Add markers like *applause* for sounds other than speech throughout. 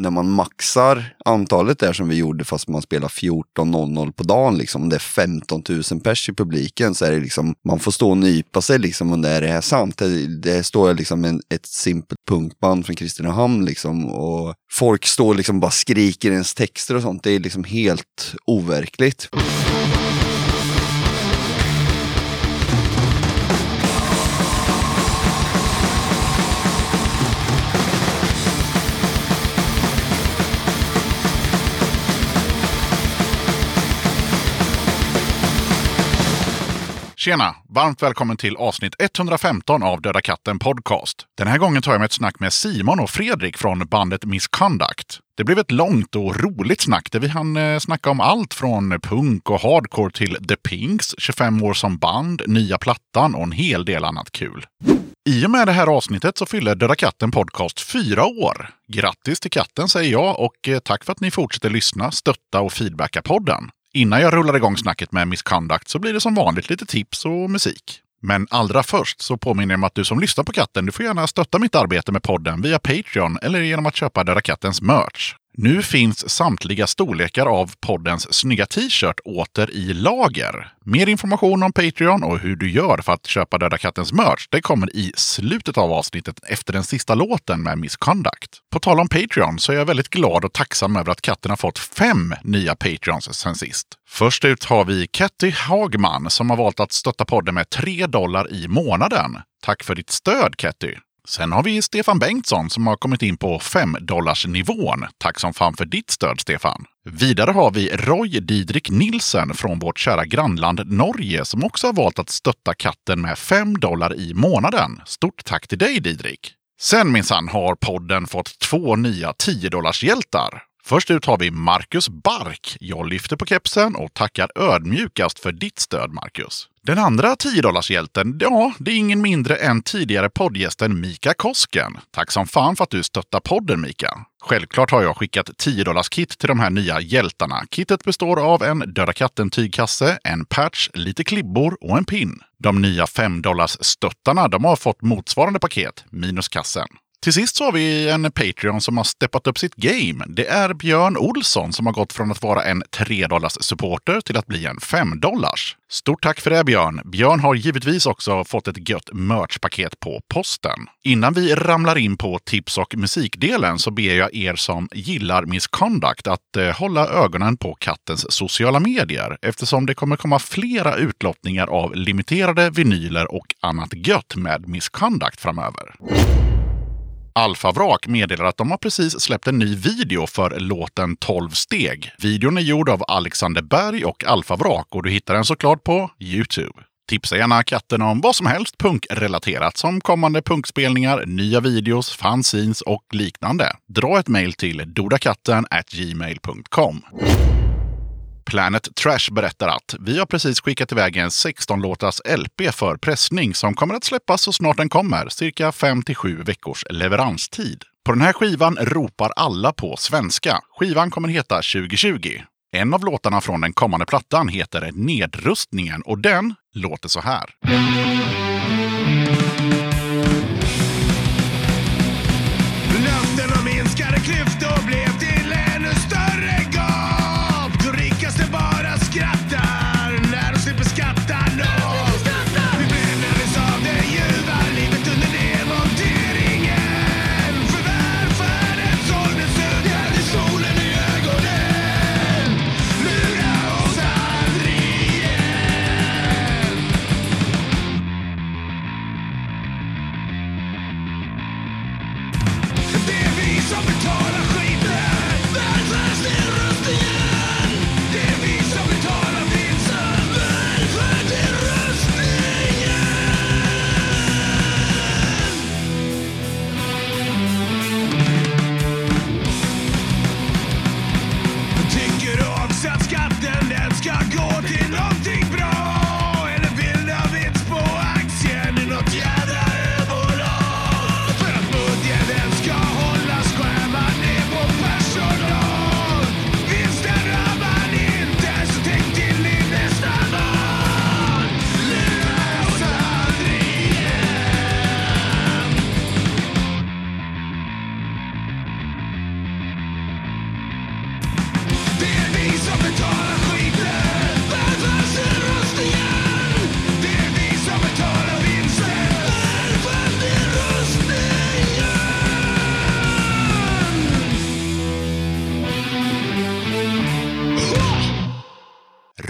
när man maxar antalet där som vi gjorde fast man spelar 14.00 på dagen, liksom, det är 15 000 pers i publiken så är det liksom, man får stå och nypa sig liksom om det är det här sant. Det, det står liksom en, ett simpelt punkband från Kristinehamn liksom och folk står liksom bara skriker ens texter och sånt. Det är liksom helt overkligt. Tjena! Varmt välkommen till avsnitt 115 av Döda katten Podcast. Den här gången tar jag med ett snack med Simon och Fredrik från bandet Misconduct. Det blev ett långt och roligt snack där vi hann eh, snacka om allt från punk och hardcore till The Pinks, 25 år som band, nya plattan och en hel del annat kul. I och med det här avsnittet så fyller Döda katten Podcast fyra år. Grattis till katten säger jag och eh, tack för att ni fortsätter lyssna, stötta och feedbacka podden. Innan jag rullar igång snacket med Misconduct så blir det som vanligt lite tips och musik. Men allra först så påminner jag om att du som lyssnar på katten, du får gärna stötta mitt arbete med podden via Patreon eller genom att köpa Döda Kattens merch. Nu finns samtliga storlekar av poddens snygga t-shirt åter i lager. Mer information om Patreon och hur du gör för att köpa Döda Kattens merch, det kommer i slutet av avsnittet efter den sista låten med Misconduct. På tal om Patreon så är jag väldigt glad och tacksam över att katten har fått fem nya Patreons sen sist. Först ut har vi Katty Hagman som har valt att stötta podden med 3 dollar i månaden. Tack för ditt stöd Katty! Sen har vi Stefan Bengtsson som har kommit in på 5 nivån. Tack som fan för ditt stöd, Stefan. Vidare har vi Roy Didrik Nilsen från vårt kära grannland Norge som också har valt att stötta katten med 5 dollar i månaden. Stort tack till dig, Didrik! Sen minsann har podden fått två nya 10 hjältar. Först ut har vi Marcus Bark. Jag lyfter på kepsen och tackar ödmjukast för ditt stöd, Marcus. Den andra 10-dollarshjälten, ja, det är ingen mindre än tidigare poddgästen Mika Kosken. Tack som fan för att du stöttar podden, Mika. Självklart har jag skickat 10 kit till de här nya hjältarna. Kittet består av en Döda katten-tygkasse, en patch, lite klibbor och en pin. De nya 5 stöttarna de har fått motsvarande paket, minus kassen. Till sist så har vi en Patreon som har steppat upp sitt game. Det är Björn Olsson som har gått från att vara en 3 supporter till att bli en 5 dollars. Stort tack för det Björn! Björn har givetvis också fått ett gött merchpaket på posten. Innan vi ramlar in på tips och musikdelen så ber jag er som gillar Misconduct att eh, hålla ögonen på kattens sociala medier eftersom det kommer komma flera utlottningar av limiterade vinyler och annat gött med Misconduct framöver. Alfa-Vrak meddelar att de har precis släppt en ny video för låten 12 steg. Videon är gjord av Alexander Berg och Alfa-Vrak och du hittar den såklart på Youtube. Tipsa gärna katten om vad som helst punkrelaterat som kommande punkspelningar, nya videos, fanzines och liknande. Dra ett mejl till dodakatten gmail.com. Planet Trash berättar att vi har precis skickat iväg en 16-låtars LP för pressning som kommer att släppas så snart den kommer, cirka 5 7 veckors leveranstid. På den här skivan ropar alla på svenska. Skivan kommer heta 2020. En av låtarna från den kommande plattan heter Nedrustningen och den låter så här.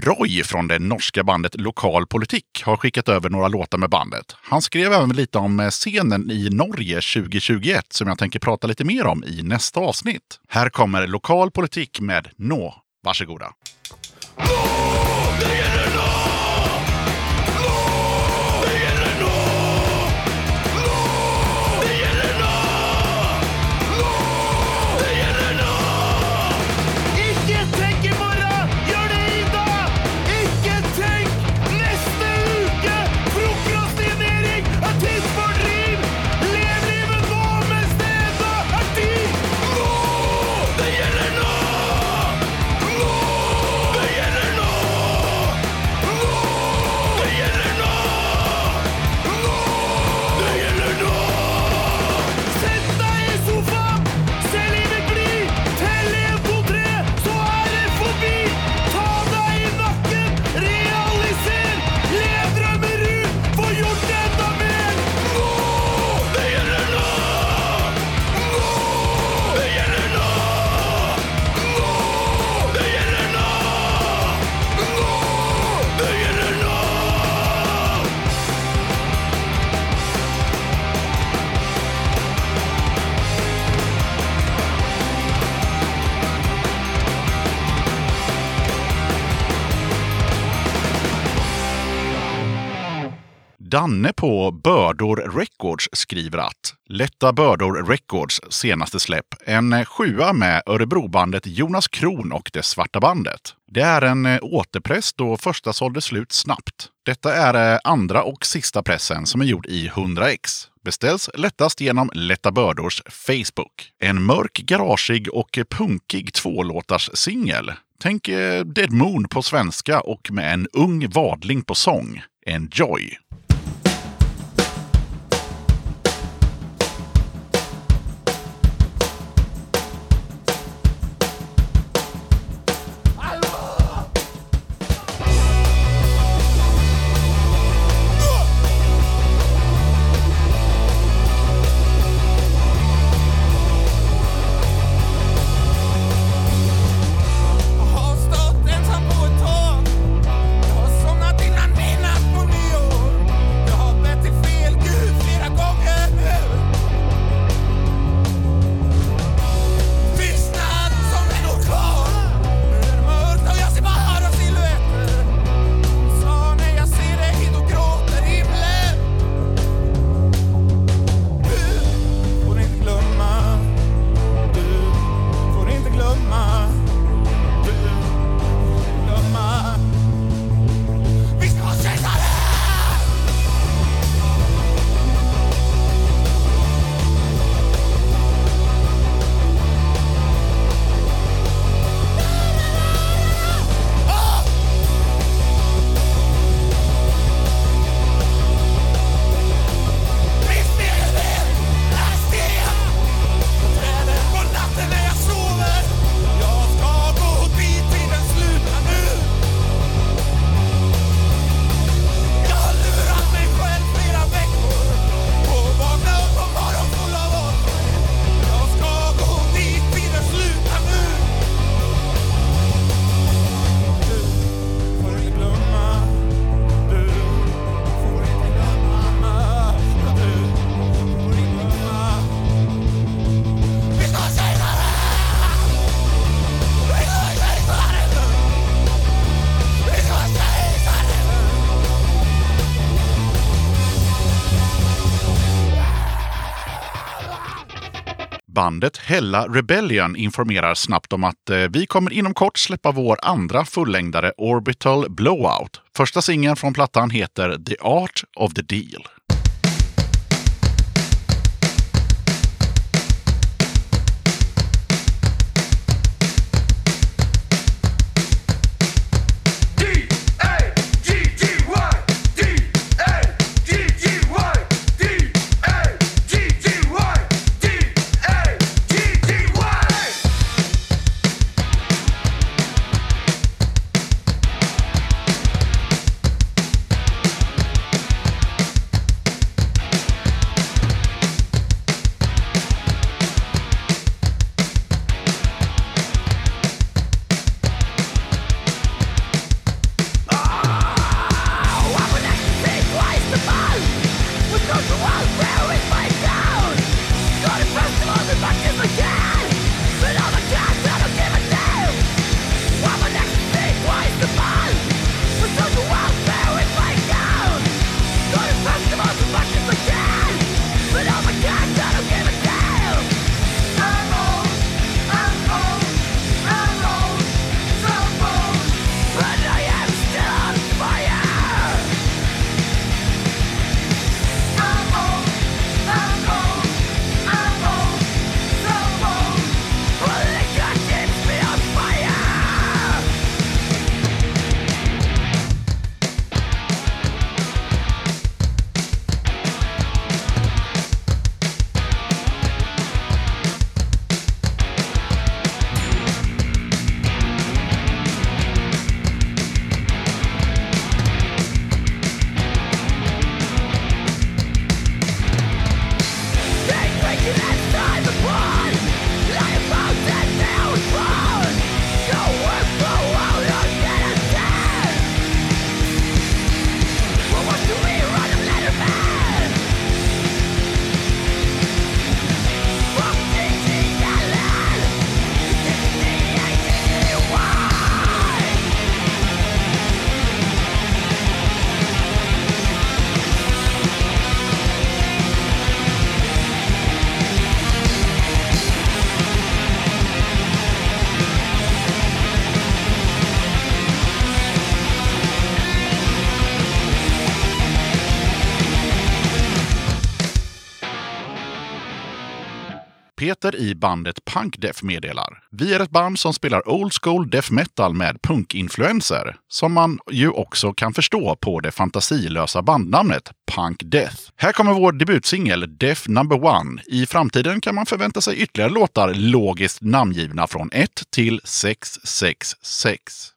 Roy från det norska bandet Lokal Politik har skickat över några låtar med bandet. Han skrev även lite om eh, scenen i Norge 2021 som jag tänker prata lite mer om i nästa avsnitt. Här kommer Lokal Politik med Nå. Varsågoda. Ikke Danne på Bördor Records skriver att Lätta Bördor Records senaste släpp, en sjua med Örebrobandet Jonas Kron och det svarta bandet. Det är en eh, återpress då första sålde slut snabbt. Detta är eh, andra och sista pressen som är gjord i 100x. Beställs lättast genom Lätta Bördors Facebook. En mörk, garagig och punkig tvålåtars singel. Tänk eh, Dead Moon på svenska och med en ung vadling på sång. Enjoy! Bandet Hella Rebellion informerar snabbt om att eh, vi kommer inom kort släppa vår andra fullängdare Orbital Blowout. Första singeln från plattan heter The Art of the Deal. Peter i bandet Punk Def meddelar. Vi är ett band som spelar old school death metal med punkinfluenser. Som man ju också kan förstå på det fantasilösa bandnamnet Punk Death. Här kommer vår debutsingel Death Number One. I framtiden kan man förvänta sig ytterligare låtar logiskt namngivna från 1 till 666.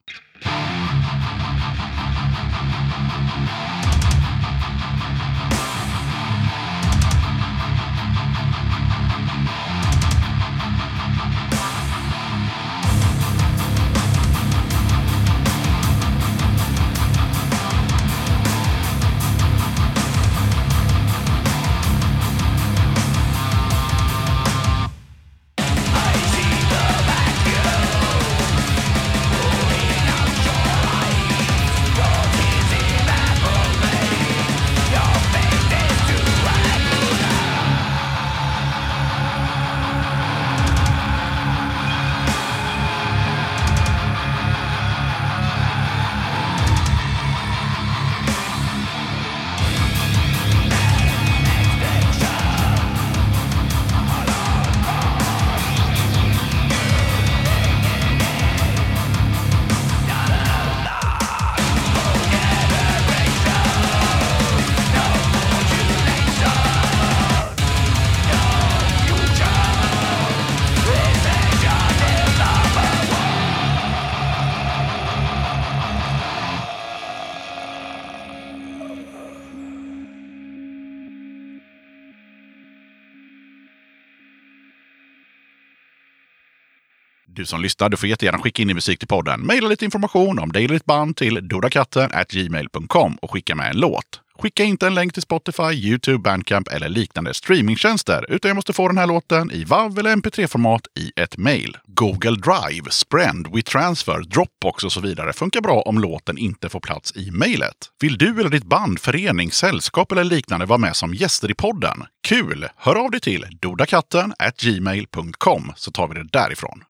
Du som lyssnar, du får jättegärna skicka in din musik till podden. Maila lite information om dig eller ditt band till dodakatten gmail.com och skicka med en låt. Skicka inte en länk till Spotify, YouTube, Bandcamp eller liknande streamingtjänster, utan jag måste få den här låten i WAV eller MP3-format i ett mail. Google Drive, Sprend, WeTransfer, Dropbox och så vidare funkar bra om låten inte får plats i mejlet. Vill du eller ditt band, förening, sällskap eller liknande vara med som gäster i podden? Kul! Hör av dig till dodakatten gmail.com så tar vi det därifrån.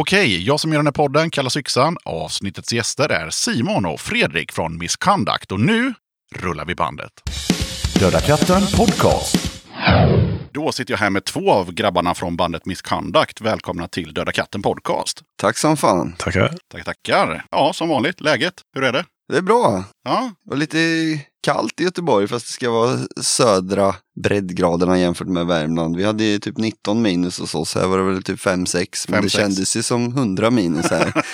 Okej, jag som gör den här podden kallas Yxan. Avsnittets gäster är Simon och Fredrik från Misconduct och nu rullar vi bandet. Döda katten podcast. Då sitter jag här med två av grabbarna från bandet Misconduct. Välkomna till Döda katten podcast. Tack som fan. Tackar. Tackar, tackar. Ja, som vanligt. Läget? Hur är det? Det är bra. Ja, Det var lite kallt i Göteborg fast det ska vara södra breddgraderna jämfört med Värmland. Vi hade ju typ 19 minus hos oss, här var det väl typ 5-6. Men det 5-6. kändes ju som 100 minus här.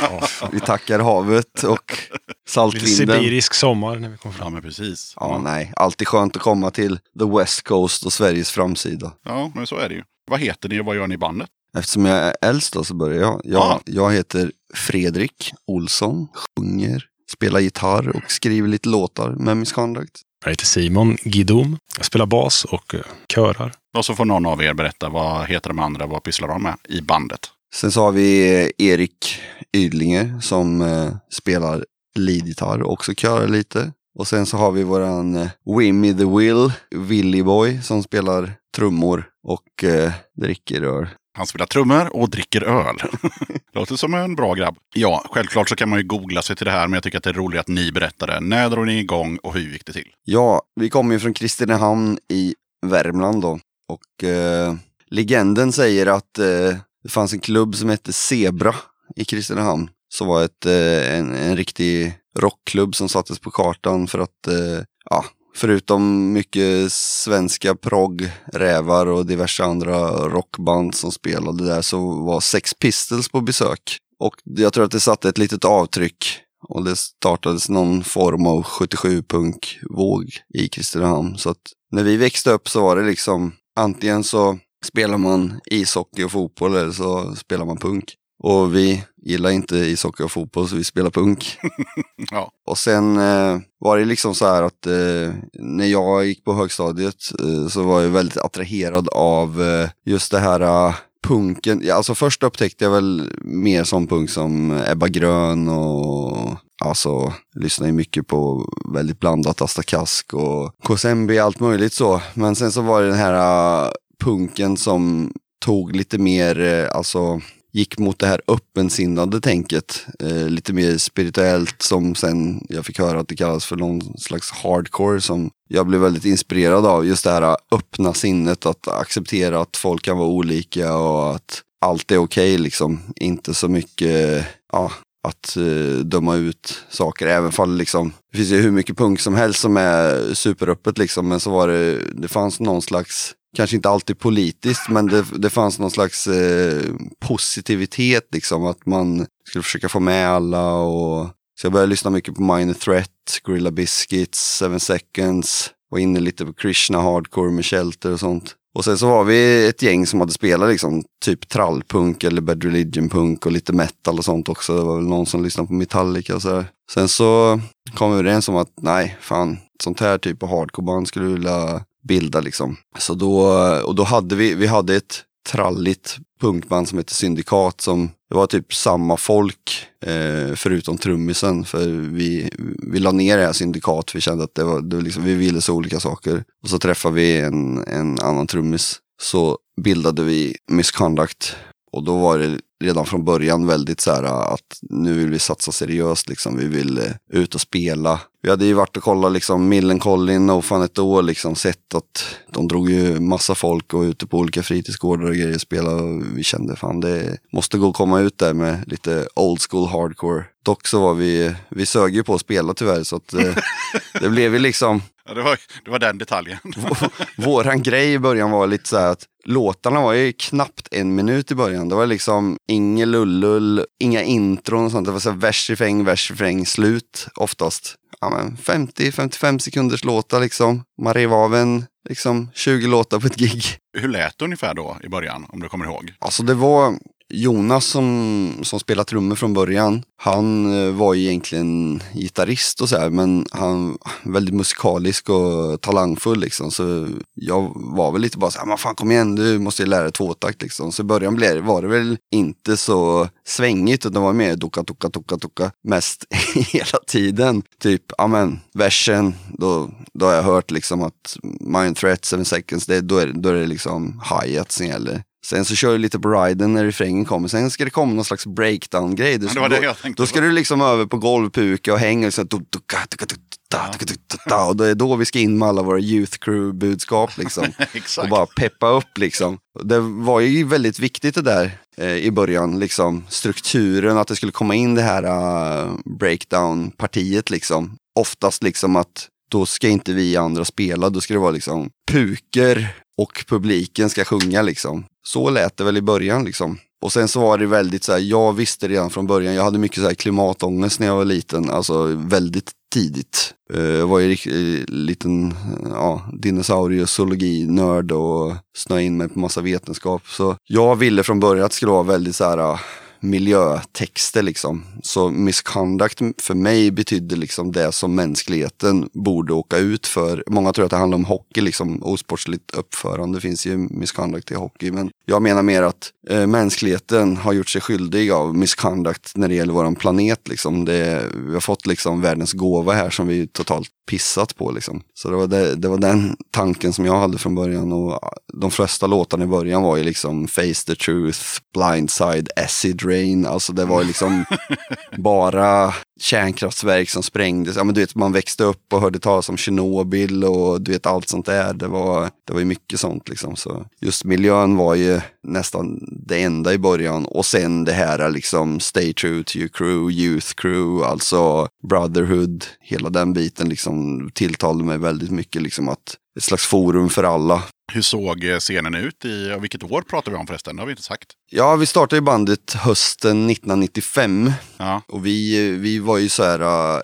*laughs* Vi tackar havet och Lite saltvinden. sibirisk sommar när vi kom ja fram. men precis. Ja, nej, alltid skönt att komma till the West Coast och Sveriges framsida. ja, men så är det ju. Vad heter ni och vad gör ni i bandet? Eftersom jag är äldst då så börjar jag. Jag, Ja. jag heter Fredrik Olsson, sjunger, spelar gitarr och skriver lite låtar med Misconduct. Jag heter Simon Gidom. Jag spelar bas och eh, körar. Och så får någon av er berätta vad heter de andra, vad pysslar de med i bandet? Sen så har vi eh, Erik Ydlinger som eh, spelar leadgitarr och också körar lite. Och sen så har vi våran Wimmy the Will, Willy Boy, som spelar trummor och eh, dricker öl. Han spelar trummor och dricker öl. *laughs* Låter som en bra grabb. Ja, självklart så kan man ju googla sig till det här, men jag tycker att det är roligt att ni berättar det. När drog ni igång och hur gick det till? Ja, vi kommer ju från Kristinehamn i Värmland då. Och eh, legenden säger att eh, det fanns en klubb som hette Zebra i Kristinehamn. Som var ett, eh, en, en riktig rockklubb som sattes på kartan för att, eh, ja, förutom mycket svenska progg, rävar och diverse andra rockband som spelade där så var Sex Pistols på besök. Och jag tror att det satte ett litet avtryck och det startades någon form av 77-punkvåg i Kristinehamn. Så att när vi växte upp så var det liksom antingen så spelar man ishockey och fotboll eller så spelar man punk. Och vi gillar inte ishockey och fotboll så vi spelar punk. *laughs* Ja. Och sen eh, var det liksom så här att eh, när jag gick på högstadiet eh, så var jag väldigt attraherad av eh, just det här eh, punken. Ja, alltså först upptäckte jag väl mer som punk som Ebba Grön och alltså lyssnade mycket på väldigt blandat Asta Kask och KSMB allt möjligt så. Men sen så var det den här eh, punken som tog lite mer, alltså gick mot det här öppensinnade tänket. Eh, lite mer spirituellt som sen jag fick höra att det kallas för någon slags hardcore som jag blev väldigt inspirerad av. Just det här öppna sinnet, att acceptera att folk kan vara olika och att allt är okej liksom. Inte så mycket, ja, att eh, döma ut saker. Även fall liksom, det finns ju hur mycket punk som helst som är superöppet liksom. Men så var det, det fanns någon slags, kanske inte alltid politiskt, men det, det fanns någon slags eh, positivitet liksom. Att man skulle försöka få med alla och så jag började lyssna mycket på Minor Threat, Gorilla Biscuits, Seven Seconds. Var inne lite på Krishna Hardcore med Shelter och sånt. Och sen så var vi ett gäng som hade spelat liksom typ trallpunk eller Bad Religion-punk och lite metal och sånt också. Det var väl någon som lyssnade på Metallica och sådär. Sen så kom vi överens om att nej, fan, sånt här typ av hardcore-band skulle vi vilja bilda liksom. Så då, och då hade vi, vi hade ett tralligt punkband som heter Syndikat som det var typ samma folk eh, förutom trummisen. För vi, vi la ner det här syndikat, vi kände att det var, det var liksom, vi ville så olika saker. Och så träffade vi en, en annan trummis. Så bildade vi Misconduct och då var det redan från början väldigt så här att nu vill vi satsa seriöst, liksom. vi vill eh, ut och spela. Vi hade ju varit och kollat liksom Millencolin och fan ett år, liksom sett att de drog ju massa folk och ute på olika fritidsgårdar och grejer och spelade. Och vi kände fan det måste gå att komma ut där med lite old school hardcore. Dock så var vi, vi sög ju på att spela tyvärr så att eh, *laughs* det blev ju liksom Ja, det, var, det var den detaljen. *laughs* Våran grej i början var lite så här att låtarna var ju knappt en minut i början. Det var liksom inget lullull, inga intron och sånt. Det var så här vers, refräng, vers, refräng, slut oftast. Ja, 50-55 sekunders låtar liksom. Man rev av en liksom 20 låtar på ett gig. Hur lät det ungefär då i början, om du kommer ihåg? Alltså det var, Jonas som, som spelat trummor från början, han eh, var ju egentligen gitarrist och så här, men han var väldigt musikalisk och talangfull liksom. Så jag var väl lite bara så här, men fan kom igen, du måste ju lära dig tvåtakt liksom. Så i början blev, var det väl inte så svängigt, utan det var mer doka, doka, doka, doka mest *laughs* hela tiden. Typ, ja men, versen, då, då har jag hört liksom att Mind Threat, Seven Seconds, det, då, är, då är det liksom hi-hat som gäller. Sen så kör du lite på riden när refrängen kommer. Sen ska det komma någon slags breakdown-grej. Ja, det var det jag tänkte Då ska du liksom över på golvpuka och hänga. Och, så, du, du, du, du, och det är då vi ska in med alla våra youth crew-budskap. Liksom. *laughs* och bara peppa upp. Liksom. Det var ju väldigt viktigt det där eh, i början. Liksom. Strukturen, att det skulle komma in det här uh, breakdown-partiet. Liksom. Oftast liksom att då ska inte vi andra spela. Då ska det vara liksom puker och publiken ska sjunga liksom. Så lät det väl i början liksom. Och sen så var det väldigt så här, jag visste redan från början, jag hade mycket så här klimatångest när jag var liten, alltså väldigt tidigt. Eh, jag var ju en eh, liten ja, dinosauriezoologi-nörd och snöade in mig på massa vetenskap. Så jag ville från början att det skulle vara väldigt så här miljötexter liksom. Så misconduct för mig betydde liksom det som mänskligheten borde åka ut för. Många tror att det handlar om hockey, liksom osportsligt uppförande. Finns ju misconduct i hockey. Men jag menar mer att eh, mänskligheten har gjort sig skyldig av misconduct när det gäller våran planet. Liksom. Det, vi har fått liksom världens gåva här som vi totalt pissat på. Liksom. Så det var, det, det var den tanken som jag hade från början. Och de flesta låtarna i början var ju liksom Face the Truth, Blindside, Acid Rain. Alltså det var ju liksom *laughs* bara kärnkraftverk som sprängdes. Ja, men du vet, man växte upp och hörde talas om Tjernobyl och du vet allt sånt där. Det var, det var ju mycket sånt liksom. Så just miljön var ju nästan det enda i början. Och sen det här liksom Stay true to your crew, Youth crew, alltså Brotherhood. Hela den biten liksom tilltalade mig väldigt mycket. Liksom att ett slags forum för alla. Hur såg scenen ut? I, vilket år pratar vi om förresten? Det har vi inte sagt. Ja, vi startade ju bandet hösten 1995. Ja. Och vi, vi var ju så här, uh,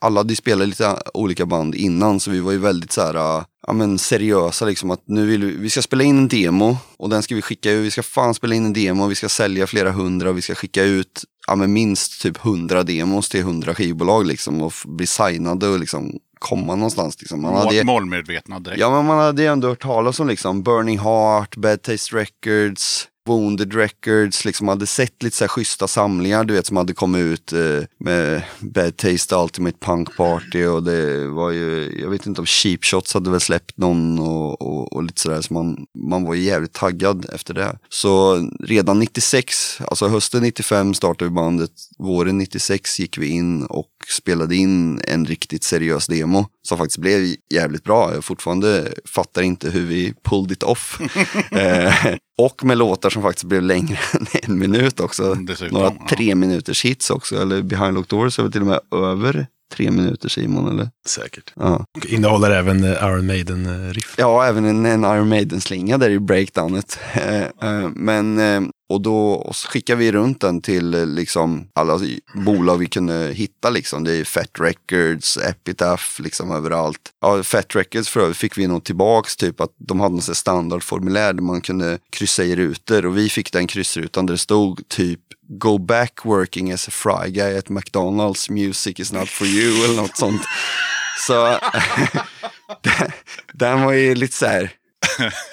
alla hade spelat lite olika band innan, så vi var ju väldigt så här, ja, men seriösa liksom. Att nu vill vi, vi ska spela in en demo och den ska vi skicka ut. Vi ska fan spela in en demo, vi ska sälja flera hundra och vi ska skicka ut ja, men minst typ hundra demos till hundra skivbolag liksom och bli signade och liksom komma någonstans. Liksom. Man hade, Målmedvetna direkt. ja, men man hade ju ändå hört talas om liksom Burning Heart, Bad Taste Records, Wounded Records, liksom hade sett lite så här schyssta samlingar, du vet, som hade kommit ut eh, med Bad Taste Ultimate Punk Party och det var ju, jag vet inte om Cheap Shots hade väl släppt någon och, och, och lite sådär, så man, man var ju jävligt taggad efter det. Så redan 96, alltså hösten 95 startade vi bandet, våren 96 gick vi in och spelade in en riktigt seriös demo som faktiskt blev jävligt bra. Jag fortfarande fattar inte hur vi pulled it off. *laughs* eh, och med låtar som faktiskt blev längre *laughs* än en minut också. Dessutom, Några tre minuters hits också, eller Behind Locked Doors är väl till och med över tre minuter Simon, eller? Säkert. Ja, innehåller även eh, Iron Maiden-riff. ja även en, en Iron Maiden-slinga där i breakdownet. Eh, eh, men, och då skickade vi runt den till liksom alla bolag vi kunde hitta liksom. Det är Fat Records, Epitaph, liksom överallt. Ja, Fat Records för övrigt fick vi nog tillbaks typ att de hade något standardformulär där man kunde kryssa i rutor och vi fick den kryssrutan där det stod typ Go back working as a fry guy at McDonalds, music is not for you eller något sånt. Så den, *laughs* den var ju lite så här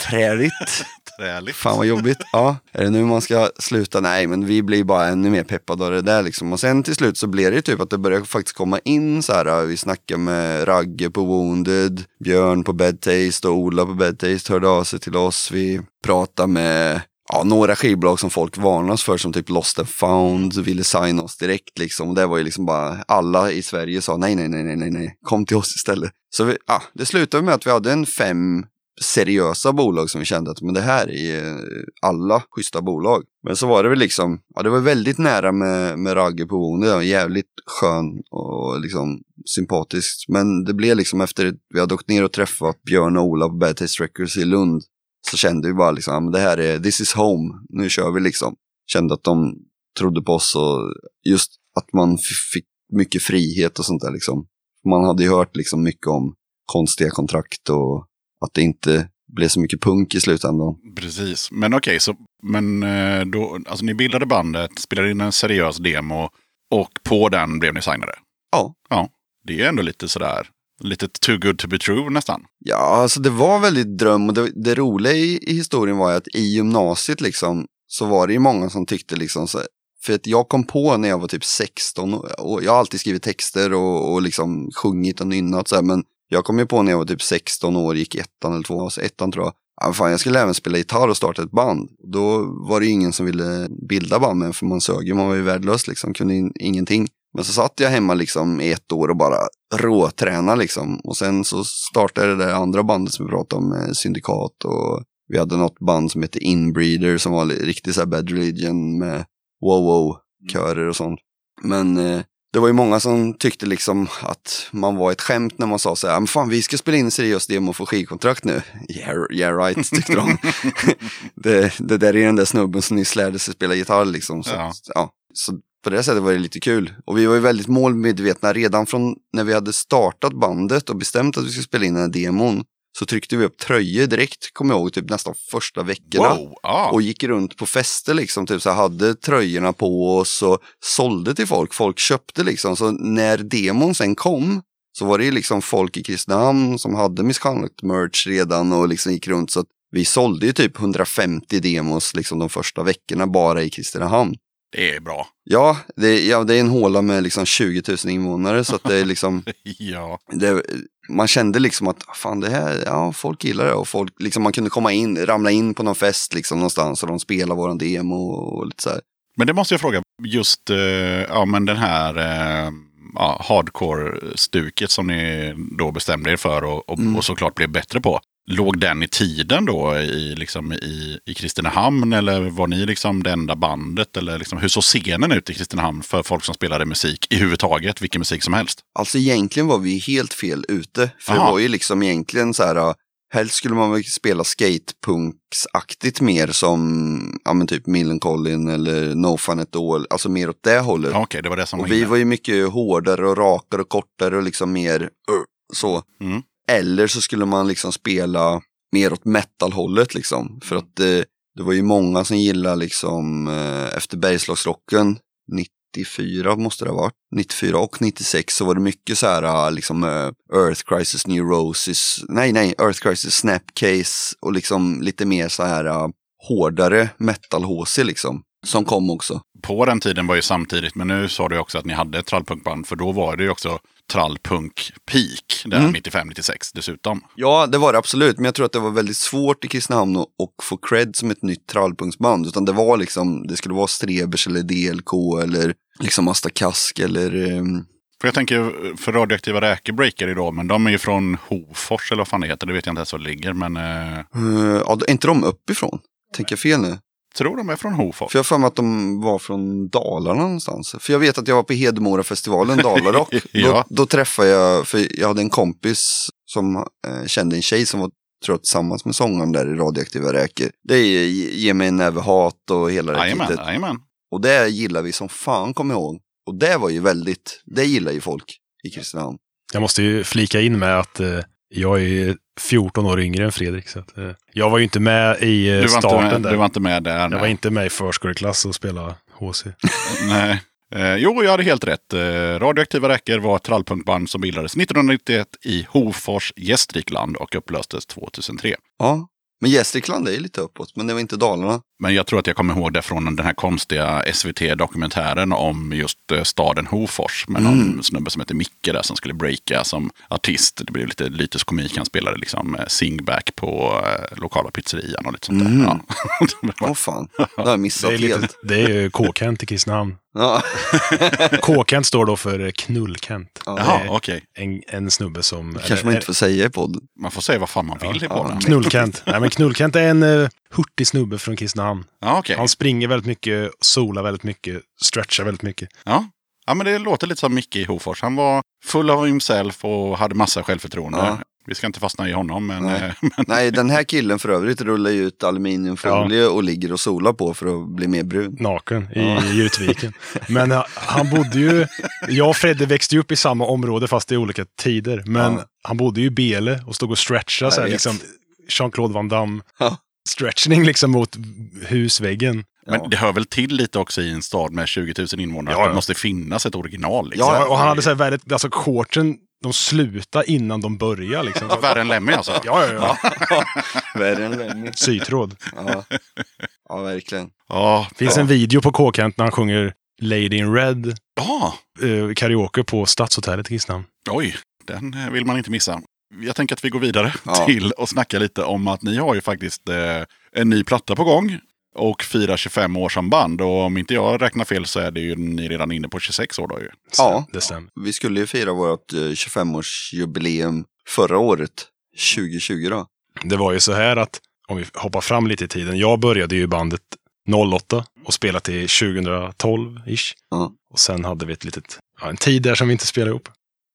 träligt. Träligt. Fan vad jobbigt. Ja, är det nu man ska sluta? Nej, men vi blir bara ännu mer peppade av det där liksom. Och sen till slut så blev det ju typ att det började faktiskt komma in så här. Vi snackade med Ragge på Wounded, Björn på Bad Taste och Ola på Bad Taste hörde av sig till oss. Vi pratade med Ja, några skivbolag som folk varnas för som typ Lost and Found ville signa oss direkt liksom. Och det var ju liksom bara alla i Sverige sa nej, nej, nej, nej, nej, nej, kom till oss istället. Så vi, ja, det slutade med att vi hade en fem seriösa bolag som vi kände att men det här är alla schyssta bolag. Men så var det väl liksom, ja det var väldigt nära med, med Ragge på boende, jävligt skön och liksom sympatiskt. Men det blev liksom efter att vi hade åkt ner och träffat Björn och Ola på Bad Taste Records i Lund så kände vi bara liksom, men det här är, this is home, nu kör vi liksom. Kände att de trodde på oss och just att man fick mycket frihet och sånt där liksom. Man hade ju hört liksom mycket om konstiga kontrakt och att det inte blev så mycket punk i slutändan. Precis. Men okej, så men eh, då, alltså ni bildade bandet, spelade in en seriös demo och på den blev ni signade. Ja. Ja, det är ändå lite sådär, lite too good to be true nästan. Ja, alltså det var väldigt dröm och det, det roliga i, i historien var ju att i gymnasiet liksom så var det ju många som tyckte liksom så för att jag kom på när jag var typ 16 och, och jag har alltid skrivit texter och, och liksom sjungit och nynnat så här, men jag kom ju på när jag var typ 16 år, gick ettan eller tvåan, alltså ettan tror jag. Ja, fan, jag skulle även spela gitarr och starta ett band. Då var det ju ingen som ville bilda band med för man sög ju, man var ju värdelös liksom, kunde in, ingenting. Men så satt jag hemma liksom i ett år och bara råträna liksom. Och sen så startade det andra bandet som vi pratade om, med Syndikat och vi hade något band som hette Inbreeder som var riktigt så här Bad Religion med wow-wow-körer och sånt. Men eh, det var ju många som tyckte liksom att man var ett skämt när man sa så här, men fan vi ska spela in en seriös demo och få skivkontrakt nu. Yeah, yeah right, *laughs* tyckte de. *laughs* det, det där är den där snubben som nyss lärde sig spela gitarr liksom. Så, Ja. ja. så på det sättet var det lite kul. Och vi var ju väldigt målmedvetna redan från när vi hade startat bandet och bestämt att vi skulle spela in den här demon. Så tryckte vi upp tröjor direkt, kommer jag ihåg, typ nästan första veckorna Wow! Ja. och gick runt på fester liksom, typ så hade tröjorna på oss och sålde till folk. Folk köpte liksom, så när demon sen kom så var det ju liksom folk i Kristinehamn som hade Misconduct merch redan och liksom gick runt så att vi sålde ju typ 150 demos liksom de första veckorna bara i Kristinehamn. Det är bra. Ja, det, ja, det är en håla med liksom 20 000 invånare så att det är liksom *laughs* Ja. det, man kände liksom att fan det här, ja folk gillar det och folk, liksom man kunde komma in, ramla in på någon fest liksom någonstans och de spelade våran demo och lite så här. Men det måste jag fråga, just eh, ja, men den här ja, hardcore-stuket som ni då bestämde er för och, och, Mm. och såklart blev bättre på. Låg den i tiden då i, liksom, i, i Kristinehamn eller var ni liksom det enda bandet? Eller liksom, hur såg scenen ut i Kristinehamn för folk som spelade musik i huvud taget, vilken musik som helst? Alltså egentligen var vi helt fel ute. För Aha. det var ju liksom egentligen så här, helst skulle man väl spela skatepunksaktigt mer som, ja men typ Millencolin eller No Fun At All, alltså mer åt det hållet. Okej, det var det som var och vi inne. var ju mycket hårdare och rakare och kortare och liksom mer uh, så. Mm. Eller så skulle man liksom spela mer åt metal-hållet liksom. För att det, det var ju många som gillade liksom eh, efter Bergslagsrocken 94 måste det ha varit. 94 och 96 så var det mycket så här eh, liksom Earth Crisis Neurosis, nej nej, Earth Crisis Snapcase och liksom lite mer så här hårdare metal-HC liksom. Som kom också. På den tiden var ju samtidigt, men nu sa du också att ni hade ett trallpunkband. För då var det ju också trallpunk peak, där Mm. 95-96 dessutom. Ja, det var det absolut, men jag tror att det var väldigt svårt i Kristinehamn att, få cred som ett nytt trallpunksband. Utan det var liksom, det skulle vara Strebers eller DLK eller liksom Asta Kask eller... ehm, För jag tänker, för radioaktiva räkor breakar då, men de är ju från Hofors eller vad fan det heter. Det vet jag inte ens var det ligger, men eh, ja, är inte de uppifrån? Tänker jag fel nu? Tror de är från Hofors. För jag har för mig att de var från Dalarna någonstans. För jag vet att jag var på Hedemora-festivalen, Dalarock. *laughs* Ja. då, då träffade jag, för jag hade en kompis som eh, kände en tjej som var tror jag, tillsammans med sångaren där i Radioaktiva Räkor. Det är Ge mig en näve hat och hela det kittet. Och det gillar vi som fan, kom ihåg. Och det var ju väldigt, det gillar ju folk i Kristinehamn. Jag måste ju flika in med att eh, jag är 14 år yngre än Fredrik. Så att, eh, jag var ju inte med i eh, Du var, starten inte med, där. du var inte med där. jag nej. var inte med i förskoleklass och spelade HC. *laughs* Nej. Eh, jo, jag hade helt rätt. Eh, Radioaktiva Räkor var ett trallpunkband som bildades 1991 i Hofors, Gästrikland och upplöstes 2003. Ja, men Gästrikland är ju lite uppåt, men det var inte Dalarna. Men jag tror att jag kommer ihåg det från den här konstiga SVT-dokumentären om just eh, staden Hofors. Med någon Mm. snubbe som heter Micke där som skulle breaka som artist. Det blev lite lyteskomik. Han spelade liksom eh, singback på eh, lokala pizzerian och lite sånt där. Mm. Ja. Det *laughs* Åh fan, det har jag Det missat är, lite, helt. det är ju K-Kent i Kristinehamn. Ja. *laughs* K-Kent står då för Knull-Kent. Ja. Jaha, Det okej. En, en snubbe som... kanske man inte får säga i podden. Man får säga vad fan man vill i Ja, podden. Knull-Kent. Nej, men Knull-Kent är en uh, hurtig snubbe från Kristinehamn. Ja, okej. Han springer väldigt mycket, solar väldigt mycket, stretchar väldigt mycket. Ja. ja, men det låter lite som Micke i Hofors. Han var full av himself och hade massa självförtroende. Ja. Vi ska inte fastna i honom, men, Nej. eh, men Nej, den här killen för övrigt rullar ju ut aluminiumfolie och ligger och solar på för att bli mer brun. naken i Jutviken. Men eh, han bodde ju, jag och Fredde växte ju upp i samma område fast i olika tider. Men Ja. han bodde ju i Bele och stod och stretchade Jag så här, liksom Jean-Claude Van Damme. Ja. Stretchning liksom mot husväggen. Men Ja. det hör väl till lite också i en stad med 20 000 invånare. Ja, att ja. Det måste finnas ett original. Liksom. Ja, och han hade så här väldigt, alltså shortsen, de slutade innan de började liksom. Ja, *laughs* Värre än Lemmy alltså. Ja, ja, ja. *laughs* Värre än Lemmy. Sytråd. Ja. ja, verkligen. Ja, finns en video på K-Kent när han sjunger Lady in Red ja. eh, karaoke på Stadshotellet i Kristinehamn. oj, den eh, vill man inte missa. Jag tänker att vi går vidare Ja. till och snacka lite om att ni har ju faktiskt eh, en ny platta på gång. Och firar 25 år som band. Och om inte jag räknar fel så är det ju ni redan inne på 26 år då ju. Ja. Det stämmer. Vi skulle ju fira vårt eh, 25-årsjubileum förra året, 2020 då. Det var ju så här att, om vi hoppar fram lite i tiden, jag började ju bandet 08 och spelade till 2012-ish. Ja. Och sen hade vi ett litet, ja, en tid där som vi inte spelade ihop.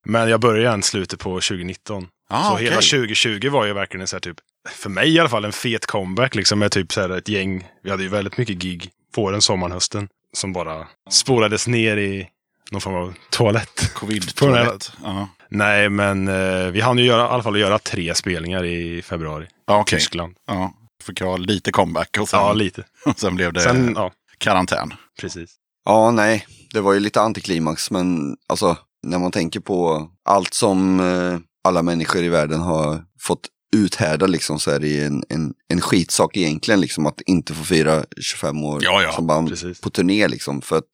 Men jag började igen slutet på 2019. Ah, så okej. hela 2020 var ju verkligen en så här typ, för mig i alla fall, en fet comeback liksom med typ så här ett gäng. Vi hade ju väldigt mycket gig våren, sommaren, hösten. Som bara spolades ner i någon form av toalett. Covid-toalett. *laughs* Ja, Nej, men eh, vi hann ju göra, i alla fall göra tre spelningar i februari. ja okej. Tyskland. Ja, fick jag lite comeback och sen, Ja, lite. och *laughs* sen blev det Sen, ja, karantän. precis. Ja, nej, det var ju lite antiklimax, men alltså när man tänker på allt som eh, alla människor i världen har fått uthärda liksom så är det ju en, en, en skitsak egentligen liksom att inte få fira 25 år Ja, ja, som band precis. på turné liksom. För att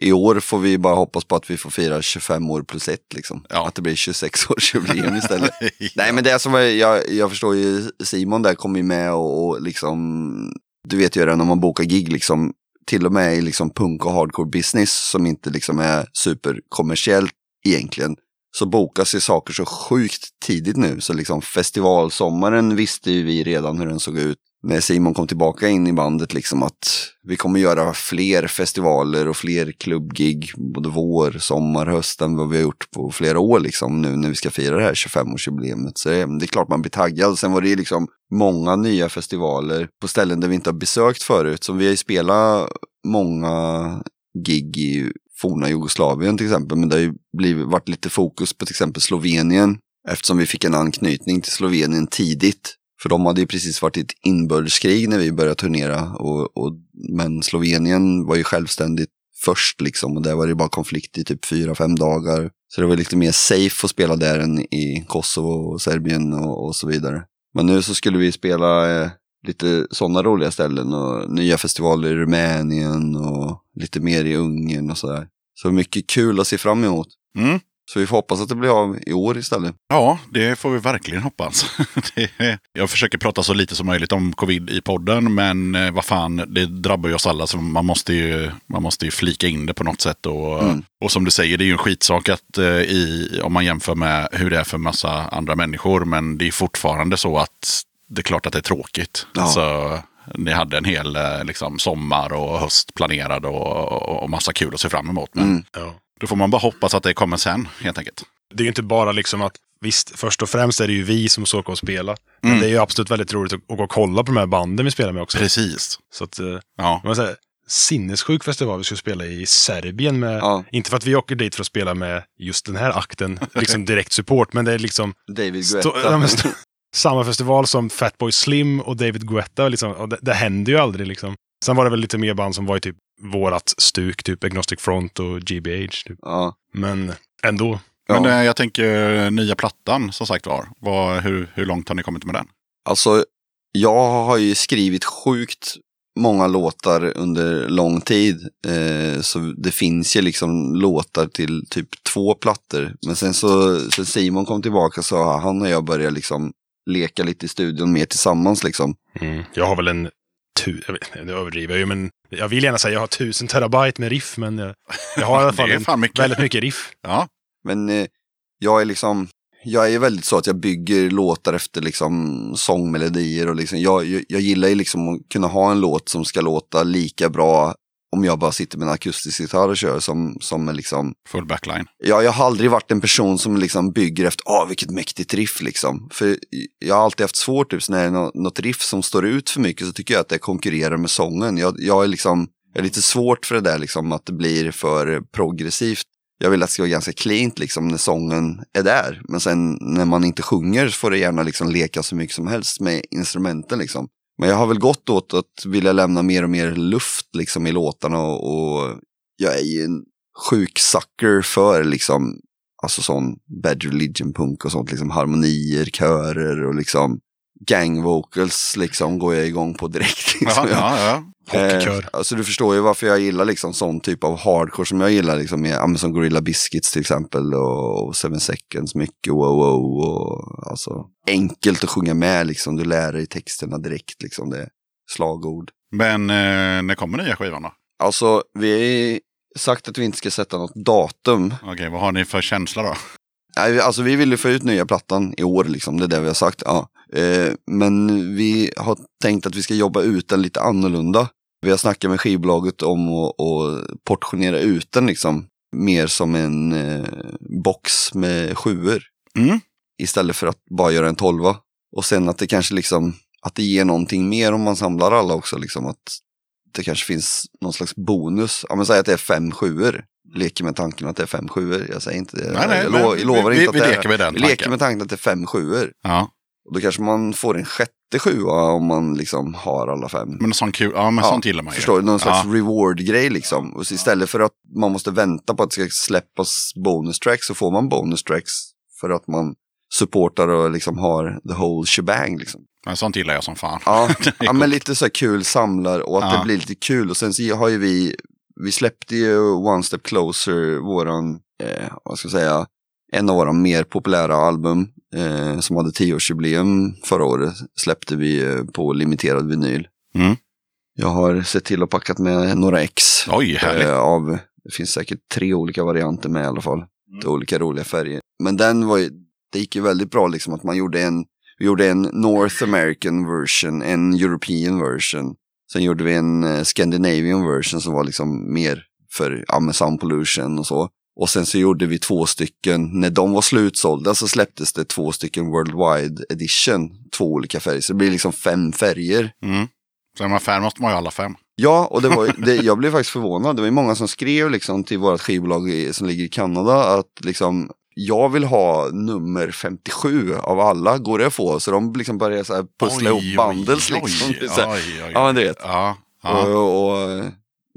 i år får vi bara hoppas på att vi får fira 25 år plus ett liksom. Ja. Att det blir 26 *laughs* års jubileum istället. *laughs* Nej men det är som, jag, jag förstår ju Simon där kommer ju med och, och liksom, du vet ju det när man bokar gig liksom, till och med i liksom punk och hardcore business som inte liksom är superkommersiellt egentligen, så bokas ju saker så sjukt tidigt nu. Så liksom festivalsommaren visste ju vi redan hur den såg ut. När Simon kom tillbaka in i bandet liksom att vi kommer göra fler festivaler och fler klubbgig både vår, sommar, höst än vad vi har gjort på flera år liksom nu när vi ska fira det här 25-årsjubileet. Så det, det är klart man blir taggad. Sen var det ju liksom många nya festivaler på ställen där vi inte har besökt förut. Så vi har ju spelat många gig i forna Jugoslavien till exempel. Men det har ju blivit, varit lite fokus på till exempel Slovenien. Eftersom vi fick en anknytning till Slovenien tidigt. För de hade ju precis varit i ett inbördeskrig när vi började turnera. Och, och, men Slovenien var ju självständigt först liksom. Och där var det bara konflikt i typ fyra, fem dagar. Så det var lite mer safe att spela där än i Kosovo och Serbien och, och så vidare. Men nu så skulle vi spela eh, lite sådana roliga ställen och nya festivaler i Rumänien och lite mer i Ungern och sådär. Så mycket kul att se fram emot. Mm. Så vi får hoppas att det blir av i år istället. Ja, det får vi verkligen hoppas. *laughs* Jag försöker prata så lite som möjligt om covid i podden, men eh, vad fan, det drabbar ju oss alla. Så man måste ju, man måste ju flika in det på något sätt. Och, Mm. och som du säger, det är ju en skitsak att, eh, i, om man jämför med hur det är för massa andra människor. Men det är fortfarande så att det är klart att det är tråkigt. Ja. Så, ni hade en hel eh, liksom, sommar och höst planerad och, och, massa kul att se fram emot. Men Mm. Ja. då får man bara hoppas att det kommer sen, helt enkelt. Det är ju inte bara liksom att, visst, först och främst är det ju vi som ska åka och spela. Men Mm. det är ju absolut väldigt roligt att åka och kolla på de här banden vi spelar med också. Precis. Så att, eh, Ja. man säger, sinnessjuk festival vi ska spela i Serbien med, Ja. inte för att vi åker dit för att spela med just den här akten, liksom direkt support, men det är liksom David Stå, Guetta. ja, men stå, samma festival som Fatboy Slim och David Guetta. Liksom, och det, det händer ju aldrig. Liksom. Sen var det väl lite mer band som var i typ vårat stuk, typ Agnostic Front och GBH. Typ. ja. Men ändå. Ja. Men eh, jag tänker eh, nya plattan som sagt var. Vad, hur, hur långt har ni kommit med den? Alltså, jag har ju skrivit sjukt många låtar under lång tid. Eh, så det finns ju liksom låtar till typ två plattor. Men sen så, sen Simon kom tillbaka så har han och jag börjat liksom leka lite i studion mer tillsammans liksom. Mm. Jag har väl en tu, jag vet, det överdriver jag ju, men jag vill gärna säga att jag har tusen terabyte med riff, men jag, jag har i alla *laughs* fall en, mycket. väldigt mycket riff. *laughs* Ja, Men eh, jag är liksom, jag är väldigt så att jag bygger låtar efter liksom sångmelodier och liksom, jag, jag, jag gillar ju liksom att kunna ha en låt som ska låta lika bra om jag bara sitter med en akustisk gitarr och kör som, som liksom, full backline. ja, jag har aldrig varit en person som liksom bygger efter, åh vilket mäktigt riff liksom. För jag har alltid haft svårt, typ, så när det är nå- något riff som står ut för mycket så tycker jag att det konkurrerar med sången. Jag, jag är liksom, jag är lite svårt för det där liksom, att det blir för progressivt. Jag vill att det ska vara ganska cleant liksom när sången är där. Men sen när man inte sjunger så får det gärna liksom leka så mycket som helst med instrumenten liksom. Men jag har väl gått åt att vilja lämna mer och mer luft liksom i låtarna och, och jag är ju en sjuk sucker för liksom, alltså sån Bad Religion punk och sånt, liksom harmonier, körer och liksom gang vocals liksom går jag igång på direkt. *laughs* Liksom. Ja, ja, ja. Eh, alltså du förstår ju varför jag gillar liksom sån typ av hardcore som jag gillar, liksom med som Gorilla Biscuits till exempel och, och Seven Seconds, mycket wow wow och alltså enkelt att sjunga med liksom, du lär dig texterna direkt liksom, det är slagord. Men eh, när kommer nya skivan då? Alltså vi har sagt att vi inte ska sätta något datum. Okej, vad har ni för känsla då? Nej, Alltså vi vill ju få ut nya plattan i år liksom, det är det vi har sagt. Ja. Eh, men vi har tänkt att vi ska jobba ut den lite annorlunda. Vi har snackat med skivbolaget om att, att portionera ut den liksom mer som en eh, box med sjuor. Mm. Istället för att bara göra en tolva. Och sen att det kanske liksom, att det ger någonting mer om man samlar alla också liksom. Att det kanske finns någon slags bonus. Ja men säg att det är fem sjuor. Leker med tanken att det är fem sjuor. Jag säger inte det. Nej, nej, jag, men lo, jag lovar vi- inte att vi det är leker med den Vi leker tanken. med tanken att det är fem sjuor. Ja, Och då kanske man får en sjätte sjua om man liksom har alla fem. men sånt kul. Ja, men Ja, sånt gillar man ju. Förstår du? Någon slags Ja. reward-grej liksom. Och istället för att man måste vänta på att det ska släppas bonus tracks så får man bonus tracks för att man supportar och liksom har the whole shebang liksom. Men sånt gillar jag som fan. Ja, *laughs* ja men lite så här kul samlar och att Ja. det blir lite kul. Och sen så har ju vi, vi släppte ju One Step Closer, våran, eh, vad ska jag säga, en av våra mer populära album eh, som hade tioårsjubileum förra året släppte vi eh, på limiterad vinyl. Mm. Jag har sett till att packat med några ex. Oj, härligt. Eh, av, det finns säkert tre olika varianter med i alla fall. Mm. Olika roliga färger. Men den var ju, det gick ju väldigt bra liksom att man gjorde en, vi gjorde en North American version, en European version. Sen gjorde vi en eh, Scandinavian version som var liksom mer för ja, med sound pollution och så. Och sen så gjorde vi två stycken, när de var slutsålda så släpptes det två stycken Worldwide Edition, två olika färger. Så det blir liksom fem färger. Mm. Så är man fan måste man ju ha alla fem. Ja, och det var, *laughs* det, jag blev faktiskt förvånad. Det var ju många som skrev liksom till vårt skivbolag i, som ligger i Kanada att liksom jag vill ha nummer 57 av alla, går det att få? Så de liksom började så här pussla ihop bundles liksom. Oj, *laughs* Så här, oj, oj. Ja, men du vet. Ja, ja. Och, och eh,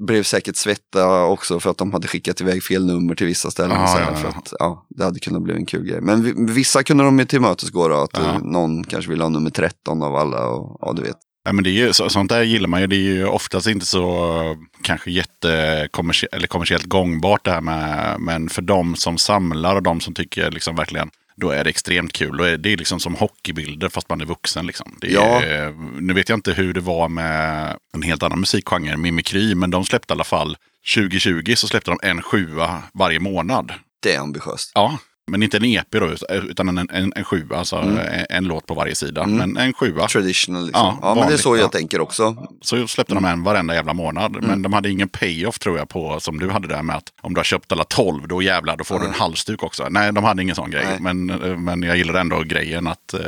blev säkert svetta också för att de hade skickat iväg fel nummer till vissa ställen. Ja, så här, ja, För ja. att, ja, det hade kunnat bli en kul grej. Men vi- vissa kunde de ju tillmötesgå då, att Ja. eh, någon kanske vill ha nummer 13 av alla och ja, du vet. Ja, men det är ju, så, sånt där gillar man ju. Det är ju oftast inte så kanske jättekommersiellt eller kommersiellt gångbart det här med. Men för de som samlar och de som tycker liksom verkligen då är det extremt kul. Är det är liksom som hockeybilder fast man är vuxen. Liksom. Är, Nu vet jag inte hur det var med en helt annan musikgenre, Mimikry, men de släppte i alla fall 2020 så släppte de en sjua varje månad. Det är ambitiöst. Ja, men inte en EP då, utan en, en, en sjua, alltså Mm. en, en låt på varje sida. Men en sjua. Traditional liksom. Ja, Ja, men det är så jag ja. tänker också. Så släppte de en varenda jävla månad. Mm. Men de hade ingen payoff tror jag på som du hade där med att om du har köpt alla tolv då jävlar då får du en halsduk också. Nej, de hade ingen sån grej. Nej. Men, eh, men jag gillar ändå grejen att eh,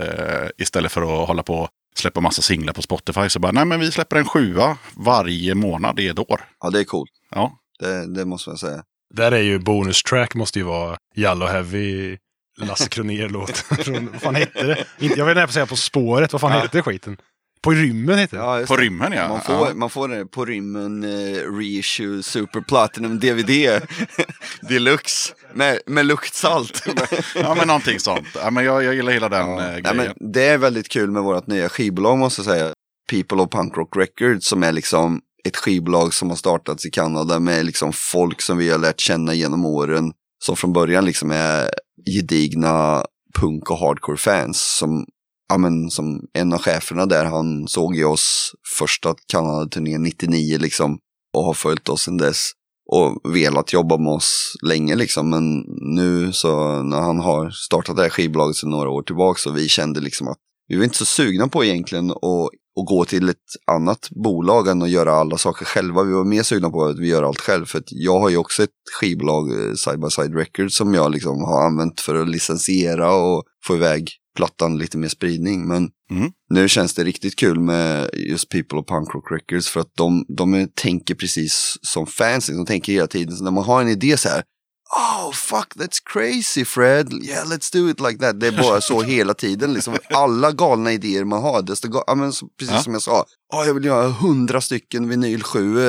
istället för att hålla på och släppa massa singlar på Spotify så bara nej men vi släpper en sjua varje månad i ett år. Ja, det är coolt. Ja, Det, det måste man säga. Där är ju bonus track måste ju vara Yellow Heavy Lasse Kronér-låt. *laughs* Från- Vad fan hette det? Jag inte, jag säga På spåret. Vad fan Ja. hette skiten? På rymmen hette det. Ja, på rymmen ja. Man får, ja. man får det på rymmen eh, reissue Super Platinum DVD *laughs* Deluxe med, med luktsalt. *laughs* ja, men någonting sånt. Ja, men jag, jag gillar hela den Ja. eh, grejen. men det är väldigt kul med vårt nya skivbolag måste jag säga. People of Punk Rock Records som är liksom ett skivbolag som har startats i Kanada med liksom folk som vi har lärt känna genom åren. Som från början liksom är gedigna punk och hardcore fans. Som, ja, men, som en av cheferna där, han såg ju oss första Kanada-turnén 99 liksom. Och har följt oss sedan dess. Och velat jobba med oss länge liksom. Men nu så när han har startat det här skivbolaget sedan några år tillbaka så vi kände liksom att vi var inte så sugna på egentligen att, att gå till ett annat bolag än att göra alla saker själva. Vi var mer sugna på att vi gör allt själv. För att jag har ju också ett skivbolag, eh, Side by Side Records, som jag liksom har använt för att licensiera och få iväg plattan lite mer spridning. Men Mm. nu känns det riktigt kul med just People of Punk Rock Records för att de, de tänker precis som fans. De tänker hela tiden, så när man har en idé så här, Oh fuck that's crazy Fred, yeah let's do it like that. Det är bara så *laughs* hela tiden. Liksom. Alla galna idéer man har, desto ga- ja, men så, precis Ja. som jag sa, oh, jag vill göra hundra stycken vinyl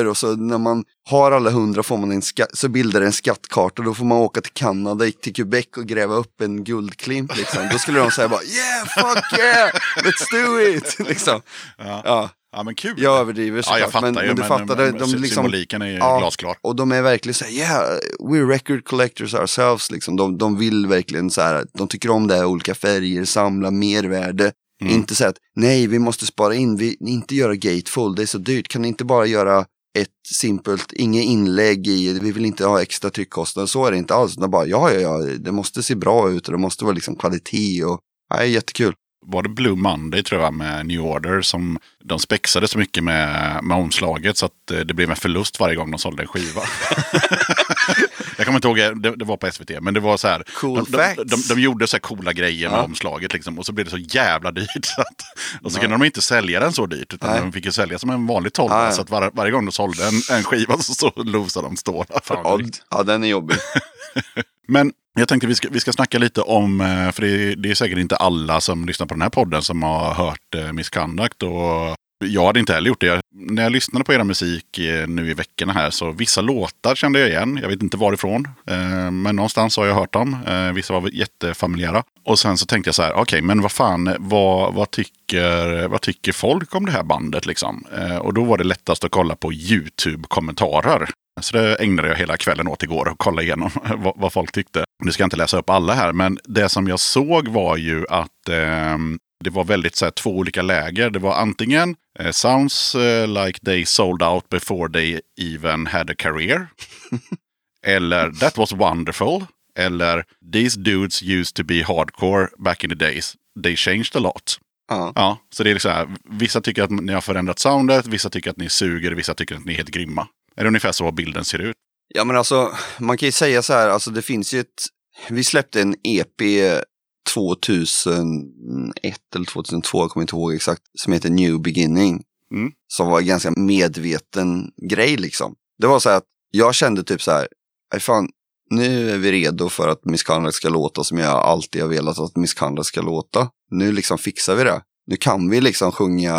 och så när man har alla hundra får man en ska- så bildar det en skattkarta. Då får man åka till Kanada, till Quebec och gräva upp en guldklimp. Liksom. Då skulle de säga bara yeah fuck yeah, let's do it. *laughs* liksom. Ja. ja, ja, men kul. jag överdriver Ja, såklart. jag fattar men, ju. men du men, fattar, men, de, de liksom, symboliken är ju Ja. glasklar. och de är verkligen så här, yeah, we're record collectors ourselves. Liksom. De, de vill verkligen så här, de tycker om det här, olika färger, samla mervärde. Mm. Inte så att, nej, vi måste spara in, vi, inte göra gatefull, det är så dyrt. Kan ni inte bara göra ett simpelt, inga inlägg i, vi vill inte ha extra tryckkostnader. Så är det inte alls. De bara, ja, ja, ja, det måste se bra ut och det måste vara liksom kvalitet och, nej, jättekul. Var det Blue Monday tror jag med New Order som de spexade så mycket med, med omslaget så att eh, det blev en förlust varje gång de sålde en skiva. *laughs* jag kommer inte ihåg, det, det var på SVT, men det var så här. Cool de, de, facts. de, de gjorde så här coola grejer med Ja. omslaget liksom, och så blev det så jävla dyrt. Så att, och så kunde de inte sälja den så dyrt, utan Nej. de fick ju sälja som en vanlig tolva. Ja, ja. Så att var, varje gång de sålde en, en skiva så, så losade de stålar. Ja, den är jobbig. *laughs* Men jag tänkte vi ska, vi ska snacka lite om, eh, för det är, det är säkert inte alla som lyssnar på den här podden som har hört eh, Misconduct. Och jag hade inte heller gjort det. Jag, när jag lyssnade på era musik eh, nu i veckorna här så vissa låtar kände jag igen. Jag vet inte varifrån. Eh, men någonstans har jag hört dem. Eh, vissa var jättefamiljära. Och sen så tänkte jag så här, okej men vad fan, vad, vad, tycker, vad tycker folk om det här bandet liksom? Eh, och då var det lättast att kolla på YouTube-kommentarer. Så det ägnade jag hela kvällen åt igår och kolla igenom *laughs* vad, vad folk tyckte. Nu ska jag inte läsa upp alla här, men det som jag såg var ju att ehm, det var väldigt så här, två olika läger. Det var antingen eh, “Sounds eh, like they sold out before they even had a career” *laughs* eller “That was wonderful” eller “These dudes used to be hardcore back in the days. They changed a lot”. Ja. Ja, så det är liksom här, vissa tycker att ni har förändrat soundet, vissa tycker att ni suger, vissa tycker att ni är helt grymma. Är det ungefär så bilden ser ut? Ja men alltså, man kan ju säga så här, alltså det finns ju ett, vi släppte en EP 2001 eller 2002, jag kommer inte ihåg exakt, som heter New Beginning. Mm. Som var en ganska medveten grej liksom. Det var så här att jag kände typ så här, "Nej, fan, nu är vi redo för att Miss Conrad ska låta som jag alltid har velat att Miss Conrad ska låta. Nu liksom fixar vi det. Nu kan vi liksom sjunga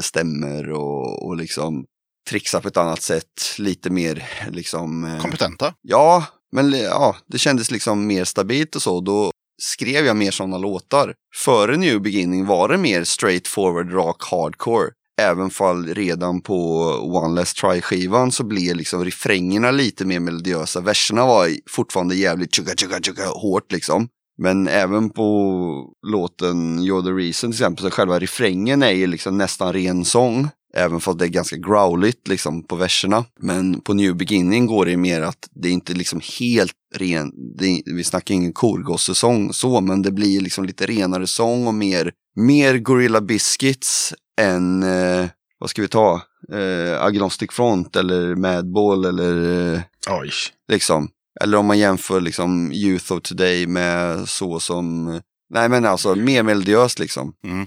stämmer och, och liksom trixa på ett annat sätt. Lite mer liksom... eh, Kompetenta? Ja, men ja, det kändes liksom mer stabilt och så. Då skrev jag mer sådana låtar. Före New Beginning var det mer straight forward, rock, hardcore. även fall redan på One Less Try-skivan så blir liksom refrängerna lite mer melodiösa. Verserna var fortfarande jävligt tjugga, tjugga, tjugga hårt liksom. Men även på låten You're the Reason till exempel, så själva refrängen är ju liksom nästan ren sång. Även fast det är ganska growligt liksom på verserna. Men på New Beginning går det mer att det är inte liksom helt ren, det vi snackar ingen korgossesång så, men det blir liksom lite renare sång och mer, mer Gorilla Biscuits än, eh, vad ska vi ta, eh, Agnostic Front eller Madball eller eh, Oj. liksom. Eller om man jämför liksom Youth of Today med så som, nej men alltså mer melodiöst liksom. Mm.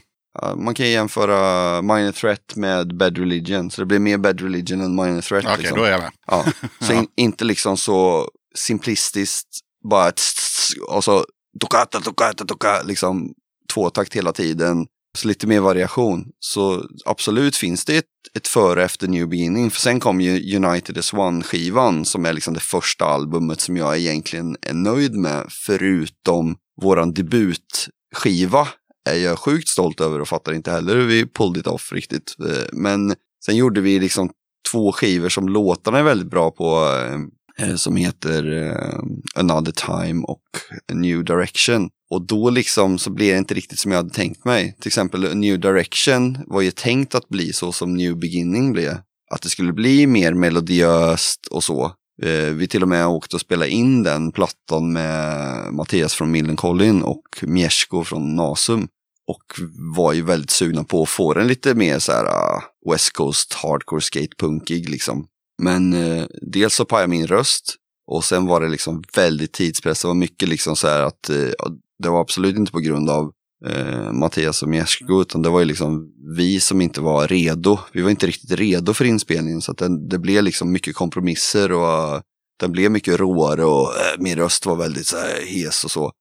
Man kan jämföra Minor Threat med Bad Religion, så det blir mer Bad Religion än Minor Threat. Okej, liksom. då är jag med. Ja, *laughs* så in, inte liksom så simplistiskt, bara tss, tss, och så tokata, tokata, tokata, liksom tvåtakt hela tiden. Så lite mer variation. Så absolut finns det ett, ett före efter New Beginning. För sen kom ju United as One-skivan som är liksom det första albumet som jag egentligen är nöjd med. Förutom våran debutskiva är jag sjukt stolt över och fattar inte heller hur vi pulled it off riktigt. Eh, men sen gjorde vi liksom två skivor som låtarna är väldigt bra på. Eh, eh, som heter Another Time och A New Direction. Och då liksom så blir det inte riktigt som jag hade tänkt mig. Till exempel A New Direction var ju tänkt att bli så som New Beginning blev. Att det skulle bli mer melodiöst och så. Vi till och med åkte och spelade in den plattan med Mattias från Millencolin och Miesko från Nasum. Och var ju väldigt sugna på att få den lite mer så här uh, West Coast hardcore skatepunkig liksom. Men uh, dels så pajade min röst och sen var det liksom väldigt tidspress. Det var mycket liksom så här att uh, det var absolut inte på grund av eh, Mattias och Miesko utan det var ju liksom vi som inte var redo. Vi var inte riktigt redo för inspelningen så att den, det blev liksom mycket kompromisser och uh, den blev mycket råare och uh, min röst var väldigt så här hes och så.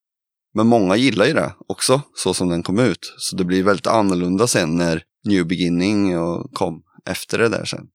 Men många gillar ju det också, så som den kom ut. Så det blir väldigt annorlunda sen när New Beginning och kom efter det där sen.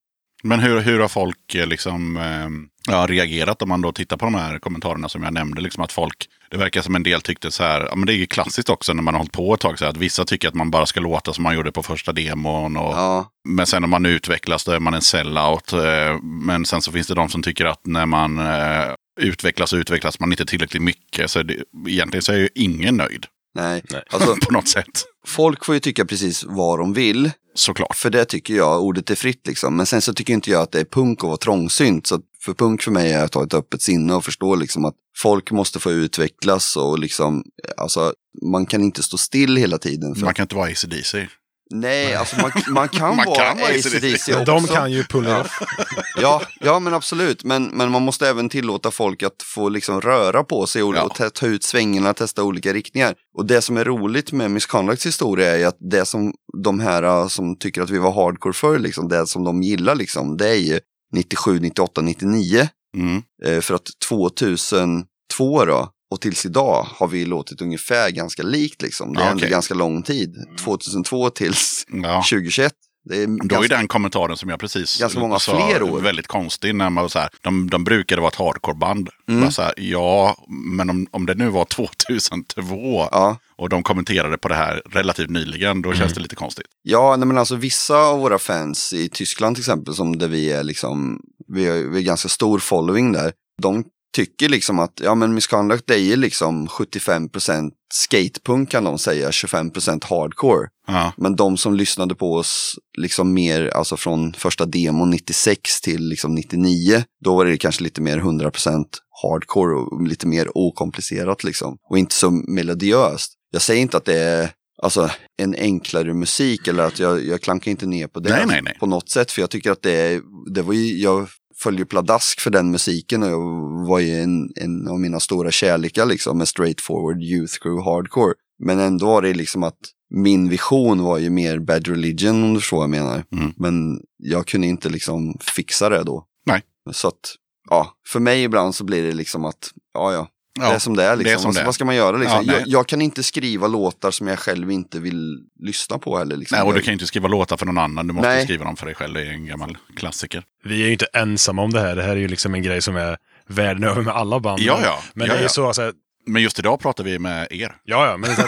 Men hur, hur har folk eh, liksom, eh, ja, reagerat om man då tittar på de här kommentarerna som jag nämnde? Liksom att folk, det verkar som en del tyckte så här, ja, men det är ju klassiskt också när man har hållit på ett tag, så här, att vissa tycker att man bara ska låta som man gjorde på första demon. Och, Ja, Men sen när man utvecklas då är man en sellout. eh, Men sen så finns det de som tycker att när man eh, utvecklas så utvecklas man inte tillräckligt mycket. Så det, egentligen så är ju ingen nöjd nej. Nej. Alltså, *laughs* på något sätt. folk får ju tycka precis vad de vill. Såklart. För det tycker jag, ordet är fritt liksom. Men sen så tycker inte jag att det är punk att vara trångsynt. Så för punk för mig är att ha ett öppet sinne och förstå liksom att folk måste få utvecklas och liksom, alltså man kan inte stå still hela tiden. För Man kan inte vara AC/DC. Nej, alltså man, man *laughs* kan Man vara AC/DC också. de kan ju pull Ja. off. *laughs* Ja, ja men absolut. Men, men man måste även tillåta folk att få liksom röra på sig och, Ja. och ta, ta ut svängarna, testa olika riktningar. Och det som är roligt med Misconducts historia är att det som de här uh, som tycker att vi var hardcore för, liksom, det som de gillar, liksom, det är ju 97, 98, 99. Mm. Eh, för att 2002 då, och tills idag har vi låtit ungefär ganska likt. Liksom. Det är Ja, ändå okej. ganska lång tid. 2002 tills Ja. 2021. Det är Då är ganska, den kommentararen som jag precis Ganska många sa fler år. väldigt konstig. När man så här, de, de brukade vara ett hardcoreband. Mm. Här, ja, men om, om det nu var 2002 ja. och de kommenterade på det här relativt nyligen, då Mm. känns det lite konstigt. Ja, nej, men alltså vissa av våra fans i Tyskland till exempel, som där vi är liksom, vi har, vi har ganska stor following där, de tycker liksom att, ja men Misconduct det är liksom 75% skatepunk kan de säga, 25% hardcore. Ja, Men de som lyssnade på oss liksom mer, alltså från första demon 96 till liksom 99, då var det kanske lite mer 100% hardcore och lite mer okomplicerat liksom. Och inte så melodiöst. Jag säger inte att det är alltså, en enklare musik eller att jag, jag klankar inte ner på det Nej, nej, nej. på något sätt. För jag tycker att det det var ju, jag följer pladask för den musiken och var ju en, en av mina stora kärlekar liksom med straightforward youth crew hardcore. Men ändå var det liksom att min vision var ju mer bad religion om du förstår vad jag menar. Mm. Men jag kunde inte liksom fixa det då. Nej. Så att, ja, för mig ibland så blir det liksom att, ja ja, det ja. är som det är liksom. det är som vad, det är. vad ska man göra liksom? Ja, jag, jag kan inte skriva låtar som jag själv inte vill lyssna på heller. Liksom. Nej, och du kan inte skriva låtar för någon annan. Du måste Nej. skriva dem för dig själv. Det är en gammal klassiker. Vi är ju inte ensamma om det här. Det här är ju liksom en grej som är världen över med alla band. Ja, ja. Men Ja, det är ju ja. så, alltså, Men just idag pratar vi med er. ja, ja, men så att,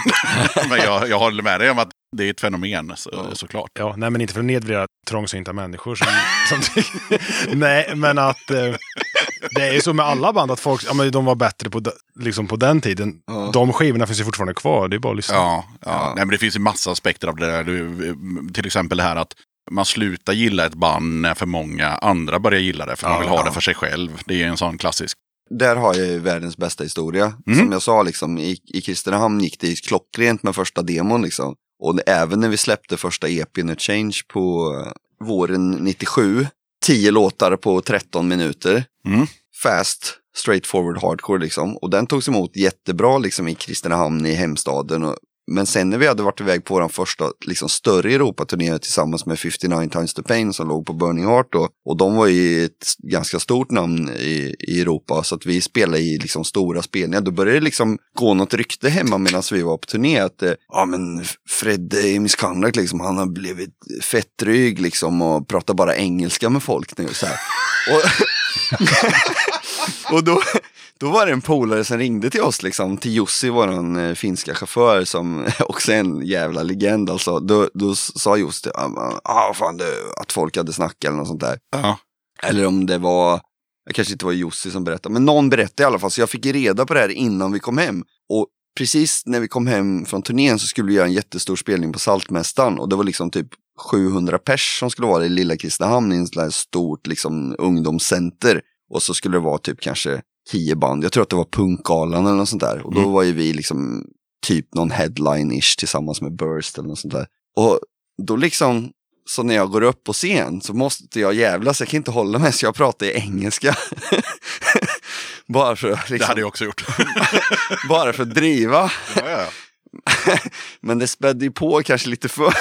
*laughs* Men jag, jag håller med dig om att Det är ett fenomen så, såklart. Ja, nej men inte för att nedvärdera trångsynta människor. Som, som, *laughs* nej, men att eh, det är ju så med alla band att folk, ja men de var bättre på, liksom på den tiden. Ja. De skivorna finns ju fortfarande kvar, det är bara att lyssna. Ja, ja. Ja. Nej, men det finns ju massa aspekter av det där. Du, till exempel det här att man slutar gilla ett band när för många andra börjar gilla det. För man vill ha ja. det för sig själv. Det är en sån klassisk. Där har jag ju världens bästa historia. Mm. Som jag sa, liksom, i, i Kristinehamn gick det klockrent med första demon. Liksom. Och även när vi släppte första EPn Change på våren 97, 10 låtar på 13 minuter. Mm. Fast, straightforward hardcore liksom. Och den togs emot jättebra liksom i Kristinehamn i hemstaden. Och, men sen när vi hade varit iväg på vår första liksom, större Europaturné tillsammans med 59 Times the Pain som låg på Burning Heart då. Och de var ju ett ganska stort namn i, i Europa så att vi spelade i liksom stora spelningar. Då började det liksom gå något rykte hemma medan vi var på turné att eh, ja men Fred eh, i Misconduct liksom han har blivit fett dryg liksom och pratar bara engelska med folk nu så här. Och, *laughs* och då, då var det en polare som ringde till oss, liksom, till Jussi, våran eh, finska chaufför, som *laughs* också är en jävla legend. Alltså. Då, då sa Jussi, ah, fan, det, att folk hade snackat eller något sånt där. Ja. Eller om det var, det kanske inte var Jussi som berättade, men någon berättade i alla fall. Så jag fick reda på det här innan vi kom hem. Och precis när vi kom hem från turnén så skulle vi göra en jättestor spelning på Saltmästaren. Och det var liksom typ 700 pers som skulle vara i lilla Kristinehamn i här stort liksom, ungdomscenter. Och så skulle det vara typ kanske tio band. Jag tror att det var Punkgalan eller något sånt där. Och då Mm. var ju vi liksom typ någon headline-ish tillsammans med Burst eller något sånt där. Och då liksom, så när jag går upp på scen så måste jag jävlas, jag kan inte hålla mig så jag pratar i engelska. *laughs* bara, för, att Det liksom, hade jag också gjort. *laughs* bara för att driva. ja, ja. *laughs* Men det spädde ju på kanske lite för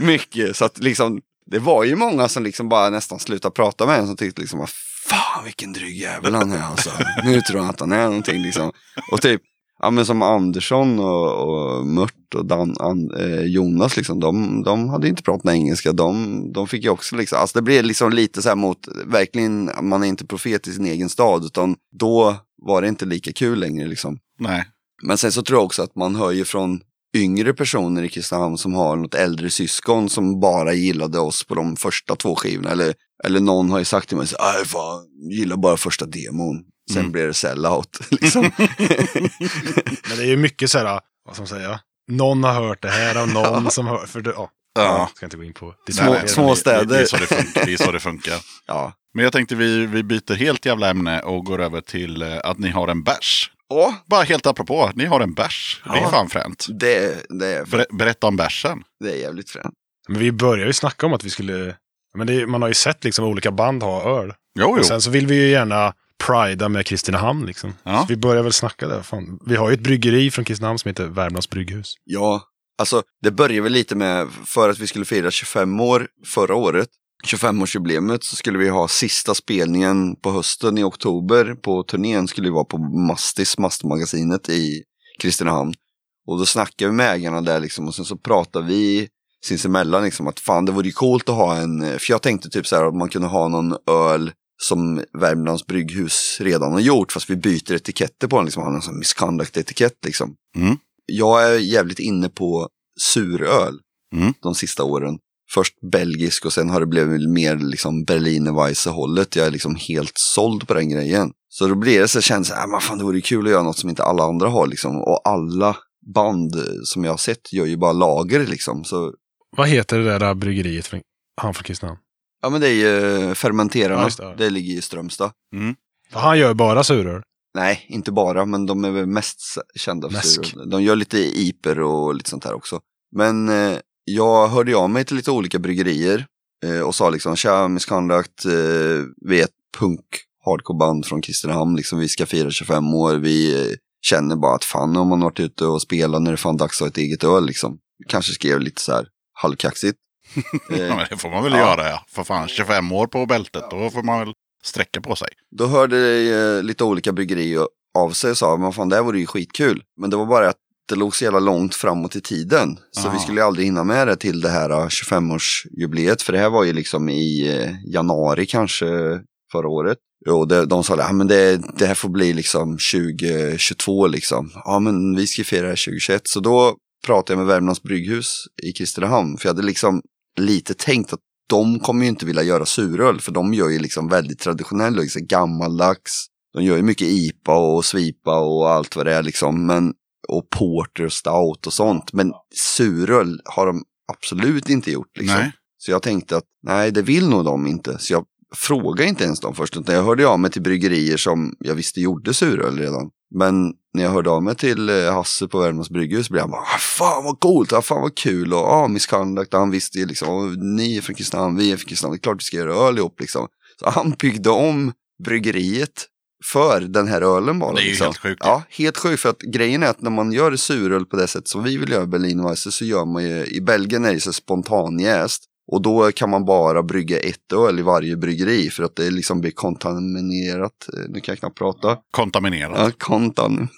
mycket. Så att liksom, det var ju många som liksom bara nästan slutade prata med en som tyckte liksom, "Vad fan vilken dryg jävel han är alltså. Nu tror han att han är någonting liksom. Och typ, ja men som Andersson och, och Mört och Dan, an, eh, Jonas liksom, de, de hade inte pratat engelska. De, de fick ju också liksom, alltså det blev liksom lite så här mot, verkligen, man är inte profet i sin egen stad, utan då var det inte lika kul längre liksom. Nej. Men sen så tror jag också att man hör ju från yngre personer i Kristinehamn som har något äldre syskon som bara gillade oss på de första två skivorna. Eller, eller någon har ju sagt till mig, "Aj, fan, gillar bara första demon. Sen Mm. blir det sellout. *laughs* Liksom. *laughs* Men det är ju mycket så här, vad ska man säga, någon har hört det här och någon som hör, för det, ja. Ja. Ska inte gå in på det. Små- Nej, små städer. Det, det, är så det funkar. det är så det funkar. ja. Men jag tänkte vi, vi byter helt jävla ämne och går över till eh, att ni har en bärs. Åh, Bara helt apropå, ni har en bärs. Det är Ja. fan fränt. det, det, är, Ber, berätta om bärsen. det är jävligt fränt. Men vi började ju snacka om att vi skulle, men det, man har ju sett liksom olika band ha öl. Jo, jo. Och sen så vill vi ju gärna prida med Kristinehamn liksom. Ja. Så vi börjar väl snacka där. Fan. Vi har ju ett bryggeri från Kristinehamn som heter Värmlands brygghus. Ja, alltså det började väl lite med, för att vi skulle fira 25 år förra året, 25-årsjubileumet, så skulle vi ha sista spelningen på hösten i oktober på turnén skulle vi vara på Mastis, Mastmagasinet i Kristinehamn. Och då snackade vi med ägarna där liksom och sen så pratade vi sinsemellan liksom att fan det vore ju coolt att ha en, för jag tänkte typ så här att man kunde ha någon öl som Värmlands brygghus redan har gjort fast vi byter etiketter på den, liksom har en sån misconduct-etikett liksom jag är jävligt inne på suröl Mm. de sista åren. Först belgisk och sen har det blivit mer liksom Berliner Weisse hållet. Jag är liksom helt såld på den grejen. Så då blir det så känns det, äh, fan det vore kul att göra något som inte alla andra har liksom. Och alla band eh, som jag har sett gör ju bara lager liksom. Så Vad heter det där bryggeriet från, han från Kristinehamn? ja men det är ju eh, Fermenterarna. Ja, det, det ligger i Strömstad. Han gör bara suröl. Nej, inte bara, men de är väl mest kända för Mäsk. suröl. De gör lite iper och lite sånt här också. Men eh, jag hörde av mig till lite olika bryggerier eh, och sa liksom, tja, Misconduct, eh, vi är ett punk hardcore-band från Kristinehamn, liksom, vi ska fira 25 år, vi eh, känner bara att fan om man varit ute och spelat när det fan dags att ha ett eget öl liksom. Kanske skrev lite så här halvkaxigt. *laughs* Ja, men det får man väl Ja. göra ja. För fan, 25 år på bältet, då får man väl sträcka på sig. Då hörde eh, lite olika bryggerier av sig och sa, men fan det här vore ju skitkul. Men det var bara att det låg så jävla långt framåt i tiden. Så Ah. vi skulle aldrig hinna med det till det här eh, 25-årsjubileet. För det här var ju liksom i eh, januari kanske förra året. Och det, de sa, ja men det, det här får bli liksom 2022 liksom. Ja men vi ska fira 2021. Så då pratade jag med Värmlands brygghus i Kristinehamn. För jag hade liksom lite tänkt att de kommer ju inte vilja göra suröl. För de gör ju liksom väldigt traditionell, liksom gammaldags. De gör ju mycket IPA och svipa och allt vad det är liksom. Men, och porter och stout och sånt. Men suröl har de absolut inte gjort. Liksom. Så jag tänkte att nej, det vill nog de inte. Så jag frågade inte ens dem först. Utan jag hörde av mig till bryggerier som jag visste gjorde suröl redan. Men när jag hörde av mig till eh, Hasse på Värmlands brygghus blev han bara, "Ah, fan vad coolt, ah, fan vad kul och ah, misconduct, han visste ju liksom, "Ah, ni är från Kristinehamn, vi är från Kristinehamn, det är klart vi ska göra öl ihop liksom. Så han byggde om bryggeriet för den här ölen bara. Det är ju liksom. helt sjukt. Ja, helt sjukt. För att grejen är att när man gör suröl på det sätt som vi vill göra Berlinweisse så gör man ju, i Belgien är det så spontanjäst. Och då kan man bara brygga ett öl i varje bryggeri för att det liksom blir kontaminerat. Nu kan jag knappt prata. Kontaminerat. Ja, kontan.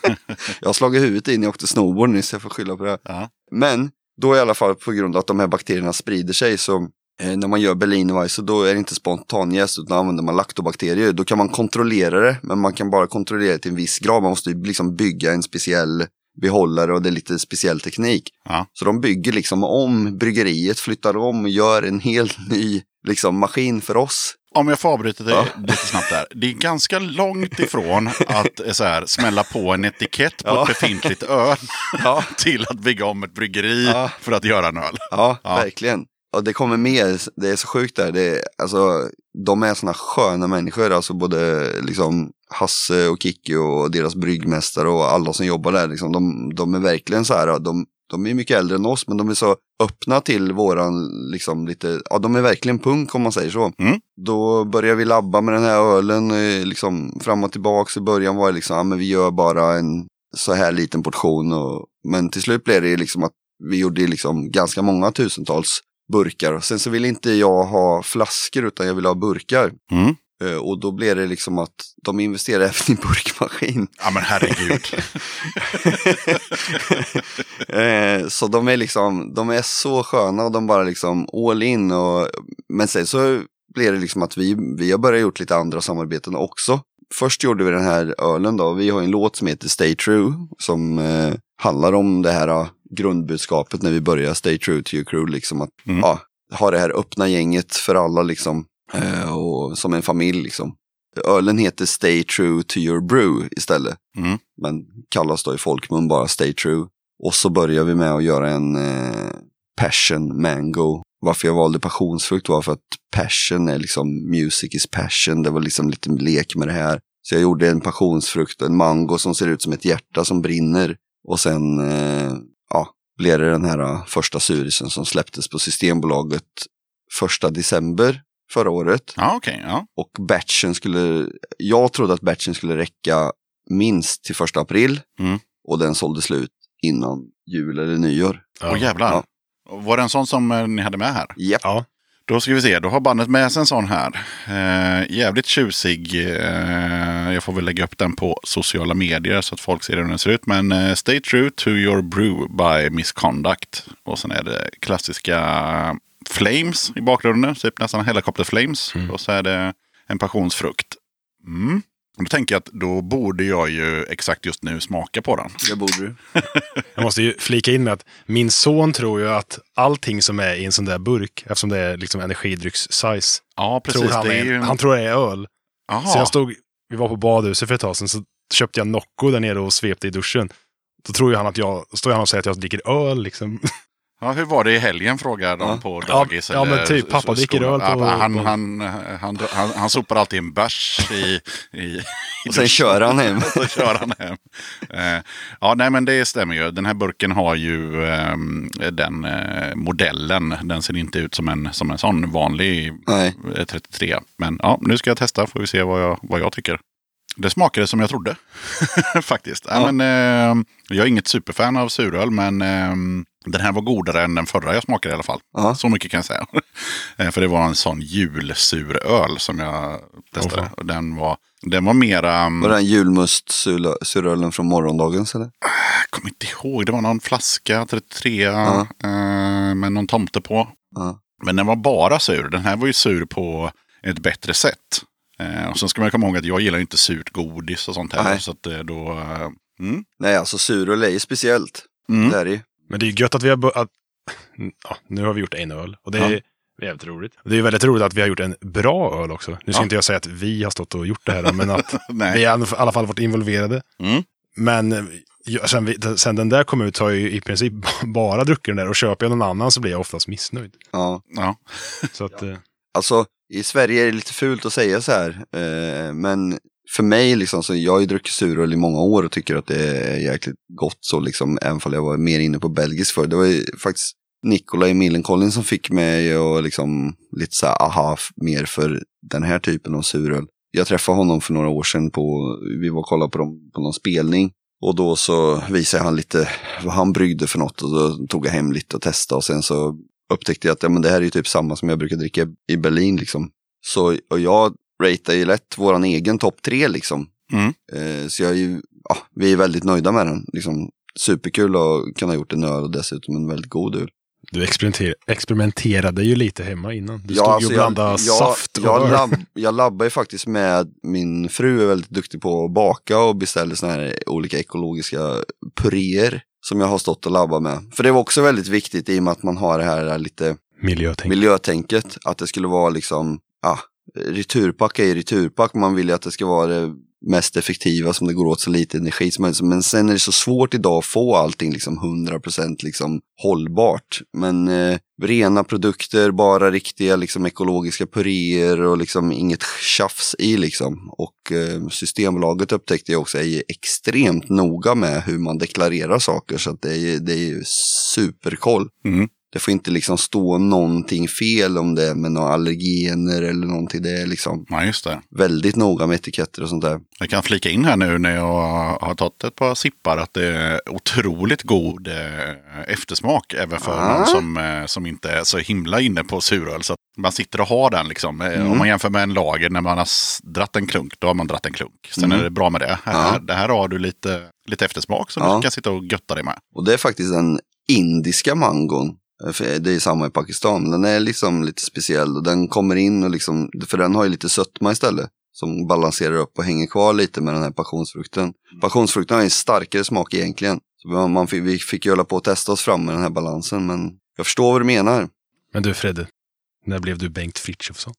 *laughs* jag har slagit huvudet in, jag åkte snowboard nyss, jag får skylla på det. Ja. Men då i alla fall på grund av att de här bakterierna sprider sig så när man gör Berlinerweisse då är det inte spontanjäst utan använder man laktobakterier. Då kan man kontrollera det men man kan bara kontrollera det till en viss grad. Man måste liksom bygga en speciell behållare och det är lite speciell teknik. Ja. Så de bygger liksom om bryggeriet, flyttar om och gör en helt *laughs* ny liksom, maskin för oss. Om jag får avbryta dig Ja. lite snabbt där. Det är ganska långt ifrån att eh, så här, smälla på en etikett på Ja. ett befintligt öl Ja. *laughs* till att bygga om ett bryggeri för att göra en öl. Ja. verkligen. Och det kommer mer, det är så sjukt där. Det alltså, de är såna sköna människor, alltså både liksom Hasse och Kikki och deras bryggmästare och alla som jobbar där. Liksom, de, de är verkligen så här, de, de är mycket äldre än oss, men de är så öppna till våran, liksom lite, ja de är verkligen punk om man säger så. Mm. Då börjar vi labba med den här ölen, eh, liksom fram och tillbaka. I början var det liksom, ja men vi gör bara en så här liten portion. Och, men till slut blev det liksom att vi gjorde liksom ganska många tusentals burkar. Sen så ville inte jag ha flaskor utan jag ville ha burkar. Mm. Eh, Och då blev det liksom att de investerade även i burkmaskin. *laughs* Ja men herregud. *laughs* Eh, så de är liksom, de är så sköna och de bara liksom all in. Och, men sen så blir det liksom att vi, vi har börjat gjort lite andra samarbeten också. Först gjorde vi den här ölen då. Vi har en låt som heter Stay True. Som eh, handlar om det här grundbudskapet när vi börjar Stay True to your crew. Liksom att Mm. ja, ha det här öppna gänget för alla liksom. Eh, och som en familj liksom. Ölen heter Stay True to your brew istället. Mm. Men kallas då i folkmun bara Stay True. Och så börjar vi med att göra en eh, Passion Mango. Varför jag valde passionsfrukt var för att passion är liksom music is passion. Det var liksom lite lek med det här. Så jag gjorde en passionsfrukt, en mango som ser ut som ett hjärta som brinner. Och sen eh, ja, blev det den här eh, första surisen som släpptes på Systembolaget första december förra året. Ja okej. ja. Och batchen skulle, jag trodde att batchen skulle räcka minst till första april. Mm. Och den sålde slut innan jul eller nyår. Åh jävlar. Ja. Var det en sån som eh, ni hade med här? Japp. Ja. Då ska vi se, då har bandet med sig en sån här. Eh, jävligt tjusig. Eh, jag får väl lägga upp den på sociala medier så att folk ser hur den ser ut. Men eh, Stay True to Your Brew by Misconduct. Och sen är det klassiska Flames i bakgrunden. Typ nästan Helicopter Flames. Och så är det en passionsfrukt. Mm. Då tänker jag att då borde jag ju exakt just nu smaka på den. Det borde du. *laughs* Jag måste ju flika in med att min son tror ju att allting som är i en sån där burk, eftersom det är liksom energidrycks-size, Ja, precis. tror han, är, ju... han tror det är öl. Aha. Så jag stod, vi var på badhuset för ett tag sedan, så köpte jag Nocco där nere och svepte i duschen. Då tror ju han att jag, står han och säger att jag dricker öl liksom. *laughs* Ja, hur var det i helgen frågar de Ja. på Ja, dagis. ja, men eller typ, pappa dricker öl på- Ja, han, på- han, han, han, han sopar alltid en bärs i, i, i Och sen kör han hem. *laughs* så kör han hem. Eh, ja, nej men det stämmer ju. Den här burken har ju ehm, den eh, modellen. Den ser inte ut som en, som en sån vanlig Nej. eh, 33. Men ja, nu ska jag testa. Får vi se vad jag, vad jag tycker. Det smakade som jag trodde. *laughs* Faktiskt. Ja. Ja. men, eh, jag är inget superfan av suröl, men eh, den här var godare än den förra jag smakade i alla fall. Ja. Så mycket kan jag säga. *laughs* Eh, För det var en sån julsuröl som jag testade. Åh, och den var, den var mera... mm, Var det en julmust-surölen från morgondagens eller? Jag kommer inte ihåg. Det var någon flaska, 33, Ja. eh, med någon tomte på. Ja. Men den var bara sur. Den här var ju sur på ett bättre sätt. Eh, och sen ska man komma ihåg att jag gillar inte surt godis och sånt här. Nej. Så att eh, då... Mm. Nej, alltså suröl är ju speciellt. Mm. Det är det. Men det är ju gött att vi har... Att, ja, nu har vi gjort en öl. Och det är Ja. jävligt roligt. Det är väldigt roligt att vi har gjort en bra öl också. Nu ska Ja. inte jag säga att vi har stått och gjort det här, men att *laughs* vi har i alla fall varit involverade. Mm. Men sen, vi, sen den där kom ut har jag ju i princip *laughs* bara druckit den där. Och köper jag någon annan så blir jag oftast missnöjd. Ja. Ja. Så att, eh, Alltså, i Sverige är det lite fult att säga så här. Eh, men för mig, liksom, så jag har ju druckit suröl i många år och tycker att det är jäkligt gott så, liksom, även om jag var mer inne på belgisk för. Det var ju faktiskt Nikola i Millencolin som fick mig och liksom lite så här, aha, mer för den här typen av suröl. Jag träffade honom för några år sedan på, vi var och kollade på dem på någon spelning. Och då så visade han lite vad han bryggde för något och då tog jag hem lite och testade och sen så upptäckte jag att ja, men det här är ju typ samma som jag brukar dricka i Berlin liksom. Så och jag ratear ju lätt våran egen topp tre liksom. Mm. Eh, så jag är ju, ja, vi är väldigt nöjda med den. Liksom, superkul att kunna ha gjort en öl och dessutom en väldigt god öl. du experimenter, experimenterade ju lite hemma innan. Du Ja, stod ju alltså och blandade jag, saft jag, jag, labb, jag labbar ju faktiskt med, min fru är väldigt duktig på att baka och beställer såna här olika ekologiska puréer som jag har stått och labbat med. För det var också väldigt viktigt i och med att man har det här lite Miljötänk. miljötänket. Att det skulle vara liksom, ja, returpack är ju returpack. Man vill ju att det ska vara det mest effektiva som det går åt så lite energi som möjligt. Men sen är det så svårt idag att få allting liksom 100% liksom hållbart. Men eh, rena produkter, bara riktiga liksom ekologiska puréer och liksom inget tjafs i liksom. Och eh, Systembolaget upptäckte jag också är ju extremt noga med hur man deklarerar saker. Så att det är, ju- det är ju superkoll. Mm. Det får inte liksom stå någonting fel om det med några allergener eller någonting. Det är liksom ja, det. väldigt noga med etiketter och sånt där. Jag kan flika in här nu när jag har tagit ett par sippar att det är otroligt god eh, eftersmak. Även för Ah. någon som, eh, som inte är så himla inne på suröl. Så man sitter och har den liksom. Eh, Mm. Om man jämför med en lager när man har dratt en klunk, då har man dratt en klunk. Sen Mm. är det bra med det. Här, Ja. det här har du lite, lite eftersmak som Ja. du kan sitta och götta dig med. Och det är faktiskt den indiska mangon. Eh, det är samma i Pakistan. Den är liksom lite speciell och den kommer in och liksom, för den har ju lite sötma istället. Som balanserar upp och hänger kvar lite med den här passionsfrukten. Passionsfrukten har en starkare smak egentligen. Så man, man fick, vi fick ju hålla på att testa oss fram med den här balansen. Men jag förstår vad du menar. Men du Fredde, när blev du Bengt Frithiofsson?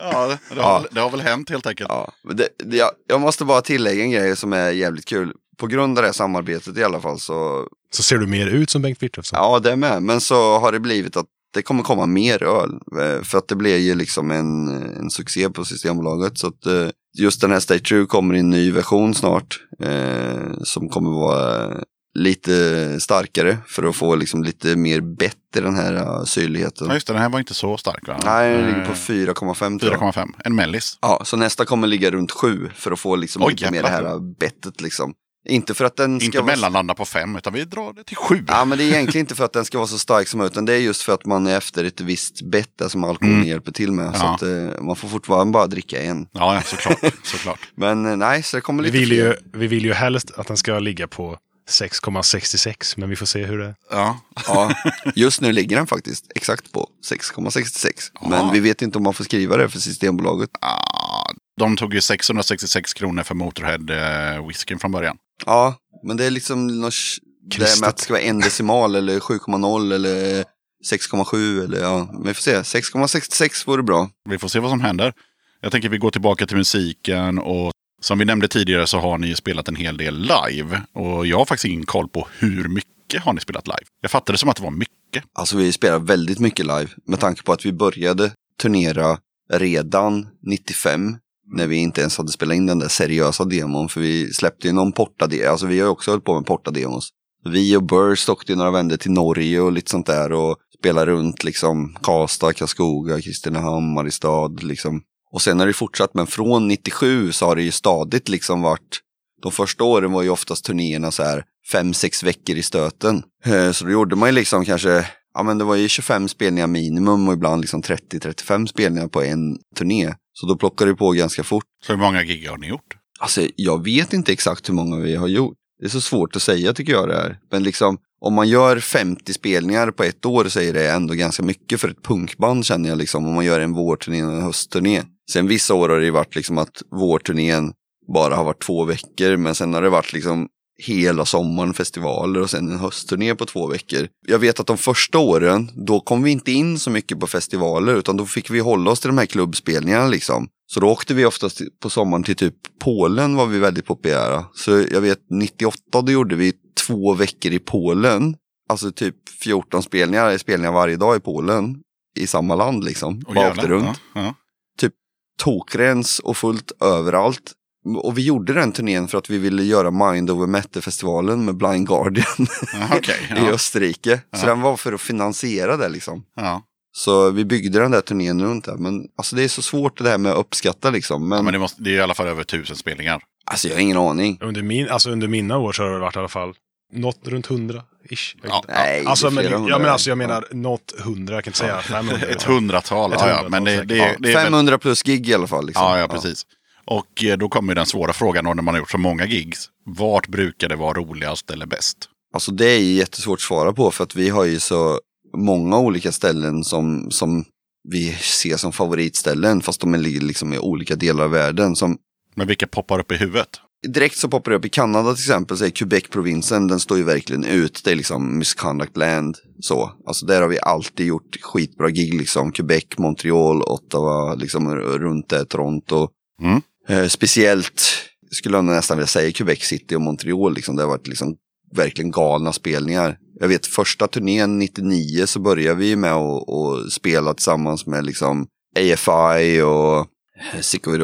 Ja, det, det, Ja. har, det har väl hänt helt enkelt. Ja, det, det, jag, jag måste bara tillägga en grej som är jävligt kul. På grund av det här samarbetet i alla fall så, Så ser du mer ut som Bengt Frithiofsson? ja det med. Men så har det blivit att det kommer komma mer öl. Eh, För att det blev ju liksom en, en succé på Systembolaget. Så att eh, just den här Stay True kommer i en ny version snart. Eh, som kommer vara lite starkare för att få liksom lite mer bett i den här uh, syrligheten. Ja, just det, den här var inte så stark va? Nej, den ligger på Eh, 4,5 tror jag. 4,5. En mellis. Ja, så nästa kommer ligga runt 7 för att få liksom Oj, lite mer det jävlar. här bettet liksom. Inte för att den ska Inte vara... mellanlanda på 5, utan vi drar det till 7. Ja, men det är egentligen inte för att den ska vara så stark som möjligt, utan det är just för att man är efter ett visst bett där som alkoholen Mm. hjälper till med. Så Ja. att eh, man får fortfarande bara dricka en. Ja, ja, såklart. *laughs* såklart. Men eh, nej, så det kommer Vi lite vill, ju, vi vill ju helst att den ska ligga på 6,66 men vi får se hur det är. Ja. Ja, just nu ligger den faktiskt exakt på 6,66. Men Ja. vi vet inte om man får skriva det för Systembolaget. Ah, de tog ju 666 kronor för Motorhead eh, från början. Ja, men det är liksom något, det med Kristet. att det ska vara en decimal eller 7,0 eller 6,7 eller ja, men vi får se. 6,66 vore bra. Vi får se vad som händer. Jag tänker vi går tillbaka till musiken och som vi nämnde tidigare så har ni ju spelat en hel del live. Och jag har faktiskt ingen koll på hur mycket har ni spelat live. Jag fattade det som att det var mycket. Alltså vi spelar väldigt mycket live med tanke på att vi började turnera redan 95 när vi inte ens hade spelat in den där seriösa demon för vi släppte ju någon portademo, alltså vi har ju också hållit på med portademos. Vi och Burst åkte ju några vändor till Norge och lite sånt där och spelade runt liksom Karlstad, Karlskoga, Kristinehamn, Mariestad liksom. Och sen har det fortsatt, men från 97 så har det ju stadigt liksom varit de första åren var ju oftast turnéerna så här fem, sex veckor i stöten. Eh, så då gjorde man ju liksom kanske, ja men det var ju 25 spelningar minimum och ibland liksom 30-35 spelningar på en turné. Så då plockade det på ganska fort. Så hur många gig har ni gjort? Alltså jag vet inte exakt hur många vi har gjort. Det är så svårt att säga tycker jag det är. Men liksom om man gör 50 spelningar på ett år så är det ändå ganska mycket för ett punkband känner jag liksom. Om man gör en vårturné och en höstturné. Sen vissa år har det varit liksom att vårturnén bara har varit två veckor. Men sen har det varit liksom hela sommaren festivaler och sen en höstturné på två veckor. Jag vet att de första åren, då kom vi inte in så mycket på festivaler utan då fick vi hålla oss till de här klubbspelningarna liksom. Så då åkte vi oftast på sommaren till typ Polen var vi väldigt populära. Så jag vet 98 då gjorde vi två veckor i Polen. Alltså typ 14 spelningar, spelningar varje dag i Polen. I samma land liksom. Och Bara jävlar, åkte runt Ja, ja. tokrens och fullt överallt. Och vi gjorde den turnén för att vi ville göra Mind Over Matter-festivalen med Blind Guardian Ja, *laughs* okej, *laughs* i ja. Österrike. Så Ja. den var för att finansiera det liksom. Ja. Så vi byggde den där turnén runt där. Men alltså det är så svårt det här med att uppskatta liksom. Men, Men det, måste, det är i alla fall över tusen spelningar. alltså jag har ingen aning. Under, min, alltså under mina år så har det varit i alla fall något runt hundra ish. Ja. Nej, Alltså, det men, ja, men alltså jag menar något hundra, jag kan inte säga 500. Ett hundratal, Ett ja, ja. hundratal Men det, säkert. det, Ja, det är väl, 500 plus gig i alla fall. Liksom. ja, ja, precis. Och eh, då kommer den svåra frågan då när man har gjort så många gigs. Vart brukar det vara roligast eller bäst? Alltså det är jättesvårt att svara på för att vi har ju så många olika ställen som, som vi ser som favoritställen fast de ligger liksom i olika delar av världen. Som Men vilka poppar upp i huvudet? direkt så poppar det upp i Kanada till exempel, så är Quebec-provinsen, den står ju verkligen ut. Det är liksom misconduct land. Så. Alltså där har vi alltid gjort skitbra gig liksom. Quebec, Montreal, Ottawa, liksom runt där, Toronto. Mm. Eh, speciellt, skulle jag nästan vilja säga, Quebec City och Montreal. Liksom, det har varit liksom verkligen galna spelningar. Jag vet första turnén 99 så började vi med att spela tillsammans med liksom AFI och eh, Sick of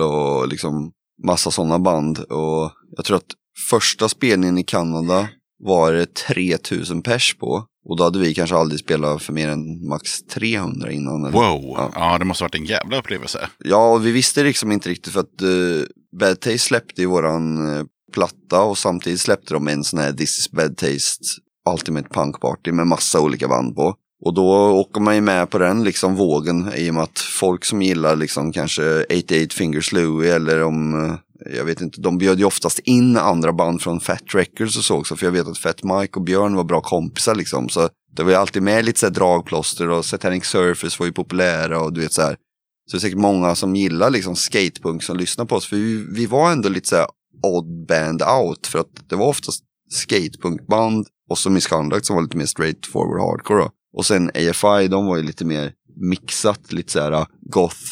och liksom massa sådana band. Och jag tror att första spelningen i Kanada var det 3000 pers på. Och då hade vi kanske aldrig spelat för mer än max 300 innan. Eller? Wow, Ja. ja. det måste ha varit en jävla upplevelse. Ja, och vi visste liksom inte riktigt för att uh, Bad Taste släppte ju våran eh, platta och samtidigt släppte de en sån här This is Bad Taste Ultimate Punk Party med massa olika band på. Och då åker man ju med på den liksom vågen i och med att folk som gillar liksom kanske 88 Fingers Louie eller om, eh, jag vet inte, de bjöd ju oftast in andra band från Fat Records och så också. För jag vet att Fat Mike och Björn var bra kompisar liksom. Så det var ju alltid med lite så här dragplåster och Satanic Surface var ju populära och du vet så här. Så det är säkert många som gillar liksom skatepunk som lyssnar på oss. För vi, vi var ändå lite så här odd band out. För att det var oftast skatepunkband och så Misconduct som var lite mer straight forward hardcore. Då. Och sen AFI, de var ju lite mer mixat, lite så här ah, goth,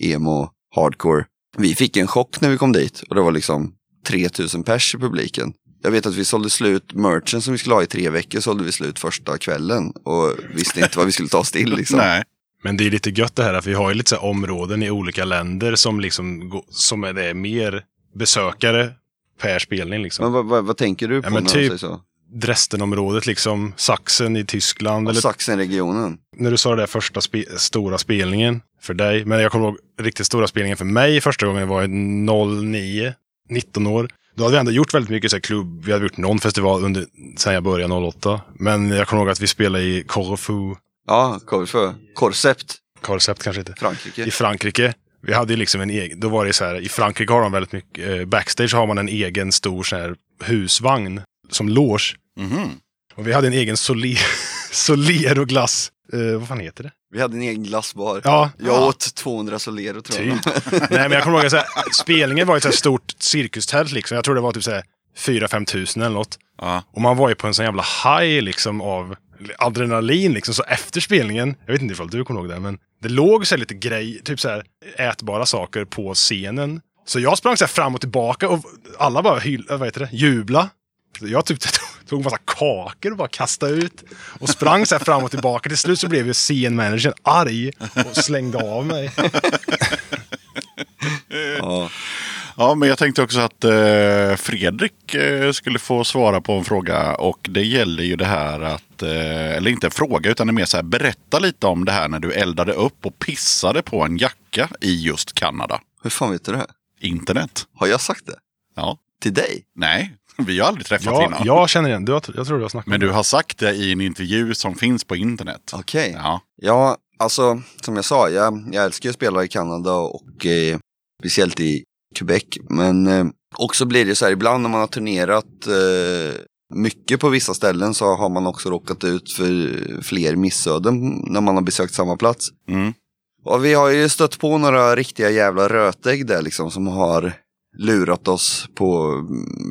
emo, hardcore. Vi fick en chock när vi kom dit och det var liksom 3000 pers i publiken. Jag vet att vi sålde slut merchen som vi skulle ha i tre veckor sålde vi slut första kvällen och visste inte vad vi skulle ta oss till liksom. *laughs* Nej. Men det är lite gött det här att vi har ju lite så områden i olika länder som liksom som är det är mer besökare per spelning liksom. Men vad, vad, vad tänker du på Ja, när typ- säger så? Dresdenområdet liksom, Sachsen i Tyskland. Eller Sachsenregionen. när du sa det där första spe stora spelningen för dig. Men jag kommer ihåg riktigt stora spelningen för mig första gången var 09, 19 år. Då hade vi ändå gjort väldigt mycket så här, klubb. Vi hade gjort någon festival under, sen jag började 08. Men jag kommer ihåg att vi spelade i Corfu, Ja, Korfö. Korsept, Corcept kanske inte, Frankrike. i Frankrike. Vi hade ju liksom en egen, då var det så här, i Frankrike har de väldigt mycket, eh, backstage har man en egen stor så här husvagn som loge. Mhm. Och vi hade en egen Soler, *laughs* Solero glass, eh, vad fan heter det? Vi hade en egen glassbar. Ja, Jag åt 200 Solero tror jag. Typ. Nej men jag kommer ihåg att spelningen var ett så här stort cirkustält liksom. Jag tror det var typ så här 4-5 tusen eller något. Ja. Och man var ju på en sån jävla high liksom av adrenalin liksom. Så efter spelningen, jag vet inte ifall du kommer ihåg det, men det låg så lite grej, typ så här ätbara saker på scenen. Så jag sprang så fram och tillbaka och alla bara hyll, vad heter det, jubla. Jag typ tog en massa kakor och bara kastade ut. Och sprang så här fram och tillbaka. Till slut så blev ju scenmanagern arg och slängde av mig. Ja. Ja, men jag tänkte också att eh, Fredrik eh, skulle få svara på en fråga. Och det gäller ju det här att, eh, eller inte en fråga, utan det är mer så här, berätta lite om det här när du eldade upp och pissade på en jacka i just Kanada. Hur fan vet du det? Internet. Har jag sagt det? Ja. Till dig? Nej, *laughs* vi har aldrig träffats Ja, innan. jag känner igen. Du har, jag tror du har snackat Men du har sagt det i en intervju som finns på internet. Okej. Ja. Ja, alltså som jag sa, jag, jag älskar att spela i Kanada och eh, speciellt i Quebec. Men eh, också blir det så här, ibland när man har turnerat eh, mycket på vissa ställen så har man också råkat ut för fler missöden när man har besökt samma plats. Mm. Och vi har ju stött på några riktiga jävla rötägg där liksom som har lurat oss på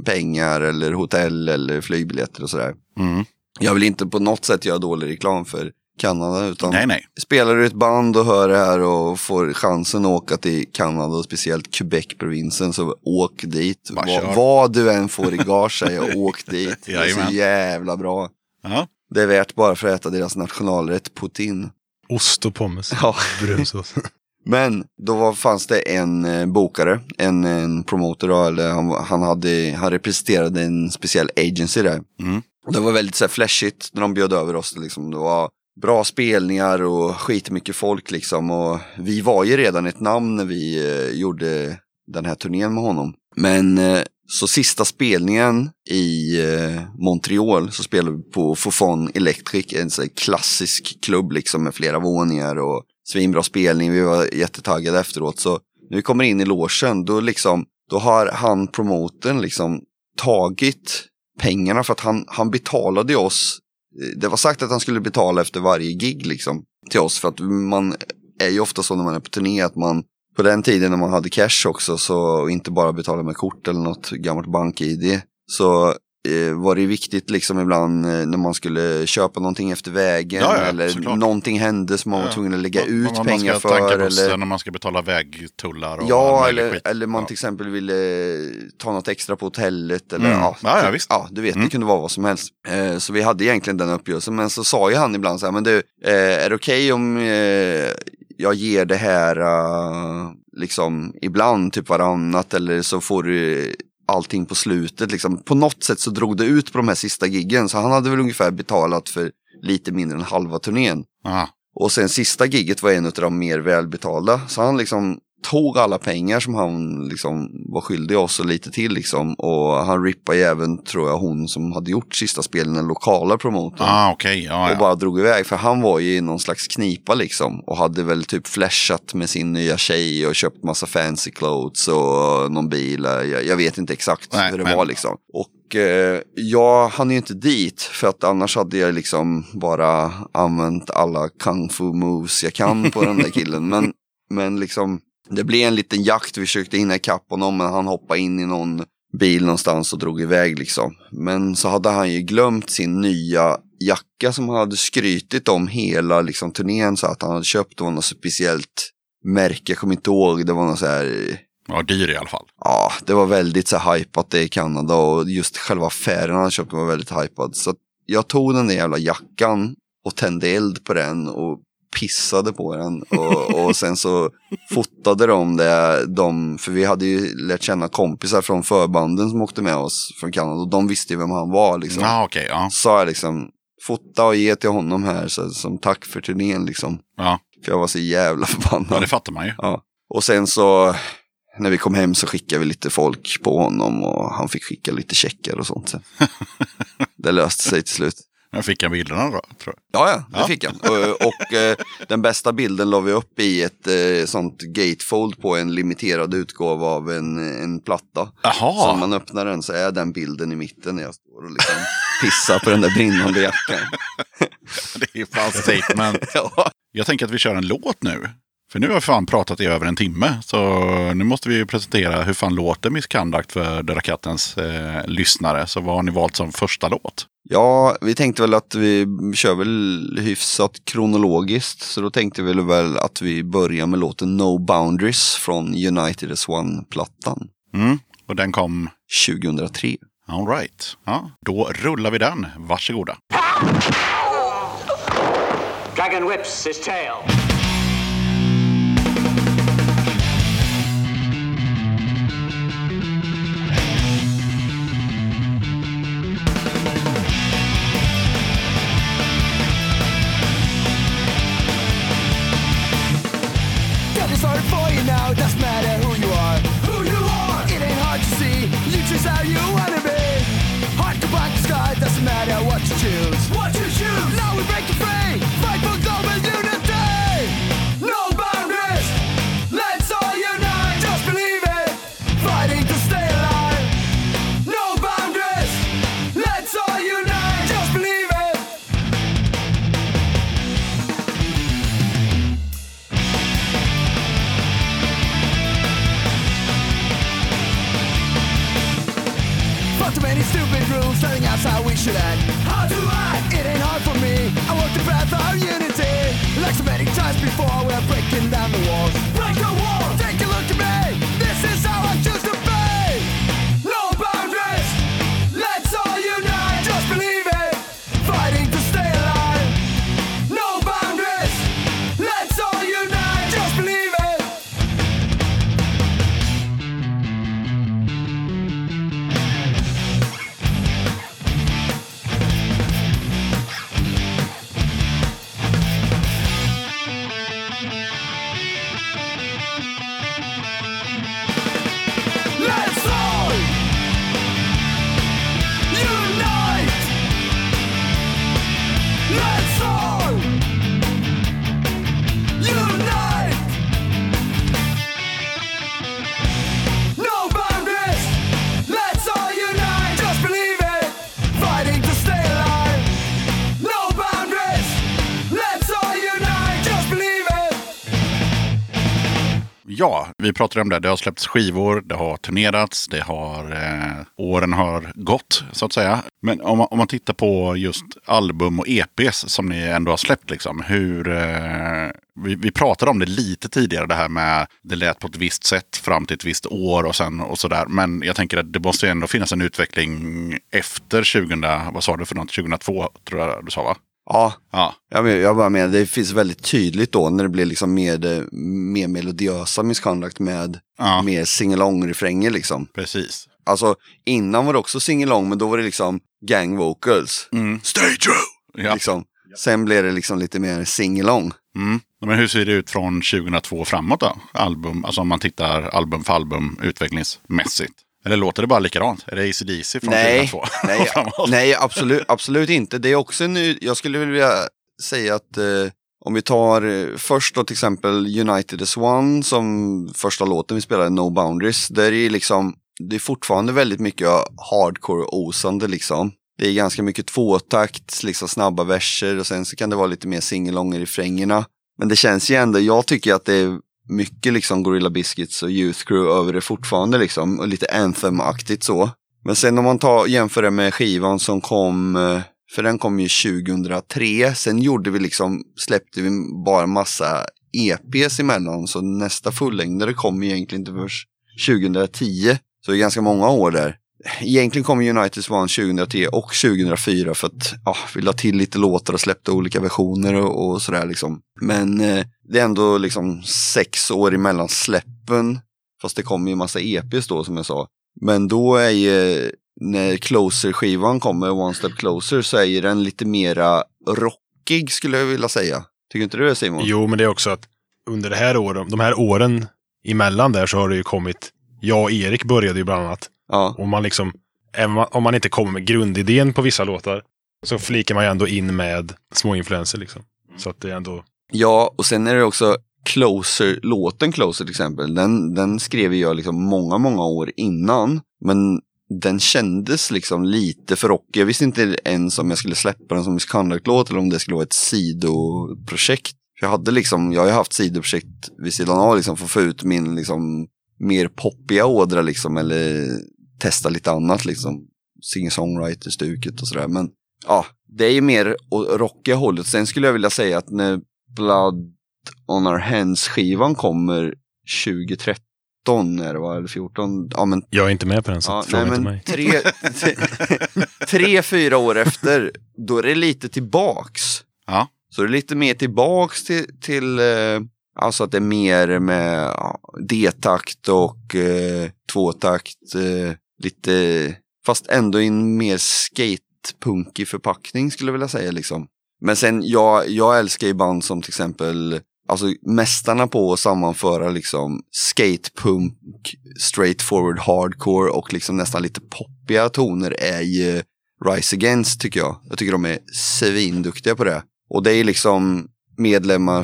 pengar eller hotell eller flygbiljetter och sådär. Mm. Jag vill inte på något sätt göra dålig reklam för Kanada utan Nej, nej. spelar du ett band och hör det här och får chansen att åka till Kanada och speciellt Quebec-provinsen så åk dit. Va, vad du än får i gage säger *laughs* åk dit. Det är så jävla bra. Ja. Det är värt bara för att äta deras nationalrätt Putin. Ost och pommes. Ja. Brunsås. *laughs* Men då var, fanns det en eh, bokare, en, en promoter då, eller han, han, hade, han representerade en speciell agency där. Mm. Det var väldigt så här flashigt när de bjöd över oss. Liksom. Det var bra spelningar och skitmycket folk liksom. Och vi var ju redan ett namn när vi eh, gjorde den här turnén med honom. Men eh, så sista spelningen i eh, Montreal så spelade vi på Fofon Electric, en så klassisk klubb liksom med flera våningar och svinbra spelning. Vi var jättetaggade efteråt. Så när vi kommer in i logen då liksom, då har han promoten liksom tagit pengarna för att han, han betalade oss. Det var sagt att han skulle betala efter varje gig liksom till oss för att man är ju ofta så när man är på turné att man på den tiden när man hade cash också så och inte bara betalade med kort eller något gammalt bank-id så var det viktigt liksom ibland eh, när man skulle köpa någonting efter vägen Ja, ja, eller såklart. någonting hände som man var Ja. tvungen att lägga Vad- ut man pengar ska tanka för. bussen Eller, när man ska betala vägtullar och Ja, eller, eller man ja. till exempel ville ta något extra på hotellet. Eller, Mm. ja, Ja, ja, visst. ja, du vet, Mm. det kunde vara vad som helst. Eh, så vi hade egentligen den uppgörelsen. Men så sa ju han ibland så här, men du, eh, är det okej om eh, jag ger det här eh, liksom ibland, typ varannat, eller så får du allting på slutet. Liksom. På något sätt så drog det ut på de här sista giggen. Så han hade väl ungefär betalat för lite mindre än halva turnén. Ja. Och sen sista giget var en av de mer välbetalda. Så han liksom tog alla pengar som han liksom var skyldig oss och lite till liksom. Och han rippade ju även, tror jag, hon som hade gjort sista spelen, den lokala promotorn. Ah, okej. Ja, Och ja. bara drog iväg, för han var ju i någon slags knipa liksom. Och hade väl typ flashat med sin nya tjej och köpt massa fancy clothes och någon bil. Jag, jag vet inte exakt Nej, hur det men- var liksom. Och eh, jag hann ju inte dit, för att annars hade jag liksom bara använt alla kung fu moves jag kan på den där killen. Men, *laughs* men liksom, det blev en liten jakt, vi försökte hinna ikapp honom, men han hoppade in i någon bil någonstans och drog iväg liksom. Men så hade han ju glömt sin nya jacka som han hade skrytit om hela liksom, turnén. Så att han hade köpt, det var något speciellt märke, jag kommer inte ihåg, det var något så här ja, dyr i alla fall. Ja, det var väldigt så hypat det i Kanada och just själva affären han köpte var väldigt hypad. Så jag tog den där jävla jackan och tände eld på den och pissade på den. Och, och sen så fotade de det, de, för vi hade ju lärt känna kompisar från förbanden som åkte med oss från Kanada och de visste ju vem han var liksom. Ja, okej. ja. Så jag liksom, fota och ge till honom här så, som tack för turnén liksom. Ja. För jag var så jävla förbannad. ja, det fattar man ju. Ja. Och sen så när vi kom hem så skickade vi lite folk på honom och han fick skicka lite checkar och sånt. Sen. *laughs* det löste sig till slut. Jag fick jag bilderna då, tror jag. Ja, ja, det Ja. fick han. Och, och eh, den bästa bilden la vi upp i ett eh, sånt gatefold på en limiterad utgåva av en, en platta. Så Jaha, om man öppnar den så är den bilden i mitten när jag står och liksom pissar på den där brinnande jackan. *laughs* det är fan statement. *laughs* Ja. Jag tänker att vi kör en låt nu. För nu har vi fan pratat i över en timme. Så nu måste vi presentera hur fan låter Misconduct för Döda Kattens eh, lyssnare. Så vad har ni valt som första låt? Ja, vi tänkte väl att vi kör väl hyfsat kronologiskt. Så då tänkte vi väl att vi börjar med låten No Boundaries från United as One-plattan Mm. Och den kom 2003. All right. Ja, då rullar vi den. Varsågoda. Dragon whips his tail. It doesn't matter who you are. Who you are! It ain't hard to see, you choose how you wanna be. Heart to black sky, doesn't matter what you choose. How we should act. How to act? It ain't hard for me. I walk the path unity. Like Ja, vi pratade om det. Det har släppts skivor, det har turnerats, det har, eh, åren har gått så att säga. Men om man, om man tittar på just album och EPs som ni ändå har släppt, liksom, hur... Eh, vi, vi pratade om det lite tidigare, det här med det lät på ett visst sätt fram till ett visst år och sen och sådär. Men jag tänker att det måste ändå finnas en utveckling efter 2000, vad sa du för något, 2002 tror jag du sa va? Ja, Ja, jag, men- jag bara menar, det finns väldigt tydligt då när det blir liksom mer, eh, mer melodiösa misconduct med Ja. mer singalong-refränger liksom. precis. Alltså innan var det också singalong men då var det liksom gang vocals. Stay true! Ja. Liksom. Sen blev det liksom lite mer singalong. Mm. Men hur ser det ut från 2002 framåt då? Album, alltså om man tittar album för album utvecklingsmässigt. Eller låter det bara likadant? Är det ACDC från Nej, 2002? *laughs* nej, *laughs* nej absolut, absolut inte. Det är också nu, jag skulle vilja säga att eh, om vi tar eh, först då till exempel United as One som första låten vi spelade, No Boundaries. Där är det liksom, det är fortfarande väldigt mycket hardcore-osande liksom. Det är ganska mycket tvåtakt, liksom snabba verser och sen så kan det vara lite mer singalong i refrängerna. Men det känns ju ändå, jag tycker att det är mycket liksom Gorilla Biscuits och Youth Crew över det fortfarande liksom. Och lite anthem-aktigt så. Men sen om man tar, jämför det med skivan som kom, eh, för den kom ju 2003. Sen gjorde vi liksom, släppte vi bara massa EPs emellan. Så nästa fullängdare kom egentligen inte först 2010. Så det är ganska många år där. Egentligen kom United Swan 2003 och 2004 för att ja, vi la till lite låtar och släppte olika versioner och, och sådär liksom. Men eh, det är ändå liksom sex år emellan släppen. Fast det kom ju massa EPs då som jag sa. Men då är ju, när Closer-skivan kommer, One Step Closer, så är ju den lite mera rockig skulle jag vilja säga. Tycker inte du det Simon? Jo, men det är också att under det här åren, de här åren emellan där så har det ju kommit, jag och Erik började ju bland annat. Ja, Och man liksom, även om man- inte kommer med grundidén på vissa låtar, så flikar man ju ändå in med små influenser liksom. Så att det är ändå, ja, och sen är det också Closer, låten Closer till exempel, den, den skrev jag liksom många, många år innan. Men den kändes liksom lite för rockig. Jag visste inte ens om jag skulle släppa den som misconduct-låt eller om det skulle vara ett sidoprojekt. Jag hade liksom, jag har ju haft sidoprojekt vid sidan av liksom för att få ut min liksom mer poppiga ådra liksom eller testa lite annat liksom. Singer-songwriter-stuket och sådär. Men ja, det är ju mer rockiga hållet. Sen skulle jag vilja säga att när Blood on our hands-skivan kommer 2013 är det va? Eller 14? Ja men jag är inte med på den så Ja, fråga nej, inte men mig. tre, *laughs* tre, fyra år efter, då är det lite tillbaks. Ja. Så det är lite mer tillbaks till, till eh, alltså att det är mer med ja, D-takt och eh, tvåtakt. Eh, lite, fast ändå i en mer skatepunkig förpackning skulle jag vilja säga liksom. Men sen, jag, jag älskar ju band som till exempel Alltså mästarna på att sammanföra liksom skatepunk, straightforward hardcore och liksom nästan lite poppiga toner är ju Rise Against tycker jag. Jag tycker de är svinduktiga på det. Och det är liksom medlemmar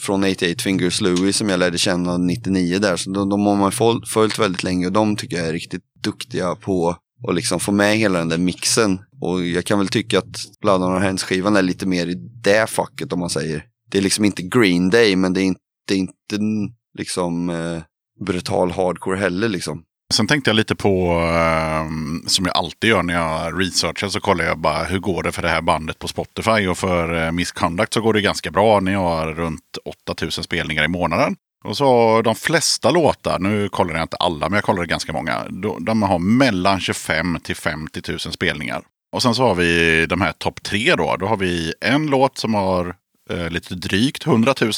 från 88 Fingers Louis som jag lärde känna 99 där. Så de, de har man följt väldigt länge och de tycker jag är riktigt duktiga på att liksom få med hela den där mixen. Och jag kan väl tycka att Blood on hands-skivan är lite mer i det facket om man säger. Det är liksom inte Green Day men det är inte, det är inte liksom eh, brutal hardcore heller liksom. Sen tänkte jag lite på, eh, som jag alltid gör när jag researchar, så kollar jag bara hur går det för det här bandet på Spotify. Och för eh, Misconduct så går det ganska bra. Ni har runt 8000 spelningar i månaden. Och så de flesta låtar, nu kollar jag inte alla, men jag kollade ganska många. De, de har mellan 25 till 50 000 spelningar. Och sen så har vi de här topp tre då. Då har vi en låt som har eh, lite drygt 100 000.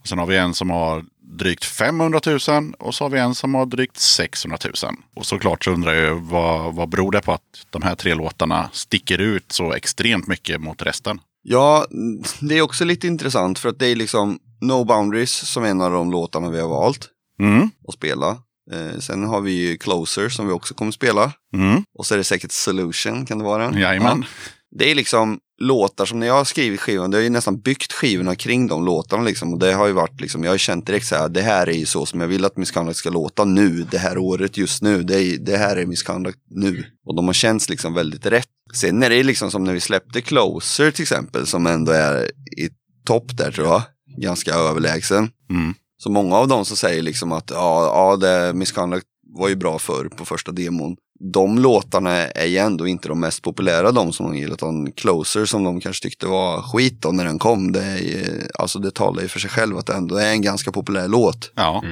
Och sen har vi en som har drygt 500 000 och så har vi en som har drygt 600 000. Och såklart så undrar jag vad, vad beror det på att de här tre låtarna sticker ut så extremt mycket mot resten? Ja, det är också lite intressant för att det är liksom No Boundaries som är en av de låtarna vi har valt Mm. att spela. Eh, sen har vi ju Closer som vi också kommer spela. Mm. Och så är det säkert Solution, kan det vara den? Jajamän. Det är liksom låtar som när jag har skrivit skivan, det har ju nästan byggt skivorna kring de låtarna liksom. Och det har ju varit liksom, jag har känt direkt så här, det här är ju så som jag vill att Misconduct ska låta nu, det här året just nu. Det, är, det här är Misconduct nu. Och de har känts liksom väldigt rätt. Sen är det liksom som när vi släppte Closer till exempel, som ändå är i topp där tror jag. Ganska överlägsen. Mm. Så många av dem som säger liksom att ja, ja det, Misconduct var ju bra förr på första demon. De låtarna är ju ändå inte de mest populära, de som de gillar, utan Closer som de kanske tyckte var skit då när den kom. Det, är, ju- alltså det talar ju för sig själv att det ändå är en ganska populär låt. Ja.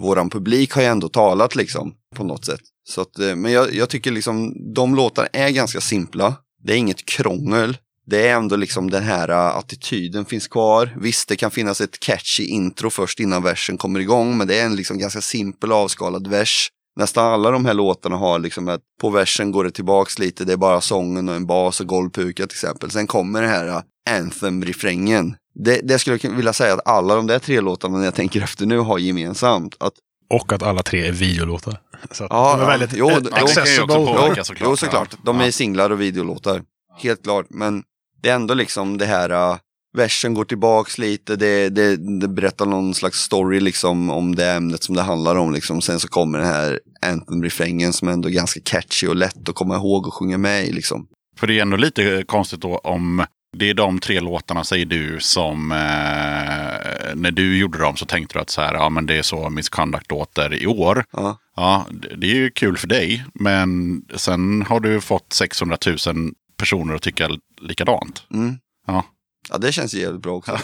Våran publik har ju ändå talat liksom på något sätt. Så att, eh, men jag, jag tycker liksom de låtarna är ganska simpla. Det är inget krångel. Det är ändå liksom den här uh, attityden finns kvar. Visst, det kan finnas ett catchy intro först innan versen kommer igång, men det är en liksom ganska simpel avskalad vers. Nästan alla de här låtarna har liksom att på versen går det tillbaks lite, det är bara sången och en bas och golvpuka till exempel. Sen kommer den här uh, anthem-refrängen. Det, det skulle jag vilja säga att alla de där tre låtarna när jag tänker efter nu har gemensamt. Att Och att alla tre är videolåtar. Så att Ja, de är ja. väldigt Jo, eh, det- det också accessible. påverka Jo, såklart. jo, såklart. De är singlar och videolåtar. Helt klart. Men det är ändå liksom det här, uh, versen går tillbaks lite, det, det, det berättar någon slags story liksom om det ämnet som det handlar om. Liksom. Sen så kommer den här anthem-refrängen som ändå är ganska catchy och lätt att komma ihåg och sjunga med i. Liksom. För det är ändå lite konstigt då om det är de tre låtarna, säger du, som eh, när du gjorde dem så tänkte du att så här, ja men det är så Misconduct låter i år. Ja. Ja, det är ju kul för dig, men sen har du fått 600 000 personer att tycka likadant. Mm. Ja. Ja, det känns jävligt bra också. *laughs*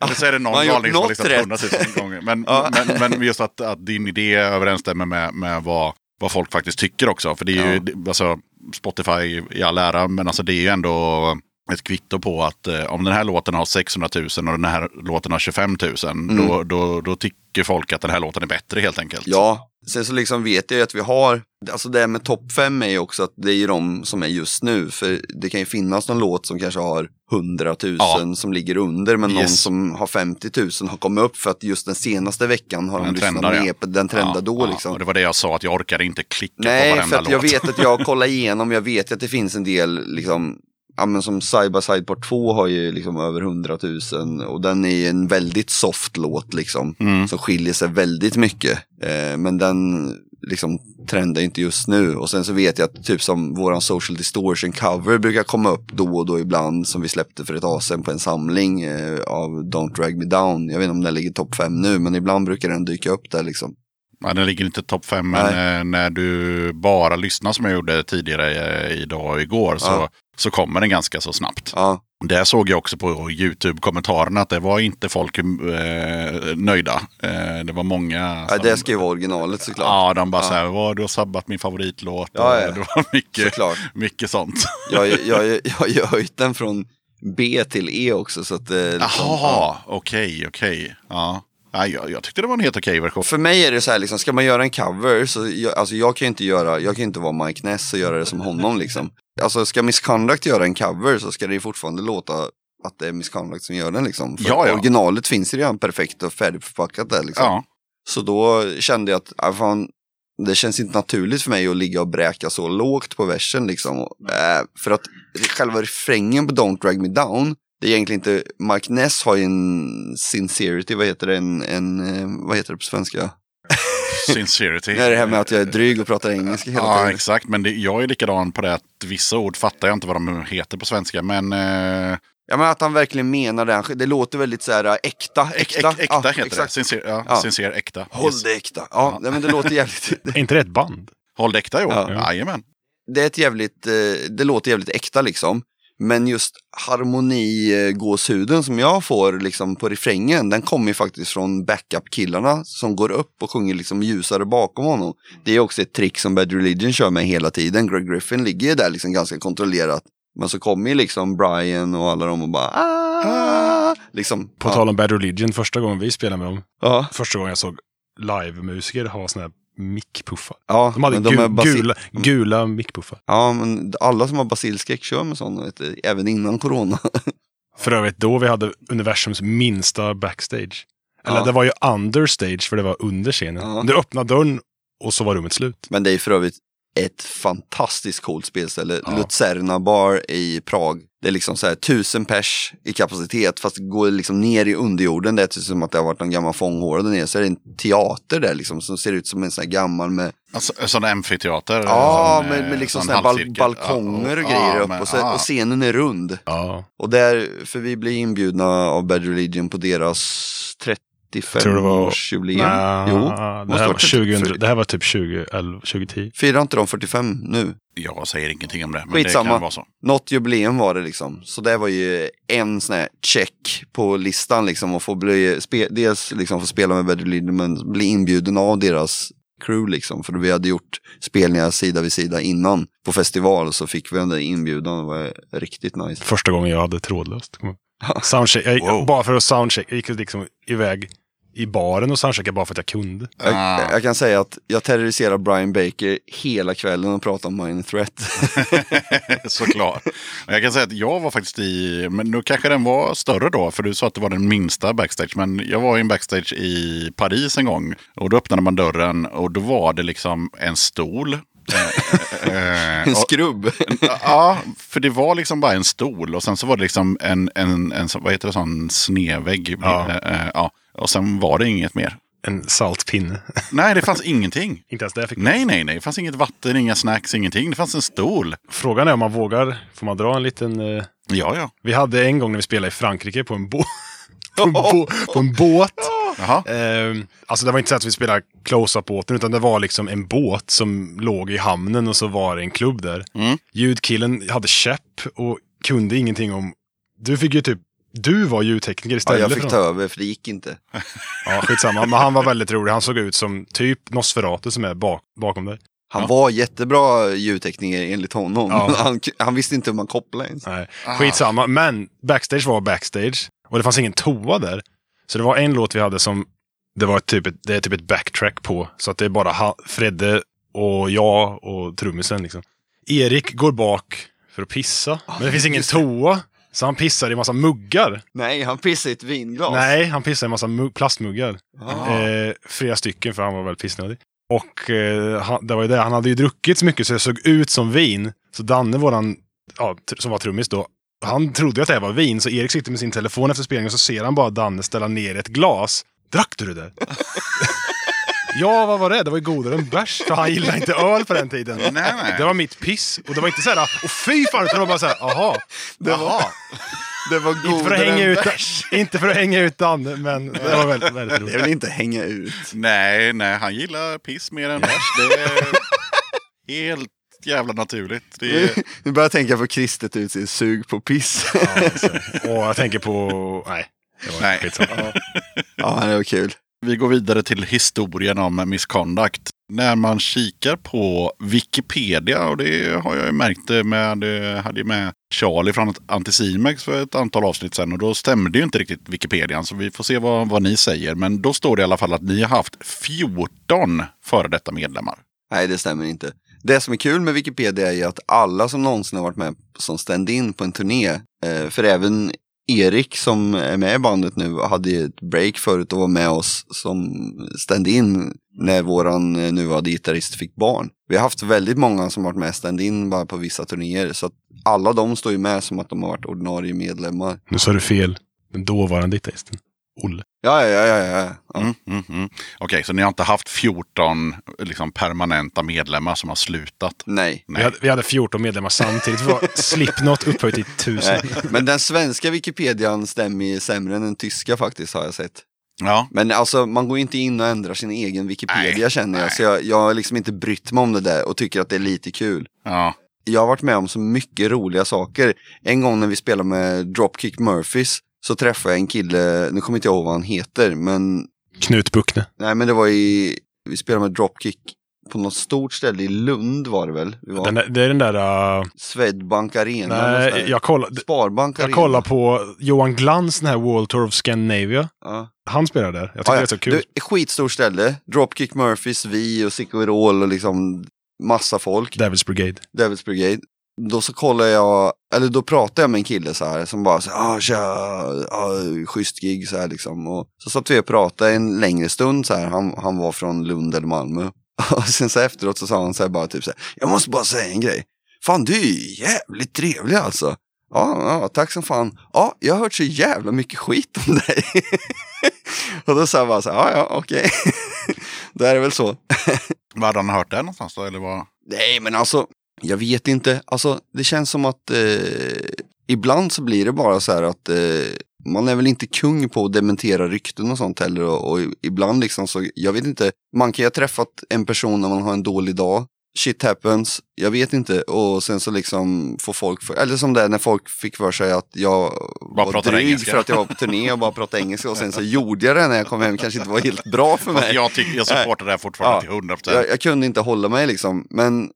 Eller så är det någon galning som har rätt. 100 000 gånger. Men, Ja. men, men just att, att din idé överensstämmer med, med vad, vad folk faktiskt tycker också. För det är ju, det- alltså, Spotify i all ära, men alltså det är ju ändå ett kvitto på att eh, om den här låten har 600 000 och den här låten har 25 000, då, då, då tycker folk att den här låten är bättre helt enkelt. Mm. Ja, sen så liksom vet jag ju att vi har, alltså det här med topp fem är ju också att det är ju de som är just nu. För det kan ju finnas någon låt som kanske har 100 000 Ja. som ligger under, men någon Yes. som har 50 000 har kommit upp för att just den senaste veckan har de Den lyssnat trendar, ja. mer på, den trendar Ja, då ja, liksom. Och det var det jag sa, att jag orkade inte klicka på Nej, varenda för att jag låt. vet att jag kollar igenom, jag vet att det finns en del liksom Ja men som Side by Side Part 2 har ju liksom över 100 000 och den är en väldigt soft låt liksom. Mm. Som skiljer sig väldigt mycket. Eh, men den liksom trendar inte just nu. Och sen så vet jag att typ som våran Social Distortion cover brukar komma upp då och då ibland. Som vi släppte för ett tag sedan på en samling eh, av Don't Drag Me Down. Jag vet inte om den ligger topp 5 nu men ibland brukar den dyka upp där liksom. Ja, den ligger inte topp fem, men eh, när du bara lyssnar som jag gjorde tidigare eh, idag och igår Ja. så kommer den ganska så snabbt. Ja, Där såg jag också på YouTube-kommentarerna att det var inte folk eh, nöjda. Eh, det var många ja det ska ju vara originalet såklart. Ja, de bara Ja. så här, "Vad, du har sabbat min favoritlåt. Ja, ja. Det var mycket, Såklart. mycket sånt. Jag, *laughs* jag, jag, jag har ju höjt den från B till E också. Så att, eh, liksom, ja. Jaha, okej, okej. Ja. Ja, jag, jag tyckte det var en helt okej version. För mig är det så här, liksom, ska man göra en cover, så jag, alltså jag kan ju inte göra, jag kan inte vara Mike Ness och göra det som honom liksom. Alltså ska Misconduct göra en cover så ska det fortfarande låta att det är Misconduct som gör den liksom. För Ja, ja. originalet finns ju redan perfekt och färdigförpackat där liksom. Ja. Så då kände jag att, ah, fan, det känns inte naturligt för mig att ligga och bräka så lågt på versen liksom. Eh, för att själva refrängen på Don't Drag Me Down, det är egentligen inte, Mike Ness har ju en sincerity, vad heter det, en, en eh, vad heter det på svenska? Sincerity. Det är det här med att jag är dryg och pratar engelska hela Ja, tiden. exakt. Men det, jag är likadan på det att vissa ord fattar jag inte vad de heter på svenska. Men eh, Ja men att han verkligen menar det. Det låter väldigt så här äh, äkta. Äkta, äkta Ja, heter exakt. det. Sincere, ja, Ja. sincere äkta. Håll Yes. det äkta. Ja, nej, men det låter jävligt. *laughs* Är inte det ett band? Håll det äkta, jo. Ja. Jajamän. det är ett jävligt, eh, det låter jävligt äkta liksom. Men just harmonigåshuden som jag får liksom på refrängen, den kommer ju faktiskt från backup-killarna som går upp och sjunger liksom ljusare bakom honom. Det är också ett trick som Bad Religion kör med hela tiden. Greg Griffin ligger ju där liksom ganska kontrollerat. Men så kommer ju liksom Brian och alla de och bara ah, liksom. På ja. tal om Bad Religion, första gången vi spelade med dem. Ja, Första gången jag såg live-musiker ha såna här mickpuffar. ja, De hade men de gu- är basi- gula, gula mickpuffar. Ja, men alla som har basilskräck kör med sådana, du, även innan corona. *laughs* För övrigt då vi hade universums minsta backstage. Eller Ja. det var ju understage för det var under scenen. Ja. Du öppnade dörren och så var rummet slut. Men det är för övrigt ett fantastiskt coolt spelställe. Ja. Luzerna bar i Prag. Det är liksom så här tusen pers i kapacitet fast går liksom ner i underjorden. Det är typ som att det har varit någon gammal fånghåla där nere. Så är det en teater där liksom som ser ut som en sån här gammal med, Alltså, sån amfiteater. ja, sån, med, eh, med liksom sån bal balkonger och grejer ja, upp men- och, så, ja. och scenen är rund. Ja. Och där, för vi blir inbjudna av Bad Religion på deras tror det var- 35-årsjubileum. Nej, Jo, det, måste här var varit 2000, det här var typ 2011, 2010. Firar inte de 45 nu? Jag säger ingenting om det. Men Skitsamma. det kan vara så. Något jubileum var det liksom. Så det var ju en sån här check på listan liksom. Och få bli, spe, dels liksom få spela med Bad Religion men bli inbjuden av deras crew liksom. För vi hade gjort spelningar sida vid sida innan på festival. Så fick vi den där inbjudan. Det var riktigt nice. Första gången jag hade trådlöst. Soundcheck, jag, Wow. Bara för att soundcheck, jag gick liksom iväg i baren och soundcheckade bara för att jag kunde. Jag, Ah. jag kan säga att jag terroriserade Brian Baker hela kvällen och pratade om Minor Threat. *laughs* Såklart. Jag kan säga att jag var faktiskt i, men nu kanske den var större då, för du sa att det var den minsta backstage. Men jag var i en backstage i Paris en gång och då öppnade man dörren och då var det liksom en stol. Eh, eh, en och- skrubb. *laughs* Ja, för det var liksom bara en stol och sen så var det liksom en, en, en vad heter det, sån snedvägg. Ja. Eh, eh, ja. Och sen var det inget mer. En saltpinne. Nej, det fanns ingenting. *laughs* Inte ens det fick Nej, nej, nej. Det fanns inget vatten, inga snacks, ingenting. Det fanns en stol. Frågan är om man vågar. Får man dra en liten... eh, Ja, ja. Vi hade en gång när vi spelade i Frankrike på en, bå- *laughs* på en, *laughs* på en båt. Eh, alltså det var inte så att vi spelade close-up-båten utan det var liksom en båt som låg i hamnen och så var det en klubb där. Mm. Ljudkillen hade käpp och kunde ingenting om... Du fick ju typ... Du var ljudtekniker Ja, istället jag fick ta över för det gick inte. *laughs* Ja, skitsamma. Men han var väldigt rolig. Han såg ut som typ Nosferatu som är bak, bakom dig. Han Ja. var jättebra ljudtekniker enligt honom. Ja. *laughs* Han, han visste inte hur man kopplade ens. Nej, skitsamma. Men backstage var backstage. Och det fanns ingen toa där. Så det var en låt vi hade som det var typ ett, det är typ ett backtrack på. Så att det är bara ha, Fredde och jag och trummisen liksom. Erik går bak för att pissa. Men det finns ingen toa. Så han pissar i massa muggar. Nej, han pissade i ett vinglas. Nej, han pissar i massa mu- plastmuggar. Ah. Eh, flera stycken för han var väldigt pissnödig. Och eh, han, det var ju det, han hade ju druckit så mycket så det såg ut som vin. Så Danne, våran, ja, som var trummis då, han trodde att det här var vin. Så Erik sitter med sin telefon efter spelningen och så ser han bara Danne ställa ner ett glas. Drack du det där? *laughs* ja, vad var det? Det var ju godare än bärs. För han gillade inte öl på den tiden. Nej, nej. Det var mitt piss. Och det var inte så här, åh fy fan, utan det var bara så här, aha. det, var, det var Inte för, att godare hänga än ut, bärs. inte för att hänga ut Danne, men det var väldigt, väldigt roligt. Jag vill inte hänga ut. Nej, nej, han gillar piss mer än bärs. Det är *laughs* helt jävla naturligt. Det är, *laughs* Nu börjar jag tänka på kristet ut sig sug på piss. Ja, alltså. Och jag tänker på... Nej. Nej. ja, det var kul. vi går vidare till historien om misconduct. När man kikar på Wikipedia, och det har jag ju märkt det med, det hade ju med Charlie från Anticimex för ett antal avsnitt sedan och då stämde ju inte riktigt Wikipedian så vi får se vad, vad ni säger. Men då står det i alla fall att ni har haft 14 före detta medlemmar. Nej, det stämmer inte. Det som är kul med Wikipedia är ju att alla som någonsin har varit med som stand-in på en turné, eh, för även Erik som är med i bandet nu hade ju ett break förut och var med oss som stand-in när våran eh, nuvarande gitarrist fick barn. Vi har haft väldigt många som varit med stand-in bara på vissa turnéer så att alla de står ju med som att de har varit ordinarie medlemmar. Nu sa du fel. Den dåvarande gitarristen. Olle. Ja, ja, ja, ja. ja. Mm, mm, mm. Okej, så ni har inte haft 14 liksom, permanenta medlemmar som har slutat? Nej. Vi Nej. hade, vi hade 14 medlemmar samtidigt. Var Slipknot upphöjt till 1000. Nej. Men den svenska Wikipedian stämmer ju sämre än den tyska faktiskt har jag sett. Ja, Men alltså man går inte in och ändrar sin egen Wikipedia Nej, känner jag. nej. Så jag, jag har liksom inte brytt mig om det där och tycker att det är lite kul. ja. Jag har varit med om så mycket roliga saker. En gång när vi spelade med Dropkick Murphys så träffade jag en kille, nu kommer inte jag ihåg vad han heter, men Knut Buckne. nej men det var i, vi spelade med Dropkick på något stort ställe i Lund var det väl? Vi var där, det är den där... Uh, Swedbank Arena. nej, jag kollar, Sparbank jag Arena. kollar på Johan Glans, den här World Tour of Scandinavia. Ja. Han spelar där. Jag tycker Ja, det är så kul. Du, ett skitstort ställe. Dropkick Murphys, vi och Sicko Virol och liksom massa folk. Devils Brigade. Devils Brigade. Då så kollar jag, eller då pratar jag med en kille så här som bara så här, ah, tja, ah, schysst gig så här liksom. Och så satt vi och pratade en längre stund så här, han, han var från Lund eller Malmö. *laughs* Och sen så efteråt så sa han så här bara typ så här, jag måste bara säga en grej. Fan du är jävligt trevlig alltså. Ja, ja, tack som fan. Ja, jag har hört så jävla mycket skit om dig. *laughs* och då sa jag bara så här, ja, ja, okej. *laughs* det är väl så. Var hade han hört det någonstans då? Eller vad? Nej, men alltså, jag vet inte. Alltså, det känns som att eh, ibland så blir det bara så här att eh, man är väl inte kung på att dementera rykten och sånt heller. Och, och ibland liksom så, jag vet inte, man kan ju ha träffat en person när man har en dålig dag. Shit happens, jag vet inte. Och sen så liksom får folk, för, eller som det är när folk fick för sig att jag Bara var dryg engelska. för att jag var på turné och bara pratade engelska. Och sen så gjorde jag det när jag kom hem, kanske inte var helt bra för mig. Jag, tycker, jag supportar det här fortfarande Ja. till 100 procent. Jag, jag kunde inte hålla mig liksom. Men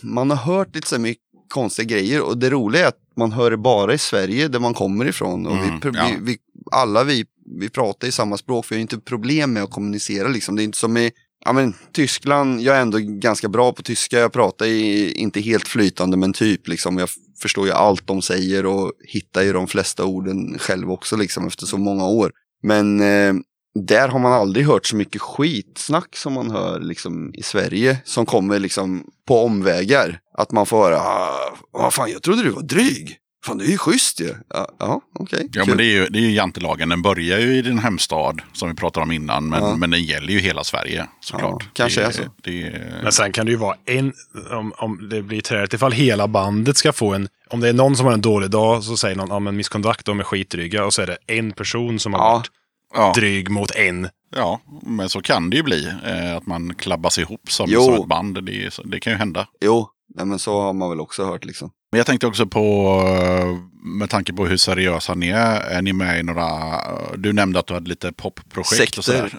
man har hört lite så mycket konstiga grejer och det roliga är att man hör det bara i Sverige där man kommer ifrån. Och Mm, vi, ja. vi, alla vi, vi pratar i samma språk, vi har inte problem med att kommunicera liksom. Det är inte som i Ja men Tyskland, jag är ändå ganska bra på tyska. Jag pratar i, inte helt flytande men typ liksom. Jag förstår ju allt de säger och hittar ju de flesta orden själv också liksom efter så många år. Men eh, där har man aldrig hört så mycket skitsnack som man hör liksom i Sverige som kommer liksom på omvägar. Att man får höra, ah, vad fan jag trodde du var dryg. Fan du är ju schysst ju. Ja, ja okej. Ja, kul. men det är ju, det är ju jantelagen. Den börjar ju i din hemstad, som vi pratade om innan. Men, Ja. men den gäller ju hela Sverige, såklart. Ja, kanske det, är så. Det, är- Men sen kan det ju vara en, om, om det blir träligt, ifall hela bandet ska få en, om det är någon som har en dålig dag så säger någon, ja men Misconduct, de är skitdryga. Och så är det en person som har Ja. varit ja, dryg mot en. ja, men så kan det ju bli. Eh, att man klabbas ihop som, som ett band. Det, det kan ju hända. Jo, nej, men så har man väl också hört liksom. Men jag tänkte också på, eh, med tanke på hur seriösa ni är, är ni med i några, eh, du nämnde att du hade lite popprojekt och sådär.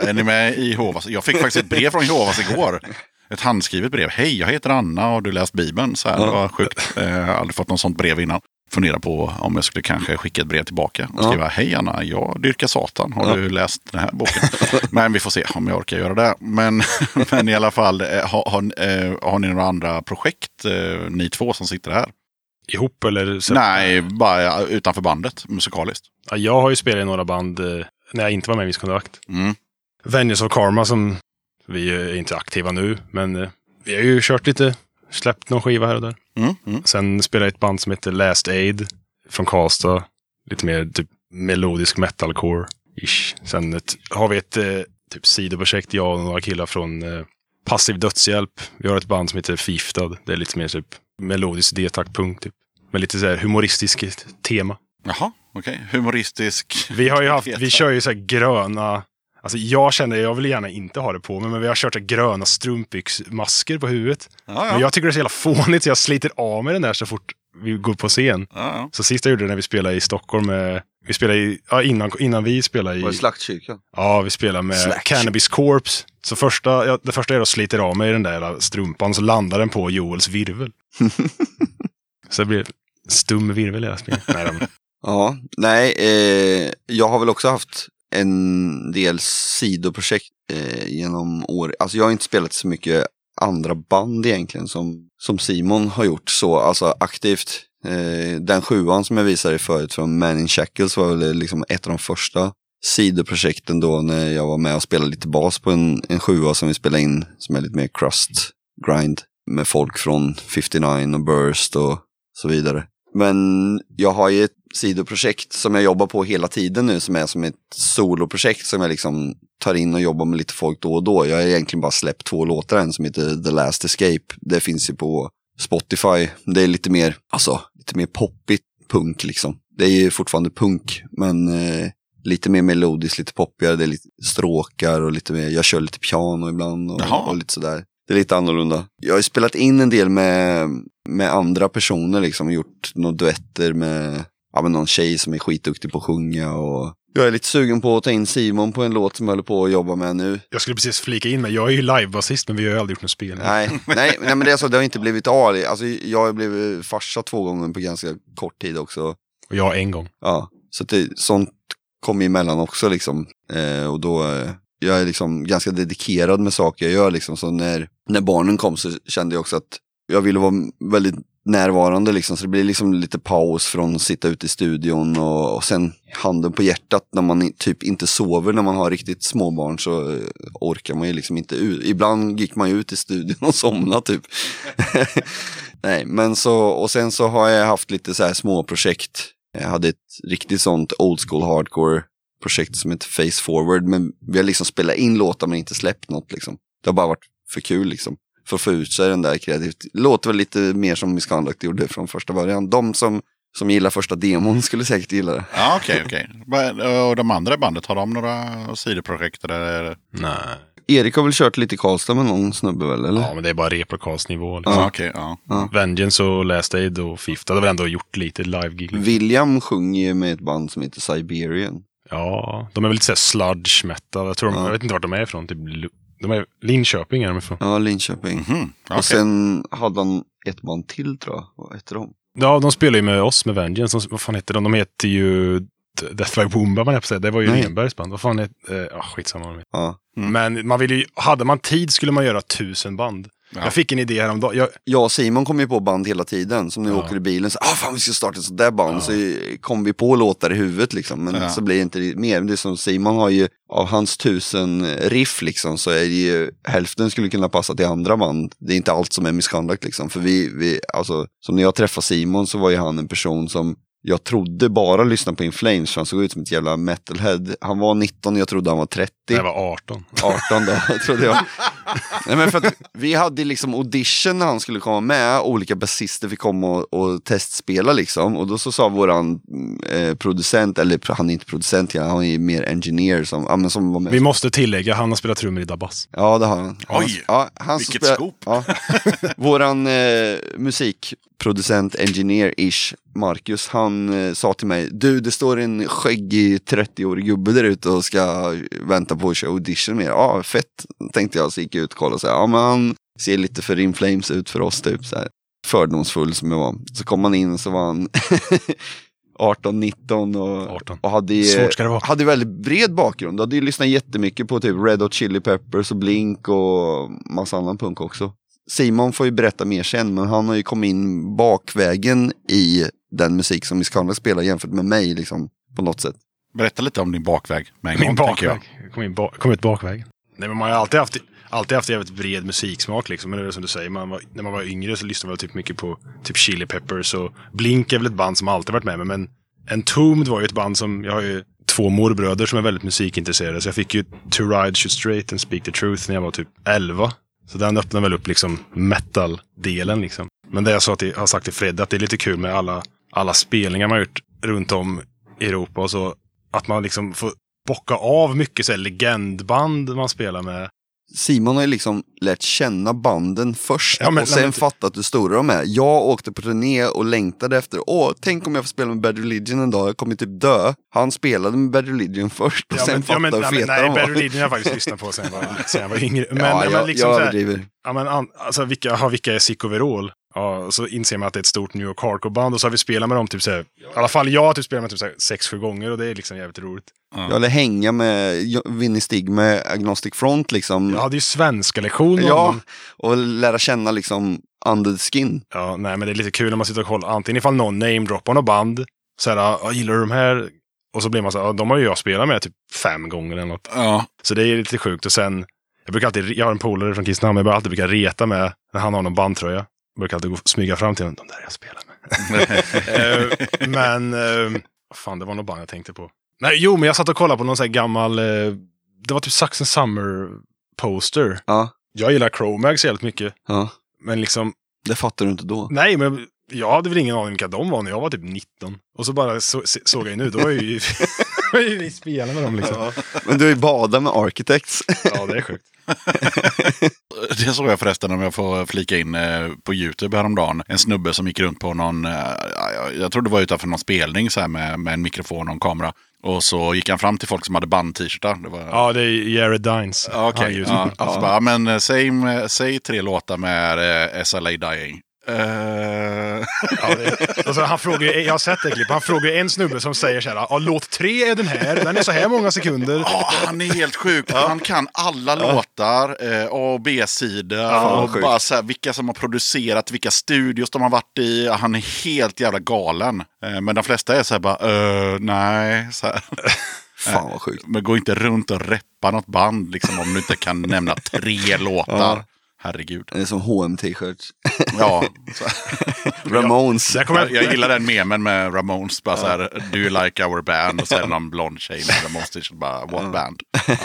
är ni med i Jehovas? Jag fick faktiskt ett brev från Jehovas igår. Ett handskrivet brev. Hej, jag heter Anna och du läst Bibeln? Så här, Det var sjukt. Eh, Jag har aldrig fått något sånt brev innan. Funderar på om jag skulle kanske skicka ett brev tillbaka och Ja. skriva Hej Anna, jag dyrkar Satan. Har Ja. du läst den här boken? Men vi får se om jag orkar göra det. Men, *laughs* men i alla fall, eh, har, har, eh, har ni några andra projekt, eh, ni två som sitter här? Ihop eller? Så, Nej, bara utanför bandet musikaliskt. Ja, jag har ju spelat i några band när jag inte var med i Misconduct. Mm. Vengeance of Karma som, vi är inte aktiva nu, men vi har ju kört lite, släppt någon skiva här och där. Mm. Mm. Sen spelade jag ett band som heter Last Aid från Karlstad. Lite mer typ melodisk metalcore-ish. Sen ett, har vi ett eh, typ sidoprojekt, jag och några killar från eh, Passiv Dödshjälp. Vi har ett band som heter Fiftad. Det är lite mer typ melodisk D-takt-punk typ. Med lite så här humoristiskt tema. Jaha, okej. Humoristisk. Vi har ju haft, vi kör ju så här gröna, alltså jag känner, jag vill gärna inte ha det på mig, men vi har kört gröna strumpbyxmasker på huvudet. Ja, Men ja. jag tycker det är så jävla fånigt så jag sliter av mig den där så fort vi går på scen. ja. Så sist jag gjorde det när vi spelade i Stockholm med, vi spelade i, ja innan, innan vi spelade Var det i, Slaktkyrkan? ja vi spelade med Slack. Cannabis Corpse. Så första, ja, det första är att sliter av mig den där jävla strumpan så landar den på Joels virvel. *laughs* så det blir stum virvel i hela spelet. Nej, Ja, nej, eh, jag har väl också haft en del sidoprojekt eh, genom åren. Alltså jag har inte spelat så mycket andra band egentligen som, som Simon har gjort så, alltså aktivt. Eh, den sjuan som jag visade förut från Man in Shackles var väl eh, liksom ett av de första sidoprojekten då när jag var med och spelade lite bas på en, en sjua som vi spelade in som är lite mer crust grind med folk från 59 och Burst och så vidare. Men jag har ju ett sidoprojekt som jag jobbar på hela tiden nu som är som ett soloprojekt som jag liksom tar in och jobbar med lite folk då och då. Jag har egentligen bara släppt två låtar än som heter The Last Escape. Det finns ju på Spotify. Det är lite mer, alltså, lite mer poppigt punk liksom. Det är ju fortfarande punk, men eh, lite mer melodiskt, lite poppigare. Det är lite stråkar och lite mer, jag kör lite piano ibland och, och lite sådär. Det är lite annorlunda. Jag har spelat in en del med, med andra personer liksom, gjort några duetter med, ja, med någon tjej som är skitduktig på att sjunga och jag är lite sugen på att ta in Simon på en låt som jag håller på att jobba med nu. Jag skulle precis flika in mig. Jag är ju livebasist, men vi har ju aldrig gjort något spel. Nej, *laughs* nej, nej men det är så, det har inte blivit av. Alltså, jag har blivit farsa två gånger på ganska kort tid också. Och jag en gång. Ja, så det, sånt kommer emellan också liksom. Eh, och då, eh, jag är liksom ganska dedikerad med saker jag gör liksom. Så när, när barnen kom så kände jag också att jag ville vara väldigt närvarande liksom. Så det blir liksom lite paus från att sitta ute i studion och, och sen handen på hjärtat när man typ inte sover när man har riktigt små barn så eh, orkar man ju liksom inte ut. Ibland gick man ju ut i studion och somnade typ. *laughs* Nej, men så, och sen så har jag haft lite så här små projekt. Jag hade ett riktigt sånt old school hardcore projekt som heter Face Forward. Men vi har liksom spelat in låtar men inte släppt något liksom. Det har bara varit för kul liksom. För att få ut sig den där kreativt. Låter väl lite mer som Misconduct gjorde från första början. De som, som gillar första demon skulle säkert gilla det. Ja, okej, okej. Va- Och de andra bandet, har de några sidoprojekt? Eller? Nej. Erik har väl kört lite i Karlstad med någon snubbe väl? Eller? Ja, men det är bara replokastnivå. Liksom. Ja, okej. ja. Vengeance och Last Aid och Fifth hade väl ändå gjort lite live-gig. liksom. William sjunger ju med ett band som heter Siberian. Ja, de är väl lite såhär sludge metal. Jag, tror de, Ja. jag vet inte vart de är ifrån. Typ, de är Linköping är de ifrån. Ja, Linköping. Mhm, okej. Och sen hade han ett band till tror jag. Vad hette de? Ja, de spelar ju med oss med Vengeance. De, vad fan heter de? De heter ju Death by Boomba, man på. Det var ju Nej. Renbergs band. Vad fan heter... Eh, ah, skitsamma. vad de heter. Ja. Men man vill ju, hade man tid skulle man göra tusen band. Ja. Jag fick en idé häromdagen. Jag, Jag och Simon kom ju på band hela tiden. Som när vi Ja. åker i bilen. Så, ah, fan vi ska starta ett sånt där band. Så kom vi på låtar i huvudet liksom. Men Ja. så blir det inte mer. Det är som Simon har ju, av hans tusen riff liksom. Så är det ju, hälften skulle kunna passa till andra band. Det är inte allt som är misconduct liksom. För vi, vi alltså, som när jag träffade Simon så var ju han en person som jag trodde bara lyssnade på In Flames, för han såg ut som ett jävla metalhead. Han var 19, jag trodde han var 30. jag var 18. 18 då, *laughs* trodde jag. Nej, men för att vi hade liksom audition när han skulle komma med. Olika basister fick komma och, och testspela liksom. Och då så sa våran eh, producent, eller han är inte producent, ja, han är mer engineer som, ja, men som var med. Vi måste tillägga, han har spelat trummor i Dabas. Ja, det har han. Oj, ja, han vilket spelar- scoop. Ja. *laughs* Våran eh, musikproducent, engineer-ish, Marcus, han eh, sa till mig, du det står en skäggig 30-årig gubbe där ute och ska vänta på att köra audition med er." Ja, fett, tänkte jag, så gick jag ut och kollade och sa, ja men han ser lite för In Flames ut för oss typ så här. Fördomsfull som jag var. Så kom han in och så var han *laughs* 18, 19 och, 18. och hade, hade väldigt bred bakgrund. Hade ju lyssnat jättemycket på typ Red Hot Chili Peppers och Blink och massa annan punk också. Simon får ju berätta mer sen, men han har ju kommit in bakvägen i den musik som Miss Conrad spelar jämfört med mig liksom, på något sätt. Berätta lite om din bakväg med en Min gång, tänker jag. bakväg. Kom, in ba kom ut bakvägen. Nej, men man har alltid haft, alltid haft jävligt bred musiksmak liksom. Men det är som du säger, man var, när man var yngre så lyssnade man typ mycket på typ Chili Peppers och Blink är väl ett band som alltid varit med mig. Men Entombed var ju ett band som, jag har ju två morbröder som är väldigt musikintresserade. Så jag fick ju To Ride Shoot Straight and Speak the Truth när jag var typ 11. Så den öppnar väl upp liksom metal-delen liksom. Men det jag sa till, har sagt till Fred, att det är lite kul med alla, alla spelningar man har gjort runt om i Europa och så. Att man liksom får bocka av mycket så här legendband man spelar med. Simon har ju liksom lärt känna banden först Ja, men- och sen men- fattat hur stora de är. Jag åkte på turné och längtade efter, åh, tänk om jag får spela med Bad Religion en dag, jag kommer typ dö. Han spelade med Bad Religion först och sen fattade hur nej, men, feta nej, de Bad var. Religion har jag faktiskt lyssnat på sen var, sen jag var yngre. Men, ja, men jag, liksom jag överdriver. ja, men, alltså, vilka, har, vilka är Sick Overall? Ja, och så inser man att det är ett stort New York Hardcore-band och så har vi spelat med dem typ så här, i alla fall jag har typ spelat med typ så här, sex, sju gånger och det är liksom jävligt roligt. Jag ville hänga med Vinnie Stig med Agnostic Front liksom. Jag hade ju svenska lektion med Ja, och lära känna liksom under the skin. Ja, nej, men det är lite kul när man sitter och kollar. Antingen ifall någon namedroppar något band. Så här, ja, gillar du de här? Och så blir man så här, ja, de har ju jag spelat med typ fem gånger eller något. Ja, Så det är lite sjukt. Och sen, jag brukar alltid, jag har en polare från Kristinehamn, jag brukar alltid brukar reta med när han har någon bandtröja. Jag brukar alltid gå, smyga fram till de där jag spelar med. *laughs* Eh, men, eh, fan det var nog band jag tänkte på. Nej, jo, men jag satt och kollade på någon sån här gammal, eh, det var typ Saxon Summer poster. Ja, Jag gillar Chromags jävligt mycket. ja. Men liksom, Det fattar du inte då. nej, men jag hade väl ingen aning vilka de var när jag var typ 19. Och så bara så, såg jag ju nu, då är ju *laughs* då är ju vi spelade med dem liksom. Men du är ju bada med Architects. Ja, det är sjukt. *laughs* Det såg jag förresten om jag får flika in eh, på YouTube häromdagen. En snubbe som gick runt på någon, eh, ja, jag- tror det var utanför någon spelning så här med, med en mikrofon och en kamera. Och så gick han fram till folk som hade band-t-shirtar. Det var, Ja, det är Jared Dines. Ja, Okej, just- ja, så bara, men eh, säg, säg tre låtar med SLA Dying. Eh, *laughs* Ja, det, alltså, han frågar, jag har sett det klippet, han frågar en snubbe som säger så här, ja, låt tre är den här, den är så här många sekunder. Ja, han är helt sjuk. Han kan alla låtar, eh, A och B-sidor fan, och sjukt. bara så här, vilka som har producerat, vilka studios de har varit i. Han är helt jävla galen. Eh, men de flesta är så här bara, eh, nej. Så här. *laughs* Fan vad sjukt. Men gå inte runt och reppa något band liksom, om du inte kan nämna tre *laughs* låtar. Ja. Herregud. Det är som hm t-shirts. Ja, så. *laughs* Ramones. Jag, jag, jag gillar den memen med Ramones. Bara så här, do you like our band? Och så är det någon blond tjej med Ramones t-shirt. Bara, what band? *laughs* Ja.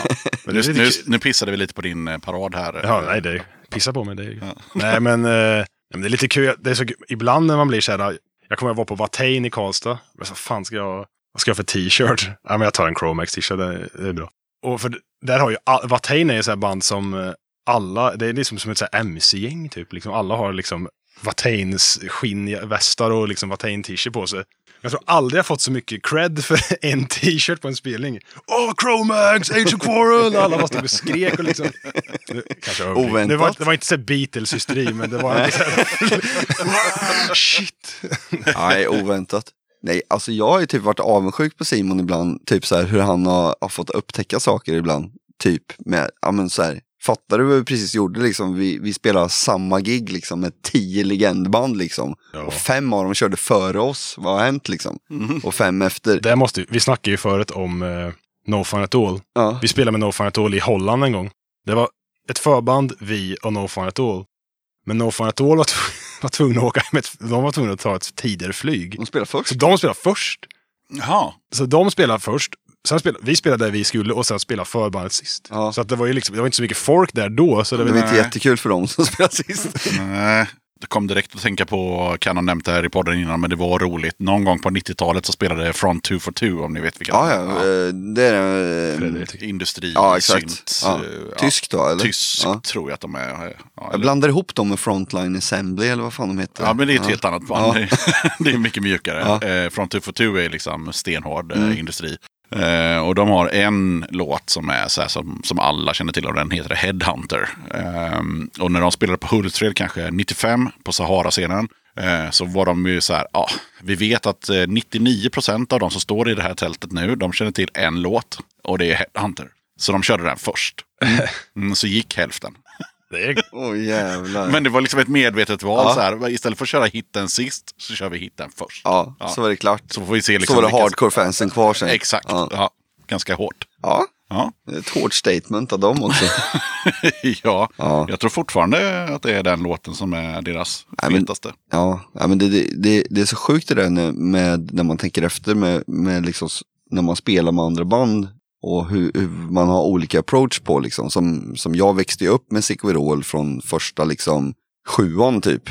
Men nu, nu, nu pissade vi lite på din eh, parad här. ja, nej, det pissa på mig. Det är, Nej, men, eh, det är lite kul. Det är så, ibland när man blir så här, jag kommer att vara på Watain i Karlstad. Men så fan ska jag, vad ska jag för t-shirt? Ja, men jag tar en Chromax t-shirt, det, är- det är bra. Och för där har ju, Watain är ju så här band som eh, alla, det är liksom som ett MC-gäng typ. Liksom, alla har liksom Watains skinnvästar och liksom Watain t-shirt på sig. Jag tror aldrig jag fått så mycket cred för *laughs* en t-shirt på en spelning. Åh, Chromax, Age of Quarrel! Alla bara stod och skrek och liksom... Kanske. Oväntat. det, var, det var inte så Beatles-hysteri, men det var inte så här... *laughs* Shit! Nej, oväntat. Nej, alltså jag har ju typ varit avundsjuk på Simon ibland, typ så här hur han har, har fått upptäcka saker ibland. Typ med, ja men så här, fattar du vad vi precis gjorde liksom? Vi, vi spelade samma gig liksom med tio legendband liksom. Och fem av dem körde före oss, vad har hänt liksom? Och fem efter. Det måste, vi snackade ju förut om eh, No Fun At All. Ja, Vi spelade med No Fun At All i Holland en gång. Det var ett förband, vi och No Fun At All. Men No Fun At All var, tv- *laughs* var tvungna att åka med ett, de var tvungna att ta ett tidigare flyg. de spelade först. Så de spelade först. Jaha. Så de spelade först. Sen spelade, vi spelade där vi skulle och sen spelade förbandet sist. Ja. Så att det var ju liksom, det var inte så mycket folk där då. Så det, Det var inte jättekul för dem som *laughs* spelade sist. Nej. Det kom direkt att tänka på, kan ha nämnt det här i podden innan, men det var roligt. Någon gång på 90-talet så spelade Front 2 for 2 om ni vet vilka Ja, det ja, är. eh, det är... eh, Fredrik. Industri, Ja, exakt. synt. Ja. eh, ja. Tysk då, eller? Tysk Ja. tror jag att de är. Ja, Jag blandar ihop dem med Frontline Assembly eller vad fan de heter. Ja, men det är ett helt annat band. *laughs* det är mycket mjukare. Ja. Mm. Eh, Front 2 for 2 är liksom stenhård eh, industri. Eh, och de har en låt som är så som, som alla känner till och den heter Headhunter. Eh, och när de spelade på Hultsfred kanske 95 på Sahara-scenen eh, så var de ju så här, ja, vi vet att eh, 99% av de som står i det här tältet nu, de känner till en låt och det är Headhunter. Så de körde den först. *laughs* Mm, så gick hälften. Det är, *laughs* Åh jävlar. Men det var liksom ett medvetet val. Ja. Så här, istället för att köra hitten sist så kör vi hitten först. Ja, Ja. så var det klart. Så får vi se liksom så var det hardcore-fansen kvar sen. Exakt. Ja. Ja. Ganska hårt. ja, Ja. ett hårt statement av dem också. *laughs* ja. Ja. jag tror fortfarande att det är den låten som är deras Nej, men- fetaste. Ja, ja men det, det, det, är så sjukt det där med, när man tänker efter med, med liksom, när man spelar med andra band och hur, hur man har olika approach på liksom. Som, som jag växte upp med Sikverol från första liksom sjuan typ.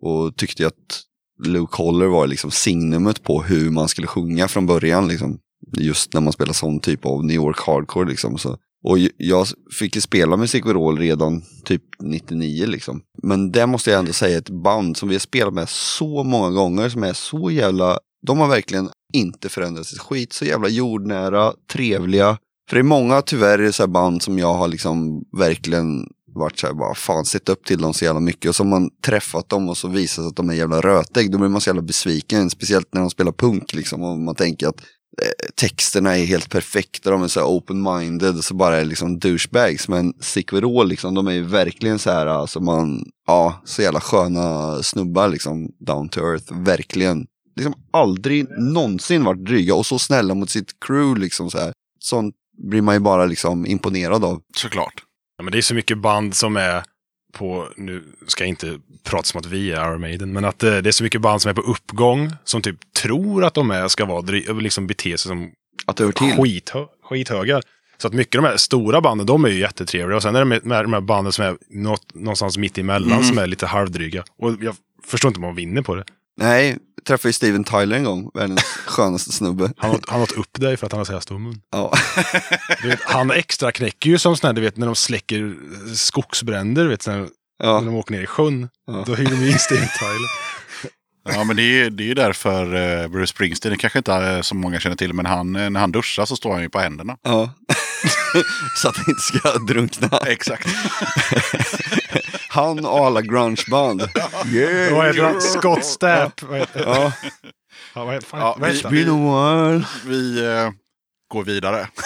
Och tyckte att Luke Holler var liksom signumet på hur man skulle sjunga från början liksom. Just när man spelar sån typ av New York hardcore liksom. Så. Och jag fick ju spela med Sikverol redan typ 99 liksom. Men det måste jag ändå säga ett band som vi har spelat med så många gånger som är så jävla, de har verkligen inte förändrats ett skit, så jävla jordnära, trevliga. För det är många tyvärr så här band som jag har liksom verkligen varit så här, bara fan sett upp till dem så jävla mycket och så har man träffat dem och så visar sig att de är jävla rötägg, då blir man så jävla besviken, speciellt när de spelar punk liksom och man tänker att eh, texterna är helt perfekta, de är så här open-minded och så bara är liksom douchebags. Men Sikverol liksom, de är ju verkligen så här, alltså man, ja, så jävla sköna snubbar liksom, down to earth, verkligen. Liksom aldrig någonsin varit dryga och så snälla mot sitt crew liksom så här. Sånt blir man ju bara liksom imponerad av. Såklart. ja, men det är så mycket band som är på, nu ska jag inte prata som att vi är Iron Maiden, men att eh, det är så mycket band som är på uppgång, som typ tror att de är, ska vara, liksom bete sig som Att det till. skithö skithöga. Så att mycket av de här stora banden, de är ju jättetrevliga. Och sen är det med, med de här banden som är något, någonstans mitt emellan, Mm. som är lite halvdryga. Och jag förstår inte om man vinner på det. Nej, jag träffade ju Steven Tyler en gång, världens *laughs* skönaste snubbe. Han har, han åt upp dig för att han har så här stor mun. Ja. Du vet, han extra knäcker ju som sån här, du vet, när de släcker skogsbränder, vet, när Ja. de åker ner i sjön. Ja. Då hyr de in Steven Tyler. *laughs* Ja, men det är, det är ju därför eh, Bruce Springsteen, det kanske inte är så många känner till, men han, eh, när han duschar så står han ju på händerna. ja. *laughs* Så att han inte ska drunkna. Exakt. *laughs* Han och alla grungeband. Yeah. Vad heter han? Scott Stapp. Vad heter Ja. ja, vad fan, Ja, vad vi- heter while. Vi eh, går vidare. *laughs*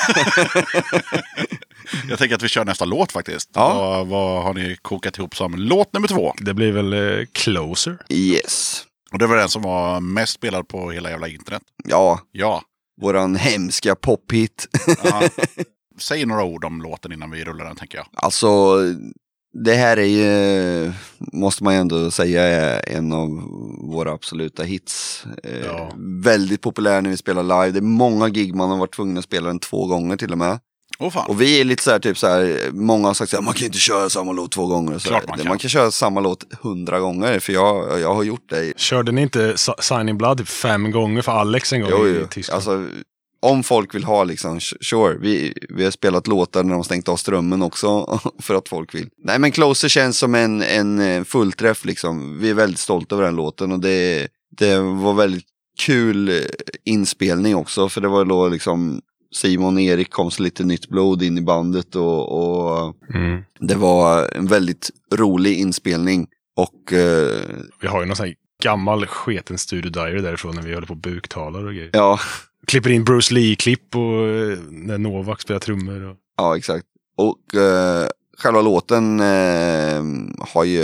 Jag tänker att vi kör nästa låt faktiskt. Ja. Vad, vad har ni kokat ihop som låt nummer två? Det blir väl eh, Closer. Yes. Och det var den som var mest spelad på hela jävla internet. Ja, Ja. våran hemska pophit. Säg några ord om låten innan vi rullar den tänker jag. Alltså, det här är ju, måste man ju ändå säga, är en av våra absoluta hits. Eh, Ja. Väldigt populär när vi spelar live. Det är många gig man har varit tvungen att spela den två gånger till och med. Fan. Och vi är lite så här, typ så här, många har sagt så här, man kan inte köra samma låt två gånger. Så man kan. man kan köra samma låt hundra gånger, för jag, jag har gjort det. Körde ni inte Signing Blood typ fem gånger för Alex en gång Jo, i. Tyskland? Alltså, om folk vill ha liksom, sure, vi, vi har spelat låtar när de stängt av strömmen också, *laughs* för att folk vill. Nej men Closer känns som en, en eh, fullträff liksom. Vi är väldigt stolta över den låten och det, det var väldigt kul eh, inspelning också, för det var då liksom Simon och Erik kom så lite nytt blod in i bandet och, och Mm. det var en väldigt rolig inspelning. Och eh, Vi har ju någon sån här gammal sketen Studio Diary därifrån när vi håller på buktalar och grejer. ja, Klipper in Bruce Lee-klipp och eh, när Novak spelar trummor. Och... Ja, exakt. Och eh, själva låten eh, har ju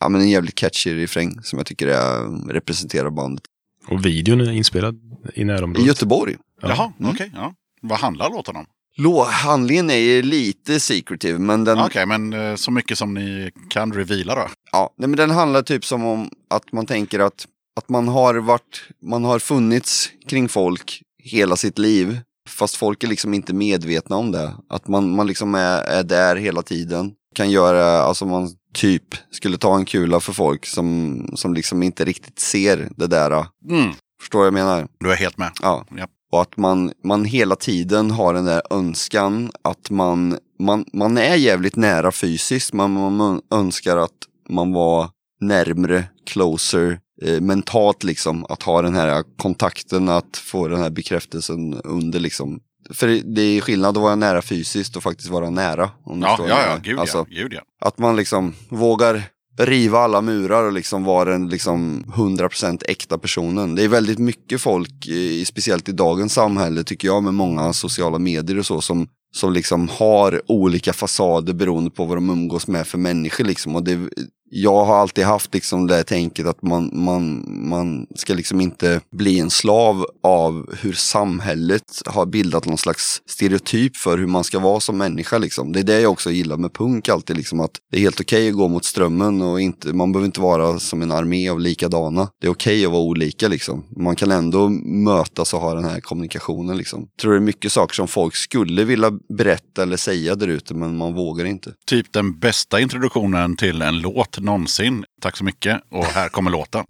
ja, men en jävligt catchy refräng som jag tycker är, representerar bandet. och videon är inspelad i I närområdet. Göteborg. Ja. Jaha, Mm. okej. ja. Vad handlar låten om? Lå, handlingen är ju lite secretive, men den, Okej, men eh, så mycket som ni kan reveala då. ja, nej, men den handlar typ som om att man tänker att, att man har varit, man har funnits kring folk hela sitt liv. Fast folk är liksom inte medvetna om det. Att man, man liksom är, är där hela tiden. Kan göra, alltså man typ skulle ta en kula för folk som, som liksom inte riktigt ser det där. Mm. Förstår vad jag menar? Du är helt med. Ja. Japp. Och att man, man hela tiden har den där önskan att man, man, man är jävligt nära fysiskt, men man önskar att man var närmre, closer, eh, mentalt liksom. Att ha den här kontakten, att få den här bekräftelsen under liksom. För det är skillnad att vara nära fysiskt och faktiskt vara nära. Om Ja, ja, ja, gud, Alltså, ja, gud ja. att man liksom vågar riva alla murar och liksom vara den liksom 100% äkta personen. Det är väldigt mycket folk, i, speciellt i dagens samhälle tycker jag, med många sociala medier och så, som, som liksom har olika fasader beroende på vad de umgås med för människor. Liksom. Och det, jag har alltid haft liksom det tänket att man, man, man ska liksom inte bli en slav av hur samhället har bildat någon slags stereotyp för hur man ska vara som människa. Liksom. Det är det jag också gillar med punk alltid, liksom, att det är helt okej att gå mot strömmen och inte, man behöver inte vara som en armé av likadana. Det är okej att vara olika liksom. Man kan ändå mötas och ha den här kommunikationen liksom. Jag tror det är mycket saker som folk skulle vilja berätta eller säga där ute men man vågar inte. Typ den bästa introduktionen till en låt någonsin. Tack så mycket. Och här kommer låten.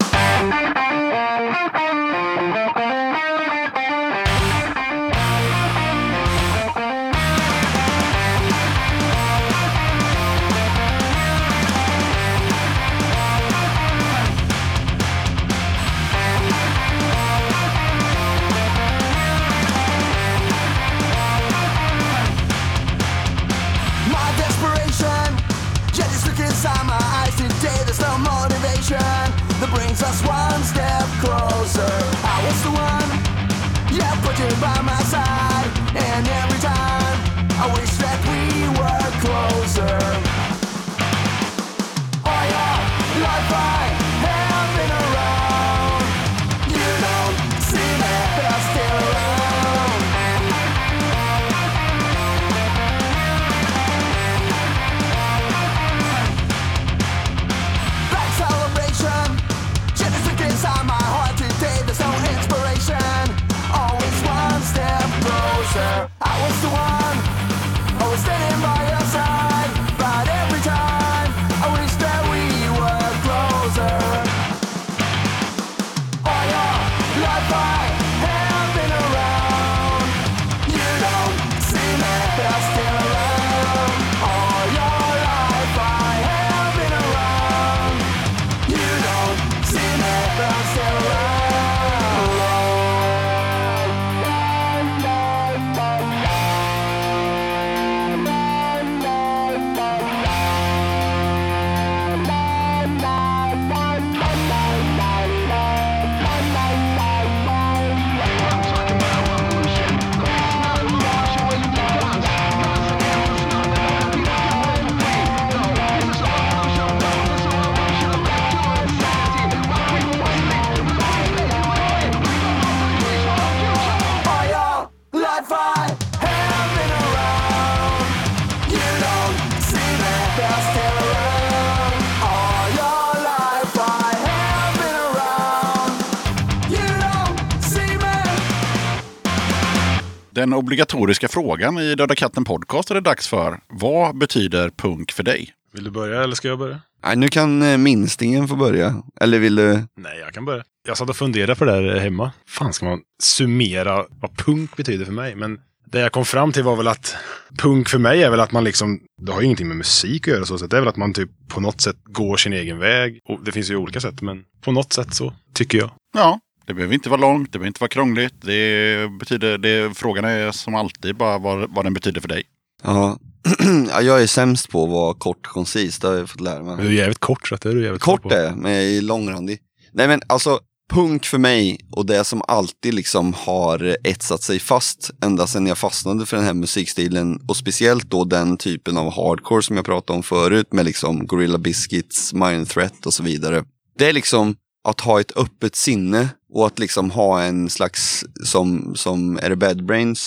Den obligatoriska frågan i Döda katten podcast är det dags för. Vad betyder punk för dig? Vill du börja eller ska jag börja? Nej, nu kan eh, minstingen få börja. Eller vill du? Nej, jag kan börja. Jag satt och funderade på det där hemma. fan ska man summera vad punk betyder för mig? Men det jag kom fram till var väl att punk för mig är väl att man liksom, det har ju ingenting med musik att göra så, så det är väl att man typ på något sätt går sin egen väg. Och det finns ju olika sätt, men på något sätt så tycker jag. Ja, det behöver inte vara långt, det behöver inte vara krångligt. Det betyder, det, frågan är som alltid bara vad, vad den betyder för dig. Ja. *clears throat* ja, jag är sämst på att vara kort och koncis, det har jag fått lära mig. Men du är jävligt kort, så det är du jävligt Kort på. är men jag är långrandig. Nej men alltså, punk för mig och det som alltid liksom har etsat sig fast ända sedan jag fastnade för den här musikstilen och speciellt då den typen av hardcore som jag pratade om förut med liksom Gorilla Biscuits, Mind Threat och så vidare. Det är liksom att ha ett öppet sinne och att liksom ha en slags, som, som är det Bad Brains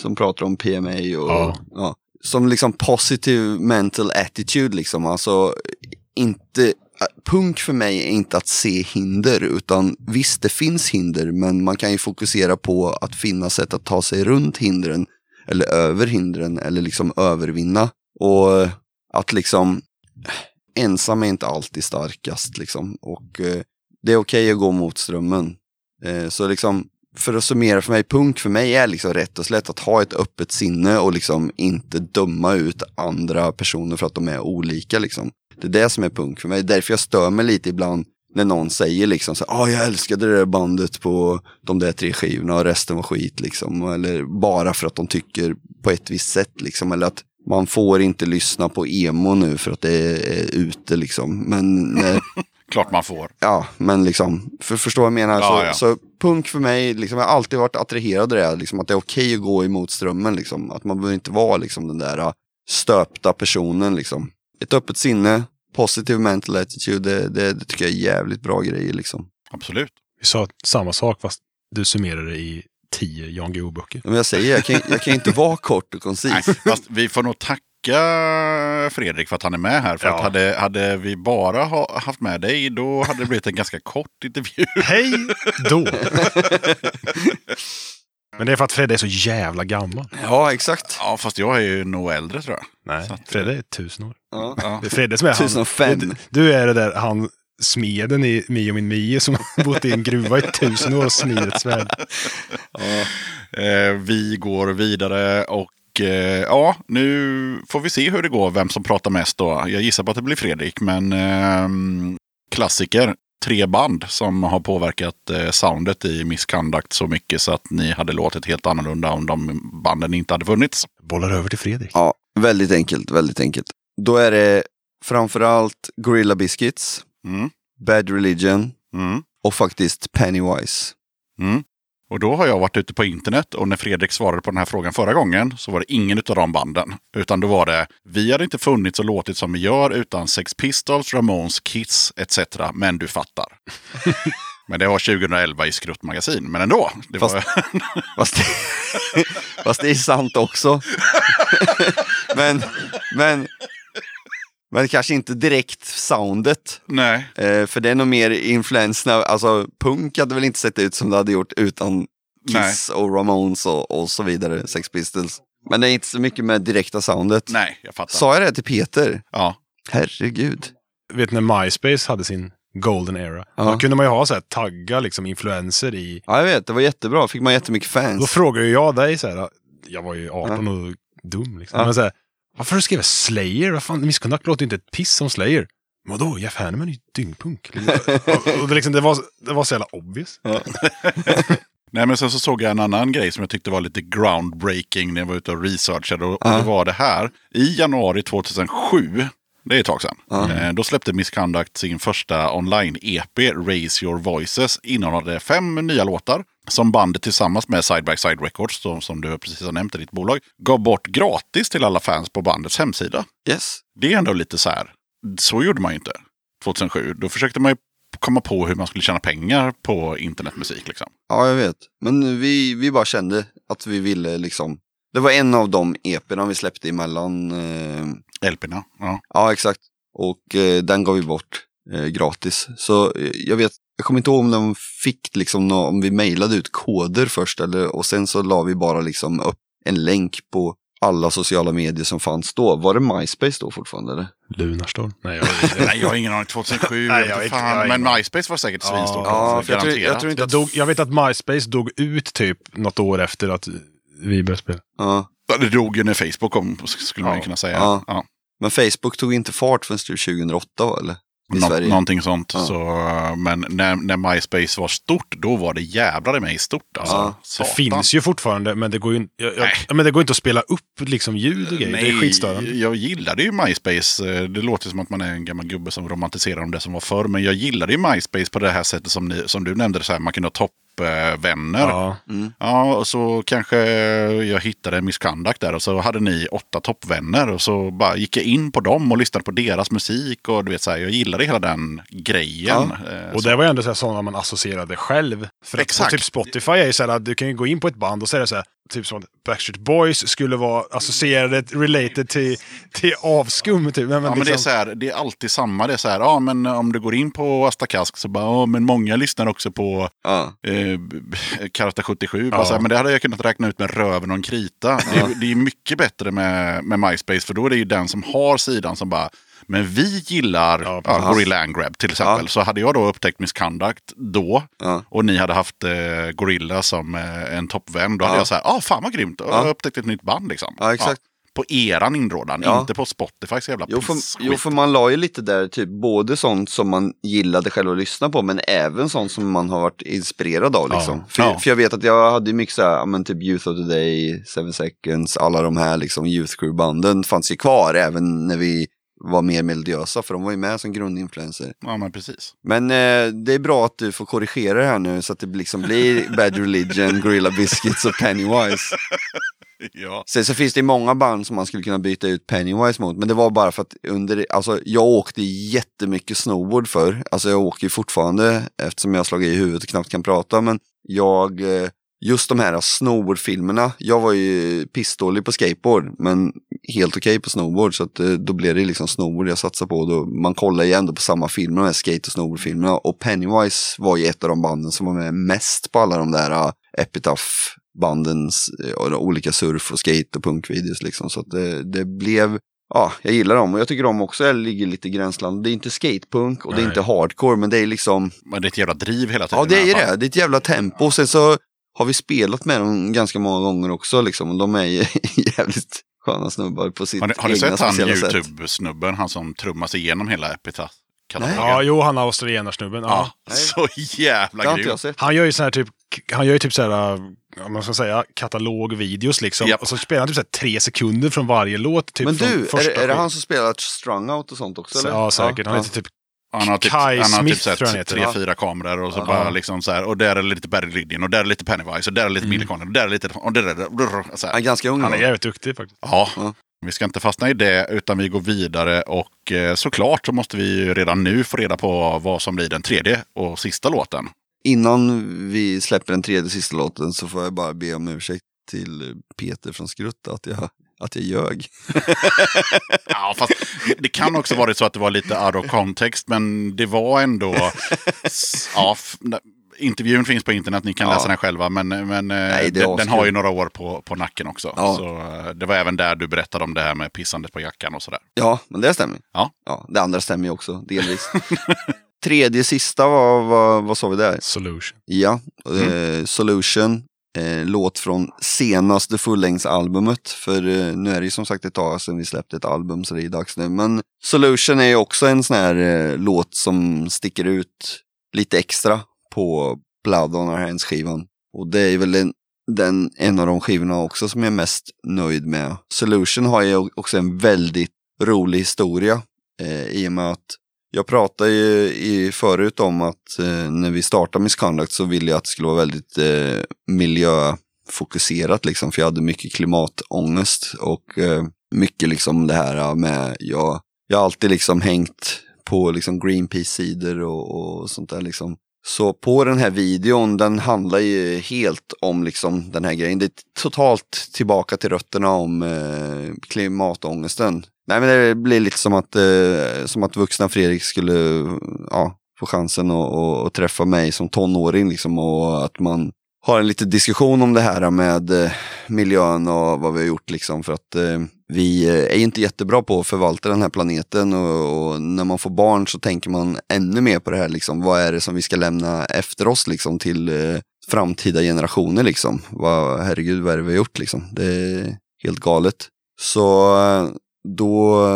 som pratar om PMA och Ja. ja, som liksom positive mental attitude liksom, alltså inte Punk för mig är inte att se hinder, utan visst det finns hinder, men man kan ju fokusera på att finna sätt att ta sig runt hindren, eller över hindren, eller liksom övervinna. Och att liksom, ensam är inte alltid starkast liksom. Och eh, det är okej att gå mot strömmen. Eh, så liksom, för att summera för mig, punk för mig är liksom rätt och slätt att ha ett öppet sinne och liksom inte döma ut andra personer för att de är olika liksom. Det är det som är punk för mig. Därför jag stör mig lite ibland när någon säger liksom så ah jag älskade det där bandet på de där tre skivorna och resten var skit liksom. Eller bara för att de tycker på ett visst sätt liksom. Eller att man får inte lyssna på emo nu för att det är ute liksom. Men när, eh, *laughs* Klart man får. Ja, men liksom, för förstå vad jag menar. Ja, så, ja. så punk för mig, liksom, jag har alltid varit attraherad av det, liksom, att det är okej att gå emot strömmen. Liksom, att man behöver inte vara liksom, den där uh, stöpta personen. Liksom. Ett öppet sinne, positive mental attitude, det, det, det tycker jag är jävligt bra grejer. Liksom. Absolut. Vi sa samma sak, fast du summerade det i tio Jan Guillou-böcker. Men jag säger, jag kan, jag kan inte vara kort och koncis. Nej, fast vi får nog tacka Fredrik för att han är med här. För Ja. att hade, hade vi bara ha, haft med dig, då hade det blivit en ganska kort intervju. *laughs* Hej då! *laughs* Men det är för att Fredde är så jävla gammal. Ja, exakt. Ja, fast jag är ju nog äldre tror jag. Nej, att- Fredde är tusen år. Ja. Ja. Det är Fredde som är han. 1005. Du, du är det där han smeden i Mio min Mio som har *laughs* bott i en gruva i tusen år och smider ett svärd. Eh, vi går vidare och eh, ja, nu får vi se hur det går, vem som pratar mest då. Jag gissar på att det blir Fredrik, men ehm, klassiker. Tre band som har påverkat eh, soundet i Misconduct så mycket så att ni hade låtit helt annorlunda om de banden inte hade funnits. Bollar över till Fredrik. Ja, väldigt enkelt, väldigt enkelt. Då är det framförallt Gorilla Biscuits, Mm, Bad Religion mm, och faktiskt Pennywise. mm. Och då har jag varit ute på internet och när Fredrik svarade på den här frågan förra gången så var det ingen av de banden. Utan då var det, vi hade inte funnits och låtit som vi gör utan Sex Pistols, Ramones, Kiss etc. Men du fattar. *laughs* men det var 2011 i Skrutt magasin. Men ändå. Det Fast- var, *laughs* Fast det, fast det är sant också. *laughs* men, men, men kanske inte direkt soundet. nej, Eh, för det är nog mer influenserna, alltså punk hade väl inte sett ut som det hade gjort utan Kiss och Ramones och, och så vidare, Sex Pistols. Men det är inte så mycket med direkta soundet. nej, jag fattar. Sa jag det till Peter? Ja, Herregud. Vet när MySpace hade sin golden era. Ja. Då kunde man ju ha så här tagga liksom influenser i. Ja, jag vet, det var jättebra. Fick man jättemycket Då fans. frågade ju jag dig så här. Jag var ju 18 och dum liksom. Ja. Men så här, varför har du skrivit Slayer? Vad fan, Misconduct låter inte ett piss som Slayer. Vadå? Jeff Hanneman är ju dyngpunk. *laughs* och, och det, liksom, det, var, det var så jävla obvious. *laughs* Nej, men sen så såg jag en annan grej som jag tyckte var lite groundbreaking när jag var ute och researchade. Och, Ja. och det var det här. I januari 2007, det är ett tag sedan, eh, då släppte Misconduct sin första online-EP, Raise Your Voices, innehållande fem nya låtar. Som bandet tillsammans med Side by Side Records, som, som du precis har nämnt i ditt bolag, gav bort gratis till alla fans på bandets hemsida. Yes. Det är ändå lite så här, så gjorde man ju inte 2007. Då försökte man ju komma på hur man skulle tjäna pengar på internetmusik. Liksom. Ja, jag vet. Men vi, vi bara kände att vi ville liksom. Det var en av de EPerna vi släppte emellan. Eh, LP'na. Ja. ja, exakt. Och eh, den gav vi bort eh, gratis. Så eh, jag vet, jag kommer inte ihåg om de fick liksom, nå- om vi mejlade ut koder först eller, och sen så la vi bara liksom upp en länk på alla sociala medier som fanns då. Var det MySpace då fortfarande eller? Lunarstorm? Nej, jag, *laughs* Nej, jag har ingen aning. 2007, Nej, jag fan. jag Men. MySpace var säkert Ja. svinstort. Ja, för jag jag garanterat. tror inte jag, att... dog, jag vet att MySpace dog ut typ något år efter att vi började spela. Ja. Det dog ju när Facebook kom, skulle man kunna säga. Ja. Ja. Men Facebook tog inte fart förrän typ 2008 va, eller? I Nå- Sverige. någonting sånt. Ja. Så, men när, när MySpace var stort, då var det jävlar i mig stort. Alltså. Ja. Det finns ju fortfarande, men det går ju, jag, jag, Nej. ja, men det går inte att spela upp liksom ljud och grejer. det är skitstörande. jag gillade ju MySpace. Eh, Det låter som att man är en gammal gubbe som romantiserar om det som var förr. Men jag gillade ju MySpace på det här sättet som, ni, som du nämnde. Så här, man kunde ha toppvänner. Ja. Ja, och så kanske jag hittade en misconduct där och så hade ni åtta toppvänner och så bara gick jag in på dem och lyssnade på deras musik och du vet så här, jag gillade hela den grejen. Eh, Och så- det var ju ändå så här sådana man associerade själv. För att Exakt. på typ Spotify är ju så här att du kan ju gå in på ett band och så är det så här, typ som att Backstreet Boys skulle vara associerade, related till, till avskum. Typ. Men, Ja, men det är liksom- så här, det är alltid samma. Det är så här, ja men om du går in på Astakask så bara, ja men många lyssnar också på Ja. eh, Karate 77. Bara Ja. så här, men det hade jag kunnat räkna ut med röven och en krita. Det, är, det är mycket bättre med, med MySpace för då är det ju den som har sidan som bara men vi gillar Ja, ja, precis. Gorilla Angrab till exempel. Ja. Så hade jag då upptäckt Misconduct då Ja. och ni hade haft eh, Gorilla som eh, en toppvän. Då hade Ja. jag så här, ah, fan vad grymt. Jag har upptäckt ett nytt band liksom. Exakt. på eran inrådan, Ja. inte på Spotifys jävla Jo för, jo, för man la ju lite där, typ både sånt som man gillade själv att lyssna på, men även sånt som man har varit inspirerad av. Liksom. Ja. För, Ja. för jag vet att jag hade mycket så här, men typ Youth of the Day, Seven Seconds, alla de här liksom Youth Crew-banden fanns ju kvar även när vi var mer melodiösa, för de var ju med som grundinfluenser. Ja, men precis. Men eh, det är bra att du får korrigera det här nu så att det liksom blir Bad Religion, Gorilla Biscuits och Pennywise. *laughs* Ja. Sen så finns det många band som man skulle kunna byta ut Pennywise mot, men det var bara för att under, alltså jag åkte jättemycket snowboard för, alltså jag åker ju fortfarande eftersom jag har slagit i huvudet och knappt kan prata, men jag, eh, just de här snowboardfilmerna, jag var ju pissdålig på skateboard, men helt okej på snowboard, så att eh, då blev det liksom snowboard jag satsade på, då, man kollar ju ändå på samma filmer, de här skate och snowboardfilmerna, och Pennywise var ju ett av de banden som var med mest på alla de där uh, Epitaph bandens eh, och de olika surf och skate och punkvideos liksom. Så att det, det blev, ja, jag gillar dem och jag tycker de också är, ligger lite i gränsland. Det är inte skatepunk och det är Nej. inte hardcore, men det är liksom, Men det är ett jävla driv hela tiden. ja det är det, det är ett jävla tempo. Och sen så har vi spelat med dem ganska många gånger också liksom de är *laughs* jävligt sköna snubbar på sitt Har ni, har ni egna sett han. YouTube-snubben, han som trummar sig igenom hela Epitaph? Nej. Ja, jo, han australienare-snubben. Ja. Ja, så jävla grym. Han gör ju sån här typ, han gör ju typ så här, om man ska säga, katalogvideos liksom. Japp. Och så spelar han typ så här tre sekunder från varje låt. Typ Men du, är, är det han som spelar Strung Out och sånt också? Eller? Ja, säkert. Han ja. heter typ Han har typ, Kai han har Smith, typ här tror jag heter. tre, Ja. fyra kameror och så Ja. bara liksom så här. Och där är lite Barry Lydian och där är lite Pennywise och där är lite mm. och där är lite... Och där är det, så Han är här. ganska ung Han är jävligt duktig faktiskt. Ja, Ja. vi ska inte fastna i det utan vi går vidare och eh, såklart så måste vi ju redan nu få reda på vad som blir den tredje och sista låten. Innan vi släpper den tredje sista låten så får jag bara be om ursäkt till Peter från Skrutt att jag, att jag ljög. *laughs* Ja, fast det kan också varit så att det var lite out of context, men det var ändå... ja, intervjun finns på internet, ni kan Ja. läsa den själva, men, men eh, Nej, den, den har ju några år på, på nacken också. Ja. Så eh, det var även där du berättade om det här med pissandet på jackan och sådär. Ja, men det stämmer. Ja. ja det andra stämmer ju också, delvis. *laughs* Tredje sista, vad, vad, vad sa vi där? Solution. Ja, Mm. eh, Solution. Eh, låt från senaste fullängdsalbumet. För eh, nu är det ju som sagt ett tag sedan vi släppte ett album så det är dags nu. Men Solution är ju också en sån här eh, låt som sticker ut lite extra på Blood on Our Hands-skivan. Och det är väl en, den, en av de skivorna också som jag är mest nöjd med. Solution har ju också en väldigt rolig historia. Eh, I och med att jag pratade ju i förut om att eh, när vi startade Misconduct så ville jag att det skulle vara väldigt eh, miljöfokuserat liksom. För jag hade mycket klimatångest och eh, mycket liksom det här med, jag, jag har alltid liksom hängt på liksom Greenpeace-sidor och, och sånt där liksom. Så på den här videon, den handlar ju helt om liksom den här grejen. Det är totalt tillbaka till rötterna om eh, klimatångesten. Nej men det blir lite som att, eh, som att vuxna Fredrik skulle ja, få chansen att, att, att träffa mig som tonåring liksom, och att man har en liten diskussion om det här med eh, miljön och vad vi har gjort. Liksom, för att eh, vi eh, är inte jättebra på att förvalta den här planeten och, och, när man får barn så tänker man ännu mer på det här. Liksom, vad är det som vi ska lämna efter oss liksom, till eh, framtida generationer? Liksom. Vad, herregud, vad är det vi har gjort? Liksom? Det är helt galet. Så eh, då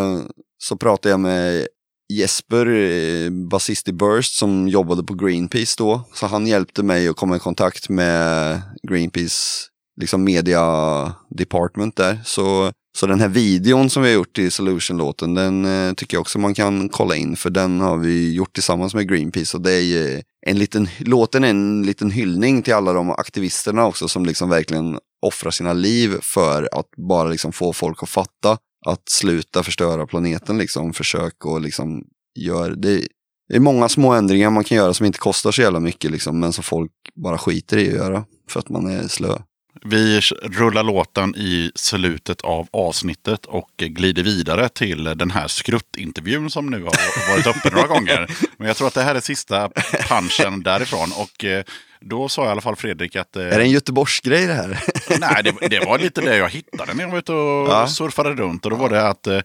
så pratade jag med Jesper, eh, basist i Burst, som jobbade på Greenpeace då. Så han hjälpte mig att komma i kontakt med Greenpeace liksom media department där. Så, så den här videon som vi har gjort i Solution-låten, den eh, tycker jag också man kan kolla in. För den har vi gjort tillsammans med Greenpeace. Och det är en liten, låten är en liten hyllning till alla de aktivisterna också som liksom verkligen offrar sina liv för att bara liksom få folk att fatta att sluta förstöra planeten liksom. Försök och liksom gör det. Det är många små ändringar man kan göra som inte kostar så jävla mycket liksom, men som folk bara skiter i att göra för att man är slö. Vi rullar låten i slutet av avsnittet och glider vidare till den här skruttintervjun som nu har varit uppe några gånger. Men jag tror att det här är sista punchen därifrån. Och eh, då sa i alla fall Fredrik att... Är det en Göteborgsgrej det här? Nej, det, det, var lite det jag hittade när jag var ute och ja. surfade runt. Och då var det att eh,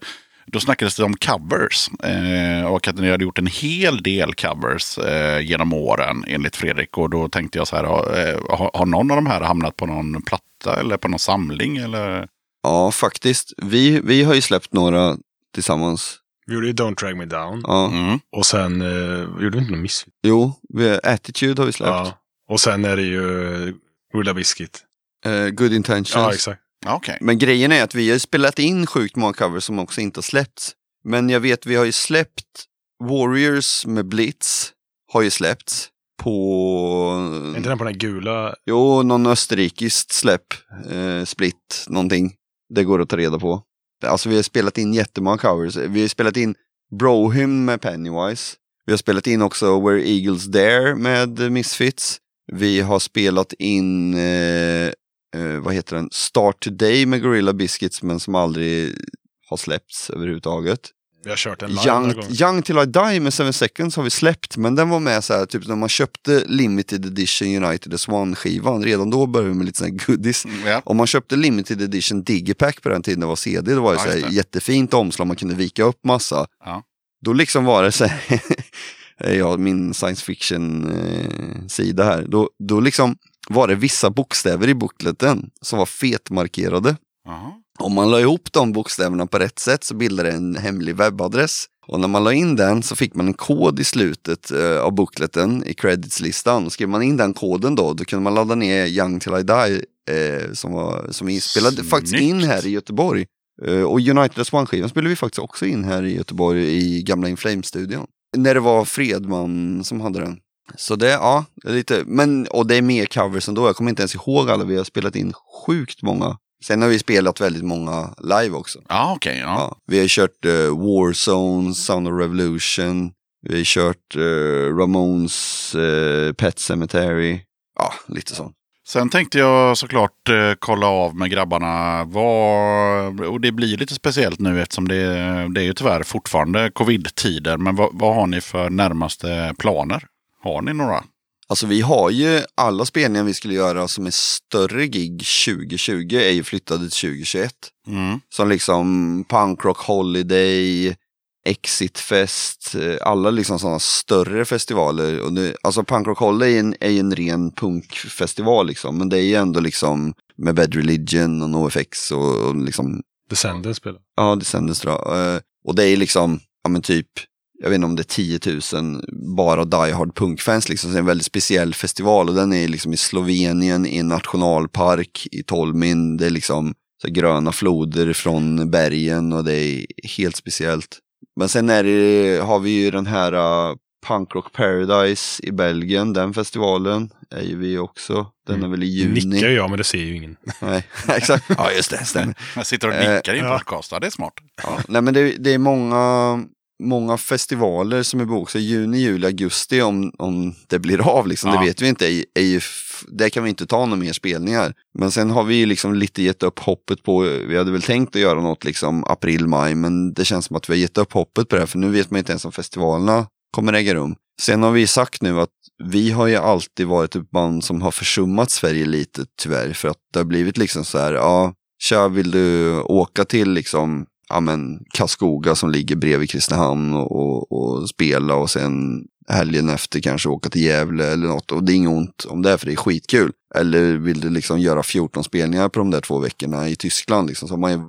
då snackades det om covers. Eh, och att ni hade gjort en hel del covers eh, genom åren enligt Fredrik. Och då tänkte jag så här, eh, har, har, någon av de här hamnat på någon platta eller på någon samling? Eller? Ja, faktiskt. Vi, vi har ju släppt några tillsammans. Vi gjorde ju Don't Drag Me Down. Ja. Mm. Och sen eh, gjorde vi inte någon miss. Jo, vi, Attitude har vi släppt. Ja. Och sen är det ju Rulla Biscuit. Uh, good Intentions. Ja, exakt. Okay. Men grejen är att vi har spelat in sjukt många covers som också inte har släppts. Men jag vet, vi har ju släppt Warriors med Blitz. Har ju släppts. På... Är inte den på den gula? Jo, någon österrikiskt släpp. Eh, split, någonting. Det går att ta reda på. Alltså vi har spelat in jättemånga covers. Vi har spelat in Brohymn med Pennywise. Vi har spelat in också Where Eagles Dare med Misfits. Vi har spelat in eh, eh, vad heter den, Start Today med Gorilla Biscuits men som aldrig har släppts överhuvudtaget. Vi har kört en live Young, Young till I Die med 7 seconds har vi släppt, men den var med så här, typ när man köpte Limited Edition United as One-skivan, redan då började vi med lite sådana goodies. Mm, ja. Om man köpte Limited Edition Digipack på den tiden det var CD, det var det Ja, så här, det. jättefint omslag, man kunde vika upp massa. Ja. Då liksom var det så här, *laughs* ja, min science fiction eh, här, då, då liksom var det vissa bokstäver i bookleten som var fetmarkerade. Jaha. Om man la ihop de bokstäverna på rätt sätt så bildade det en hemlig webbadress. Och när man la in den så fick man en kod i slutet eh, av bookleten i creditslistan. Skrev man in den koden då, då kunde man ladda ner Young till I Die eh, som, var, som vi spelade faktiskt in här i Göteborg. Eh, och United as One-skivan spelade vi faktiskt också in här i Göteborg i gamla Inflame-studion. När det var Fredman som hade den. Så det, ja, lite, men, och det är mer covers ändå. Jag kommer inte ens ihåg alla, vi har spelat in sjukt många. Sen har vi spelat väldigt många live också. Ja, okej. ja. Ja, vi har kört uh, Warzone, Sound of Revolution, vi har kört uh, Ramones, uh, Pet Cemetery. Ja, lite sånt. Sen tänkte jag såklart eh, kolla av med grabbarna. Vad, och det blir lite speciellt nu eftersom det, det är ju tyvärr fortfarande covid-tider. Men vad, vad har ni för närmaste planer? Har ni några? Alltså vi har ju alla spelningar vi skulle göra som är större gig 2020 är ju flyttade till 2021. Mm. Som liksom Punkrock Holiday, Exit Fest, eh, alla liksom sådana större festivaler. Och det, alltså Punkrock Holiday är en, är ju en ren punkfestival liksom, men det är ju ändå liksom med Bad Religion och NoFX och, och liksom, Descendants spelar. ja, Descendants tror jag. Eh, Och det är liksom, ja men typ, jag vet inte om det är 10 000 bara Die Hard punkfans liksom. Så det är en väldigt speciell festival och den är liksom i Slovenien i en nationalpark i Tolmin. Det är liksom så gröna floder från bergen och det är helt speciellt. Men sen är det, har vi ju den här uh, Punk Rock Paradise i Belgien, den festivalen är ju vi också. Den är väl i juni. Nickar jag, men det ser ju ingen. Nej, *laughs* exakt. Ja, just det, stämmer. Jag sitter och Eh, nickar i en podcast. Ja, det är smart. Ja, nej men det, det är många, många festivaler som är bokade. Juni, juli, augusti om, om det blir av. Liksom. Ja. Det vet vi inte. Är, är där kan vi inte ta några mer spelningar. Men sen har vi liksom lite gett upp hoppet på, vi hade väl tänkt att göra något liksom april, maj. Men det känns som att vi har gett upp hoppet på det här. För nu vet man inte ens om festivalerna kommer äga rum. Sen har vi sagt nu att vi har ju alltid varit ett band som har försummat Sverige lite tyvärr. För att det har blivit liksom så här, ja, tja vill du åka till liksom, ja men Karlskoga som ligger bredvid Kristinehamn och, och, och spela och sen helgen efter kanske åka till Gävle eller något. Och det är inget ont om det, för det är skitkul. Eller vill du liksom göra 14 spelningar på de där två veckorna i Tyskland liksom, så har man ju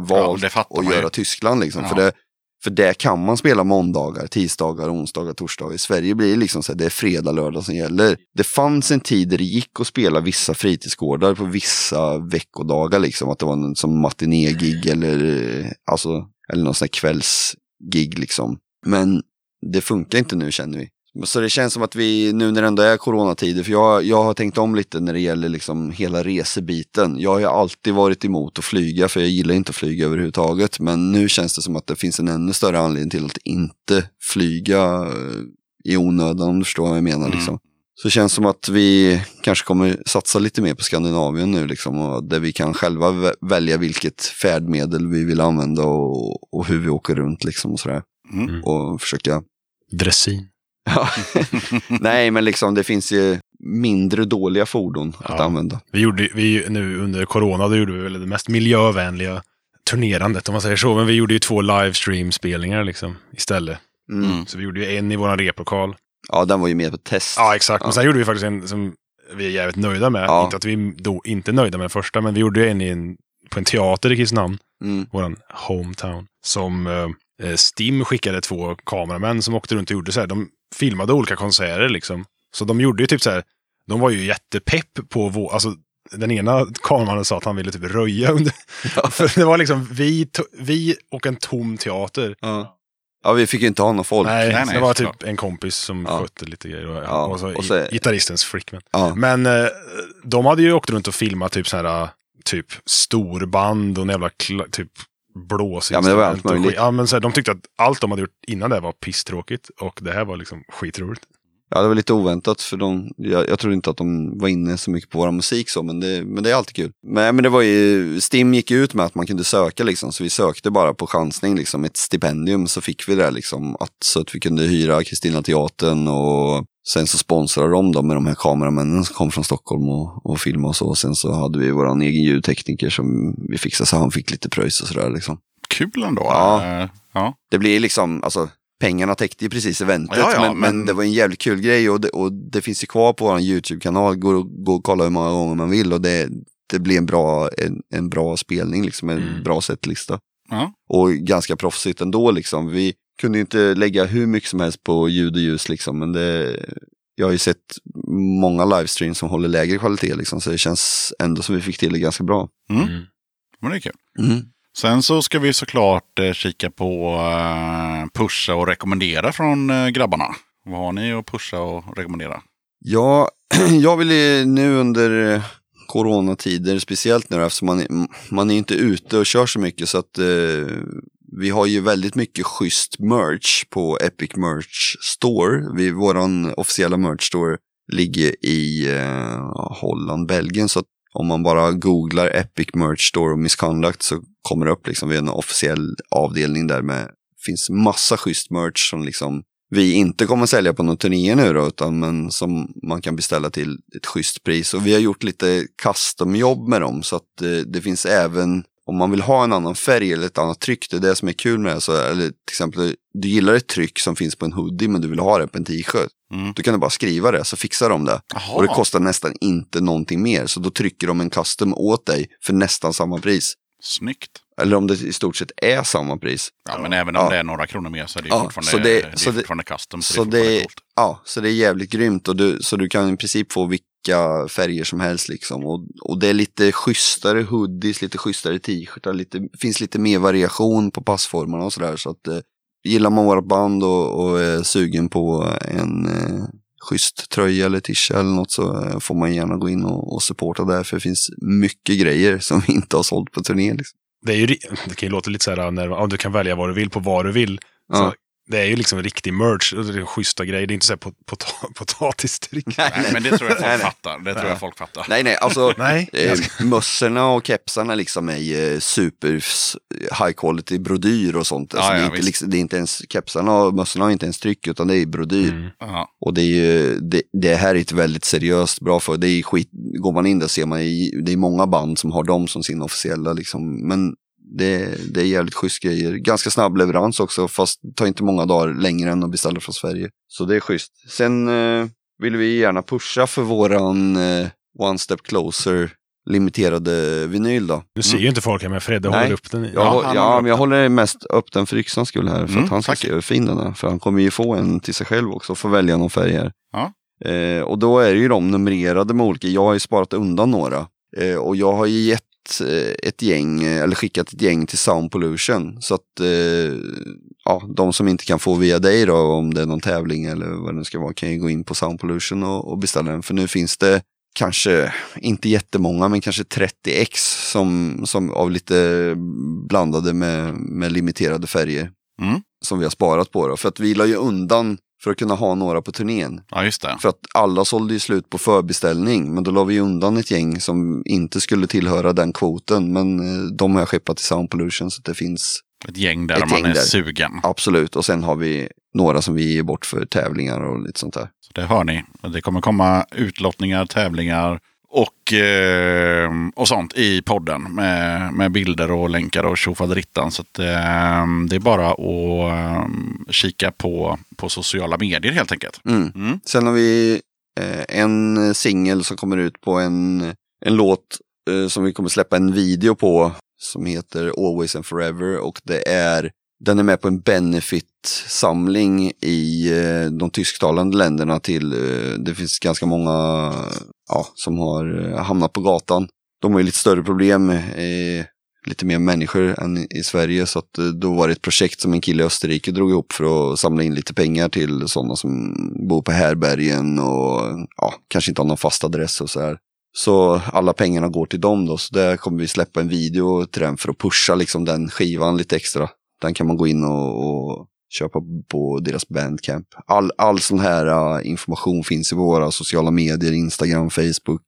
valt fattar att göra Tyskland liksom. Ja. För, det, för där kan man spela måndagar, tisdagar, onsdagar, torsdagar. I Sverige blir det liksom så här, det är fredag, lördag som gäller. Det fanns en tid där det gick att spela vissa fritidsgårdar på vissa veckodagar liksom. Att det var en som matinégig eller, alltså, eller någon sån här kvällsgig liksom. Men det funkar inte nu känner vi. Så det känns som att vi, nu när det ändå är coronatider, för jag, jag har tänkt om lite när det gäller liksom hela resebiten. Jag har ju alltid varit emot att flyga, för jag gillar inte att flyga överhuvudtaget. Men nu känns det som att det finns en ännu större anledning till att inte flyga eh, i onödan, om du förstår vad jag menar. Mm. Liksom. Så det känns som att vi kanske kommer satsa lite mer på Skandinavien nu, liksom, och där vi kan själva vä- välja vilket färdmedel vi vill använda och, och hur vi åker runt. Liksom, och, sådär. Mm. och försöka Dressin. Ja. *laughs* Nej, men liksom det finns ju mindre dåliga fordon att Ja. använda. Vi gjorde vi nu under corona, då gjorde vi väl det mest miljövänliga turnerandet om man säger så. Men vi gjorde ju två livestream-spelningar liksom istället. Mm. Mm. Så vi gjorde ju en i vår replokal. Ja, den var ju med på test. Ja, exakt. Men Ja. sen gjorde vi faktiskt en som vi är jävligt nöjda med. Ja. Inte att vi då inte är nöjda med den första, men vi gjorde ju en, i en på en teater i Kristinehamn, Mm. våran hometown. Som eh, Stim skickade två kameramän som åkte runt och gjorde så här. De filmade olika konserter liksom. Så de gjorde ju typ så här. De var ju jättepepp på vår, alltså den ena kameramannen sa att han ville typ röja under. *laughs* För det var liksom vi, to- vi och en tom teater. Ja. ja, vi fick ju inte ha någon folk. Nej, nej, nej, det var typ en kompis som Ja. skötte lite grejer. Och, Ja, och så, och så- gitarristens flickvän. Ja. Men eh, de hade ju åkt runt och filmat typ så här, typ storband och en jävla typ blås. Ja, men det var allt möjligt. Ja, men så här, de tyckte att allt de hade gjort innan det var pisstråkigt. Och det här var liksom skitroligt. Ja, det var lite oväntat för de, jag, jag tror inte att de var inne så mycket på vår musik så, men det, men det är alltid kul. Men, men det var ju, Stim gick ut med att man kunde söka liksom, så vi sökte bara på chansning liksom, ett stipendium så fick vi det liksom, att, så att vi kunde hyra Kristina Teatern och sen så sponsrade de dem med de här kameramännen som kom från Stockholm och, och filmade och så. Och sen så hade vi vår egen ljudtekniker som vi fixade så han fick lite pröjs och sådär liksom. Kul ändå. Ja. Eh, ja. Det blir liksom, alltså pengarna täckte ju precis eventet, Ja, ja, men, men... men- det var en jävligt kul grej och det, och det finns ju kvar på vår YouTube-kanal, och, går och kolla hur många gånger man vill och det, det blir en bra, en, en bra spelning, liksom, en Mm. bra setlista. Ja. Och ganska proffsigt ändå liksom. Vi kunde ju inte lägga hur mycket som helst på ljud och ljus liksom, men det, jag har ju sett många livestreams som håller lägre kvalitet liksom, så det känns ändå som vi fick till det ganska bra. Mm. Mm. Men det är kul. Mm. Sen så ska vi såklart eh, kika på eh, pusha och rekommendera från eh, grabbarna. Vad har ni att pusha och rekommendera? Ja, *clears throat* jag vill ju nu under coronatider, speciellt nu eftersom man, är- man är inte ute och kör så mycket så att eh, vi har ju väldigt mycket schysst merch på Epic Merch Store. Vi, våran officiella merch store ligger i eh, Holland, Belgien. Så att om man bara googlar Epic Merch Store och Misconduct så kommer det upp liksom, vi har en officiell avdelning där med, finns massa schysst merch som liksom vi inte kommer sälja på någon turné nu då, utan men som man kan beställa till ett schysst pris. Och vi har gjort lite customjobb med dem, så att det, det finns även, om man vill ha en annan färg eller ett annat tryck, det är det som är kul med det. Så, eller till exempel, du gillar ett tryck som finns på en hoodie, men du vill ha det på en t-shirt. Mm. Då kan du bara skriva det, så fixar de det. Jaha. Och det kostar nästan inte någonting mer, så då trycker de en custom åt dig för nästan samma pris. Snyggt. Eller om det i stort sett är samma pris. Ja, men även om Ja. det är några kronor mer så är det Ja, fortfarande, så det- det, är så det- fortfarande custom. Så, Så det är ja, så det är jävligt grymt och du, så du kan i princip få vilka färger som helst liksom. Och, och det är lite schysstare hoodies, lite schysstare t-shirtar, lite, finns lite mer variation på passformarna och sådär. Så att eh, gillar man vårt band och, och är sugen på en eh, schysst tröja eller tisha eller något så eh, får man gärna gå in och, och supporta där. För det finns mycket grejer som *laughs* vi inte har sålt på turné. Liksom. Det, är ju, det kan ju låta lite så här när ja, du kan välja vad du vill på vad du vill. Ja. Det är ju liksom riktig merch. och Det är schyssta grej. Det är inte så här pot pot *laughs* potatistryck. Nej, Nej, men det tror jag *laughs* folk nej. fattar. Det tror jag folk fattar. Nej, nej, alltså *laughs* Nej. eh, mössorna och kepsarna liksom är ju super s- high quality brodyr och sånt. Alltså, Ja, det, är ja, inte, liksom, det är inte ens, kepsarna och mössorna har inte ens tryck utan det är brodyr. Mm. Ja. Och det är ju, det, det här är ett väldigt seriöst bra för, det är skit, går man in där ser man ju, det är många band som har dem som sin officiella liksom, men det, det är jävligt schysst grejer. Ganska snabb leverans också, fast tar inte många dagar längre än att beställa från Sverige. Så det är schysst. Sen eh, vill vi gärna pusha för våran eh, One Step Closer limiterade vinyl då. Nu ser ju inte folk här, men Fredde Nej. håller upp den. Jag, Ja, ja, håller men jag håller mest upp den för Yxans skull här. För Mm, att han ska tack. se hur fin den är. För han kommer ju få en till sig själv också. Få välja någon färg här. Ja. Eh, och då är det ju de numrerade med olika. Jag har ju sparat undan några. Eh, och jag har ju gett ett gäng, eh, eller skickat ett gäng till Sound Pollution. Så att eh, ja, de som inte kan få via dig då, om det är någon tävling eller vad det nu ska vara, kan ju gå in på Sound Pollution och, och beställa den. För nu finns det kanske, inte jättemånga, men kanske 30 ex som, som av lite blandade med, med limiterade färger. Mm. Som vi har sparat på då. För att vi la ju undan för att kunna ha några på turnén. ja, just det. För att alla sålde ju slut på förbeställning. Men då la vi undan ett gäng som inte skulle tillhöra den kvoten. Men eh, de har jag skeppat till Sound Pollution så att det finns Ett gäng där Ett man gäng är där. sugen. absolut. Och sen har vi några som vi ger bort för tävlingar och lite sånt där. Så det hör ni. Det kommer komma utlottningar, tävlingar och, eh, och sånt i podden med, med bilder och länkar och tjofaderittan. Så att, eh, det är bara att eh, kika på, på sociala medier helt enkelt. Mm. Mm. Sen har vi eh, en singel som kommer ut på en, en låt eh, som vi kommer släppa en video på som heter Always and Forever och det är den är med på en benefit-samling i eh, de tysktalande länderna till, det finns ganska många ja, som har eh, hamnat på gatan. De har ju lite större problem, eh, lite mer människor än i- Sverige. Så att, eh, då var det ett projekt som en kille i Österrike drog ihop för att samla in lite pengar till sådana som bor på härbergen och ja, kanske inte har någon fast adress och så här. Så alla pengarna går till dem då, så där kommer vi släppa en video till den för att pusha liksom den skivan lite extra. Den kan man gå in och, och köpa på deras bandcamp. All, all sån här uh, information finns i våra sociala medier, Instagram, Facebook.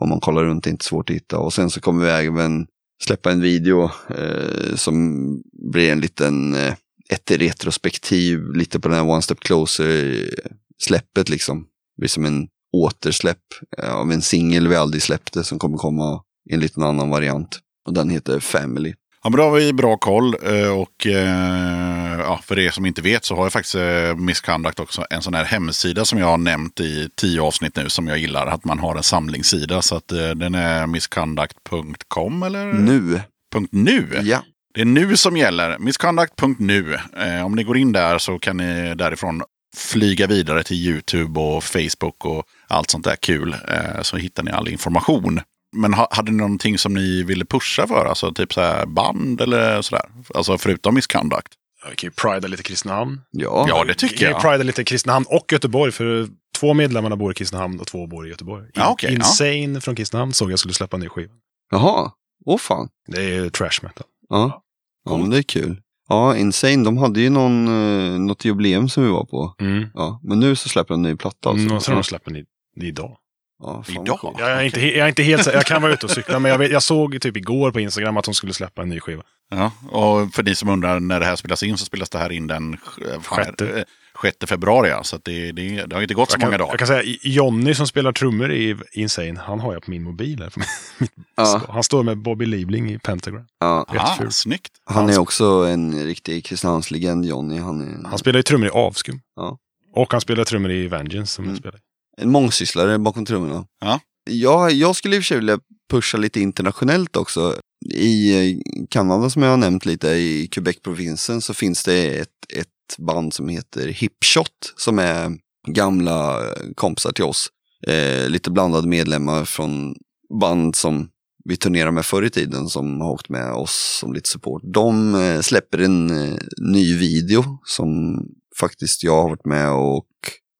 Om man kollar runt, det är inte svårt att hitta. Och sen så kommer vi även släppa en video eh, som blir en liten, eh, ett retrospektiv lite på den här One Step Closer-släppet liksom. Det blir som en återsläpp eh, av en singel vi aldrig släppte som kommer komma i en liten annan variant. Och den heter Family. Ja, men då har vi bra koll. eh, Och eh, ja, för er som inte vet så har jag faktiskt eh, Misconduct också en sån här hemsida som jag har nämnt i tio avsnitt nu som jag gillar. Att man har en samlingssida. Så att den är misconduct.com eller? Nu, Punkt .nu. ja. Det är nu som gäller. Misconduct.nu. Om ni går in där så kan ni därifrån flyga vidare till YouTube och Facebook och allt sånt där kul. Så hittar ni all information. Men ha, hade ni någonting som ni ville pusha för? Alltså typ så här band eller sådär? Alltså förutom Misconduct? Ja, Vi kan ju prida lite Kristinehamn. Ja, Ja, det Vi tycker kan ju jag. prida lite Kristinehamn och Göteborg. För två medlemmarna bor i Kristinehamn och två bor i Göteborg. Ja, ja. Insane från Kristinehamn såg jag skulle släppa en ny skiva. jaha. Åh fan. Det är ju trash metal. Ja. ja, men det är kul. Ja, Insane, de hade ju någon, eh, något jubileum som vi var på. Mm. Ja, men nu så släpper de en ny platta. Alltså. Mm, och så har ja. de släppt en i, idag. Ja, Idag? Jag är, inte, jag är inte helt. Jag kan vara ute och cykla, men jag, vet, jag såg typ igår på Instagram att de skulle släppa en ny skiva. Ja, och för ni som undrar när det här spelas in så spelas det här in den eh, Sjätte. eh, 6 februari. Ja. Så att det, det, det har inte gått så Jag kan, många dagar. jag kan säga, Jonny som spelar trummor i Insane, han har jag på min mobil. Här. *laughs* Ja, Han står med Bobby Liebling i Pentagram. ja. Ah, jätteful. snyggt. Han är också en riktig Kristinehamnslegend, Johnny. Han är Han spelar ju trummor i Avskum. Ja. Och han spelar trummor i Vengeance som Mm. jag spelar. En mångsysslare bakom trummorna. Ja. Ja, jag skulle i och för sig vilja pusha lite internationellt också. I eh, Kanada som jag har nämnt lite, i Quebec-provinsen så finns det ett, ett band som heter Hipshot som är gamla kompisar till oss. Eh, lite blandade medlemmar från band som vi turnerade med förr i tiden som har åkt med oss som lite support. De eh, släpper en eh, ny video som faktiskt jag har varit med och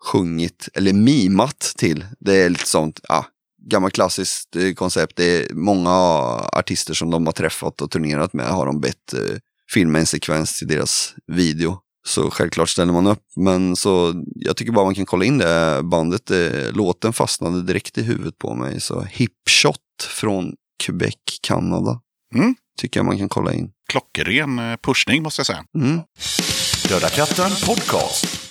sjungit, eller mimat till. Det är lite sånt, ja, gammalt klassiskt eh, koncept. Det är många artister som de har träffat och turnerat med har de bett eh, filma en sekvens till deras video. Så självklart ställer man upp. Men så jag tycker bara man kan kolla in det bandet. Eh, låten fastnade direkt i huvudet på mig. Så Hipshot från Quebec, Kanada. Mm. Tycker jag man kan kolla in. Klockren eh, pushning måste jag säga. Mm. Döda katten podcast.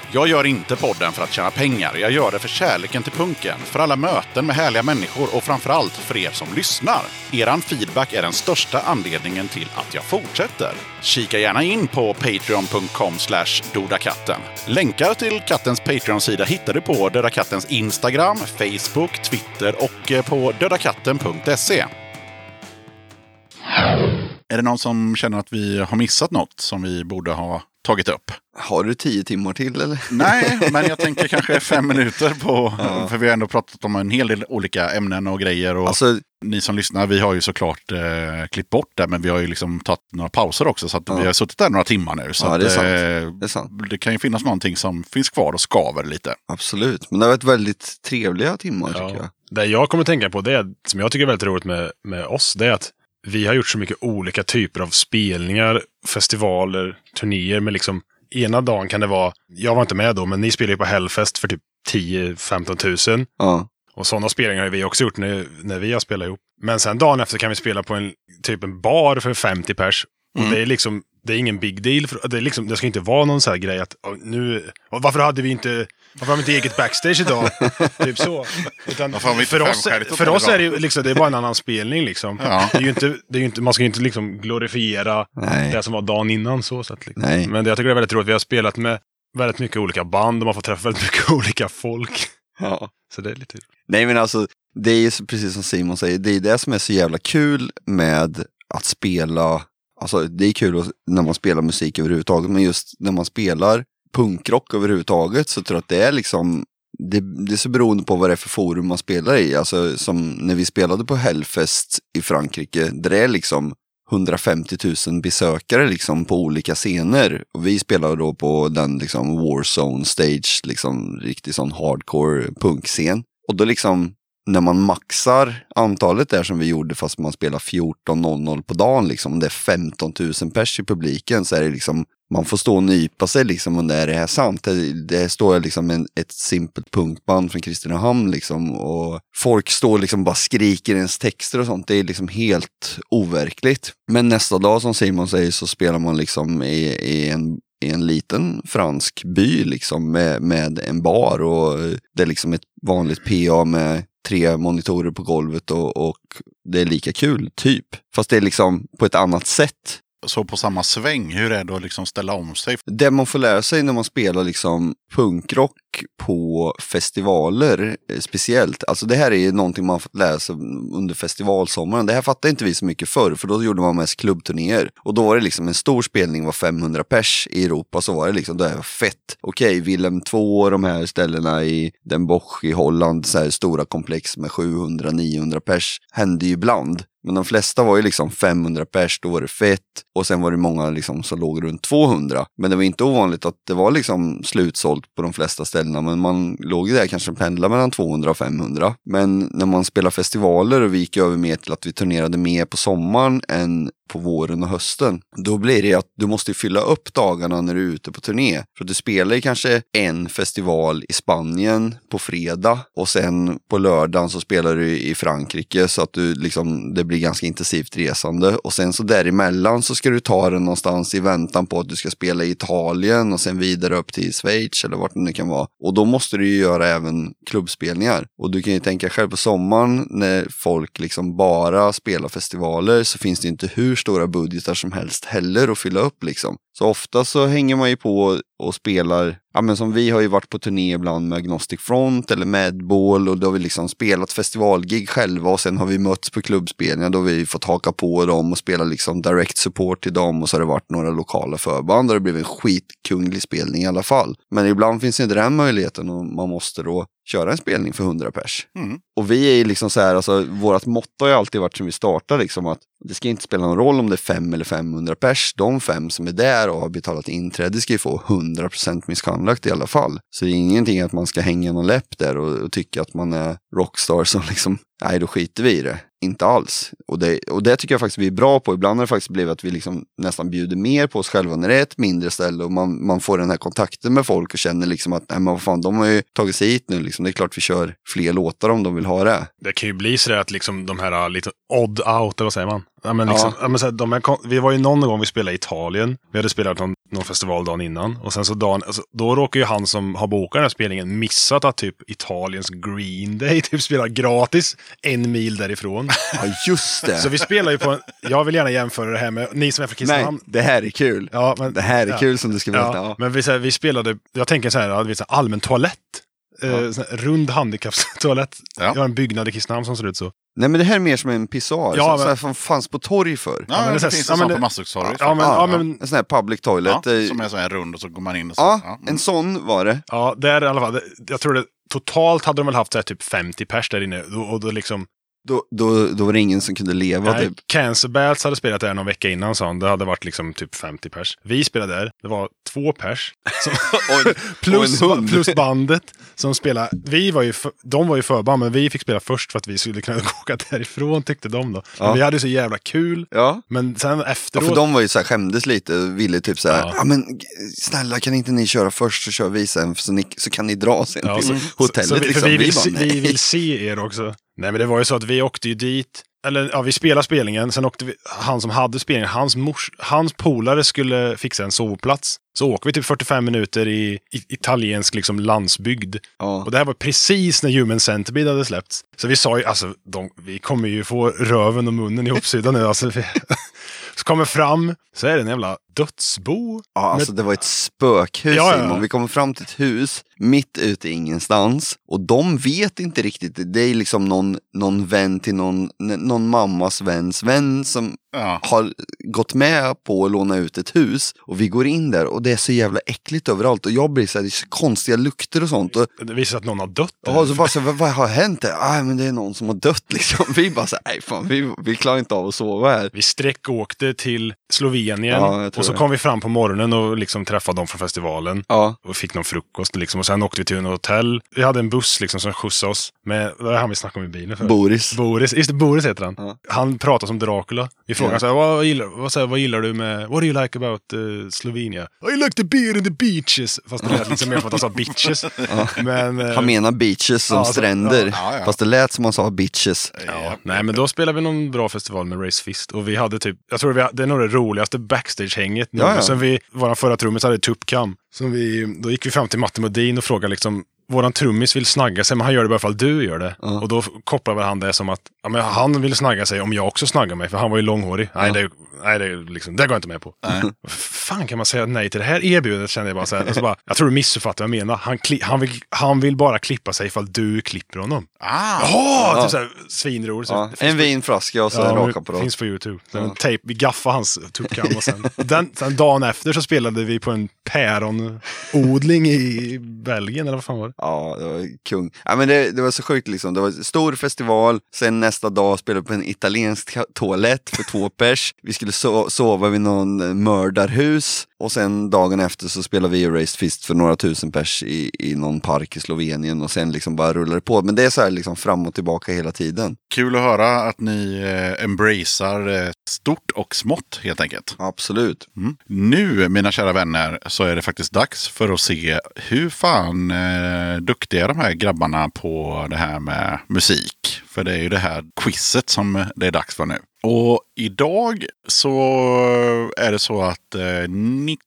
Jag gör inte podden för att tjäna pengar. Jag gör det för kärleken till punken, för alla möten med härliga människor och framförallt för er som lyssnar. Eran feedback är den största anledningen till att jag fortsätter. Kika gärna in på patreon.com dodakatten. Länkar till kattens Patreon-sida hittar du på Döda Kattens Instagram, Facebook, Twitter och eh, på dödakatten.se. Är det någon som känner att vi har missat något som vi borde ha tagit upp? Har du tio timmar till eller? Nej, men jag tänker kanske fem minuter på... För vi har ändå pratat om en hel del olika ämnen och grejer. Och Alltså, ni som lyssnar, vi har ju såklart eh, klippt bort det, men vi har ju liksom tagit några pauser också. Så att vi har suttit där några timmar nu. Så Ja, det är sant. eh, det är sant. det kan ju finnas någonting som finns kvar och skaver lite. Absolut. Men det har varit väldigt trevliga timmar tycker jag. Det jag kommer tänka på, det som jag tycker är väldigt roligt med, med oss, det är att vi har gjort så mycket olika typer av spelningar, festivaler, turnéer. Men liksom, ena dagen kan det vara, jag var inte med då, men ni spelade ju på Hellfest för typ 10-15 tusen. Ja. Och sådana spelningar har vi också gjort när, när vi har spelat ihop. Men sen dagen efter kan vi spela på en typ en bar för 50 pers. Och det är liksom, det är ingen big deal. För, det, är liksom, det ska inte vara någon så här grej att "Åh, nu, varför hade vi inte, varför har vi inte eget backstage idag? typ så. Utan för oss, för oss är det, ju liksom, det är bara en annan spelning liksom. Ja. Det är ju inte, det är inte, man ska ju inte liksom glorifiera Nej. det som var dagen innan. Så, att, liksom. Nej. Men det, jag tycker det är väldigt roligt. Vi har spelat med väldigt mycket olika band och man får träffa väldigt mycket *laughs* olika folk. ja. Så det är lite Nej men alltså, det är ju precis som Simon säger, det är det som är så jävla kul med att spela, alltså det är kul när man spelar musik överhuvudtaget, men just när man spelar punkrock överhuvudtaget så tror jag att det är liksom, det, det är så beroende på vad det är för forum man spelar i. Alltså som när vi spelade på Hellfest i Frankrike, där det är liksom 150 000 besökare liksom på olika scener. Och vi spelade då på den liksom Warzone stage, liksom riktig sån hardcore punkscen. Och då liksom, när man maxar antalet där som vi gjorde fast man spelar 14.00 på dagen, liksom, det är 15 000 pers i publiken så är det liksom, man får stå och nypa sig liksom och det är det här sant. Det, det står liksom en, ett simpelt punkband från Kristinehamn liksom och folk står liksom bara skriker ens texter och sånt. Det är liksom helt overkligt. Men nästa dag som Simon säger så spelar man liksom i, i en i en liten fransk by liksom med, med en bar och det är liksom ett vanligt PA med tre monitorer på golvet och, och det är lika kul, typ. Fast det är liksom på ett annat sätt. Så på samma sväng, hur är det att liksom ställa om sig? Det man får lära sig när man spelar liksom punkrock på festivaler eh, speciellt. Alltså det här är ju någonting man fått lära sig under festivalsommaren. Det här fattade inte vi så mycket förr för då gjorde man mest klubbturnéer. Och då var det liksom en stor spelning var 500 pers i Europa så var det liksom, det här var fett. Okej, Willem 2 och de här ställena i Den Bosch i Holland, så här stora komplex med 700-900 pers hände ju ibland. Men de flesta var ju liksom 500 pers, då var det fett. Och sen var det många liksom som låg runt 200. Men det var inte ovanligt att det var liksom slutsålt på de flesta ställen ställena. Men man låg ju där kanske pendla mellan 200 och 500. Men när man spelar festivaler och vi gick över mer till att vi turnerade mer på sommaren än på våren och hösten. Då blir det att du måste fylla upp dagarna när du är ute på turné. För du spelar ju kanske en festival i Spanien på fredag och sen på lördagen så spelar du i Frankrike så att du liksom, det blir ganska intensivt resande. Och sen så däremellan så ska du ta det någonstans i väntan på att du ska spela i Italien och sen vidare upp till Schweiz eller vart det nu kan vara. Och då måste du ju göra även klubbspelningar. Och du kan ju tänka själv på sommaren när folk liksom bara spelar festivaler så finns det inte hur stora budgetar som helst heller att fylla upp liksom. Så ofta så hänger man ju på och spelar, ja men som vi har ju varit på turné ibland med Agnostic Front eller Madball och då har vi liksom spelat festivalgig själva och sen har vi mötts på klubbspelningar då har vi fått haka på dem och spela liksom direct support till dem och så har det varit några lokala förband och det blev en skitkunglig spelning i alla fall. Men ibland finns inte den möjligheten och man måste då köra en spelning för 100 pers. Mm. Och vi är ju liksom så här, alltså vårt motto har ju alltid varit som vi startade liksom att det ska inte spela någon roll om det är 5 eller 500 pers. De fem som är där och har betalat inträde ska ju få 100% misconduct i alla fall. Så det är ingenting att man ska hänga någon läpp där och, och tycka att man är rockstar som liksom, nej då skiter vi i det. Inte alls. Och det, och det tycker jag faktiskt vi är bra på. Ibland har det faktiskt blivit att vi liksom nästan bjuder mer på oss själva när det är ett mindre ställe och man, man får den här kontakten med folk och känner liksom att nej men vad fan, de har ju tagit sig hit nu liksom. Det är klart vi kör fler låtar om de vill ha det. Det kan ju bli så att liksom de här lite odd out, eller vad säger man? Ja, men liksom, ja. men så här, de här, vi var ju någon gång vi spelade i Italien. Vi hade spelat någon, någon festival dagen innan. Och sen så dagen, alltså, då råkar ju han som har bokat den här spelningen missat att typ Italiens Green Day *laughs* typ spelar gratis en mil därifrån. *laughs* Ja, just det. så vi spelar ju på en, jag vill gärna jämföra det här med, ni som är från nej, Kristinehamn. det här är kul. Ja, men, Det här är ja. kul som du ska berätta. Ja, Ja. men vi, så här, vi spelade, jag tänker så här, vet, så här allmän toalett. Eh, sån här rund handikappstoalett. Ja. Vi har en byggnad i Kristinehamn som ser ut så. Nej men det här är mer som en pissoar, Ja, men- som fanns på torg förr. Ja, men det det, finns ja, en sån det- på Masthuggstorget. Ja, men, ja, men, En sån här public toilet. ja, som är så här rund och så går man in och så. ja, mm. en sån var det. Ja, där i alla fall. Jag tror det totalt hade de väl haft så här, typ 50 pers där inne. Och då liksom, Då, då, då var det ingen som kunde leva nej, typ. Cancer Bats hade spelat där någon vecka innan sa. Det hade varit liksom typ 50 pers. Vi spelade där. Det var två pers. Som, *laughs* *laughs* plus, en hund. plus bandet som spelade. Vi var ju, för, de var ju förband, men vi fick spela först för att vi skulle kunna *laughs* åka därifrån tyckte de då. Men Ja. vi hade så jävla kul. Ja. Men sen Ja, efteråt. för de var ju så här, skämdes lite och ville typ så här, Ja. ja. men snälla kan inte ni köra först så kör vi sen så, ni, så kan ni dra sen Ja, till så- hotellet så vi, liksom. Vi, vill, bara, se, nej. vi vill se er också. Nej men det var ju så att vi åkte ju dit. Eller ja, vi spelade spelningen. Sen åkte vi, han som hade spelningen, hans, mors, hans polare skulle fixa en sovplats. Så åker vi typ 45 minuter i, i italiensk liksom landsbygd. Ja. Och det här var precis när Human Centipede hade släppts. Så vi sa ju, alltså, de, vi kommer ju få röven och munnen ihopsydda nu. Alltså, vi, *laughs* så kommer fram, så är det en jävla dödsbo. Ja, alltså det var ett spökhus Ja, ja, ja. Vi kommer fram till ett hus mitt ute i ingenstans. Och de vet inte riktigt. Det är liksom någon, någon vän till någon, någon mammas väns vän som Ja. har gått med på att låna ut ett hus. Och vi går in där och det är så jävla äckligt överallt. Och jag blir så här, det är så konstiga lukter och sånt. Och, Det visar att någon har dött. och så bara så vad, vad har hänt? där? Ah, men det är någon som har dött *laughs* liksom. Vi bara så här, nej fan, vi, vi klarar inte av att sova här. Vi sträckåkte till Slovenien Ja, och så det. kom vi fram på morgonen och liksom träffade dem från festivalen. Ja, Och fick någon frukost liksom. Och sen åkte vi till en hotell. Vi hade en buss liksom som skjutsade oss. Med, är han vi snackade om i bilen för? Boris. Boris. Just det, Boris heter han. Ja. Han pratar som Dracula. Vi frågar Ja. så här, vad, gillar, vad, så här, vad gillar du med, what do you like about uh, Slovenia? I like the beer and the beaches. Fast det lät liksom mer som att han sa bitches. *laughs* Men, eh, Han menar beaches som Ja, så- stränder. ja, ja. Fast det lät som han sa bitches. Ja, nej men då spelade vi någon bra festival med Race Fist och vi hade typ, jag tror vi, det är nog det roligaste backstage-hänget. Ja, ja. Sen vi, våran förra trummis hade tuppkam. Som vi, då gick vi fram till Matte Modin och frågade liksom, våran trummis vill snagga sig men han gör det bara ifall du gör det. Och då kopplar väl han det som att, ja men han vill snagga sig om jag också snaggar mig för han var ju långhårig. Nej, det, nej det, liksom, det går jag inte med på. fan kan man säga nej till det här erbjudandet kände jag bara så här. Och så bara, jag tror du missuppfattar vad jag menar. Han, han, vill, han vill bara klippa sig ifall du klipper honom. Ah, Åh, typ såhär svinroligt. Så Ja, det finns en vinflaska och så Ja, raka på dem. finns på YouTube. Den Tape, vi gaffade hans tuppkam och sen, den, sen dagen efter så spelade vi på en päronodling i Belgien eller vad fan var det? Ja, det var kung. Ja, men det, det var så sjukt liksom. Det var stor festival, sen nästa dag spelade vi på en italiensk toalett för två *laughs* pers. Vi skulle so sova vid någon eh, mördarhus och sen dagen efter så spelade vi Raised Fist för några tusen pers i, i någon park i Slovenien och sen liksom bara rullade det på. Men det är så här liksom fram och tillbaka hela tiden. kul att höra att ni eh, embracear eh, stort och smått helt enkelt. Absolut. Mm. Nu, mina kära vänner, så är det faktiskt dags för att se hur fan eh, Eh, duktiga de här grabbarna på det här med musik. För det är ju det här quizet som det är dags för nu. Och idag så är det så att eh, 90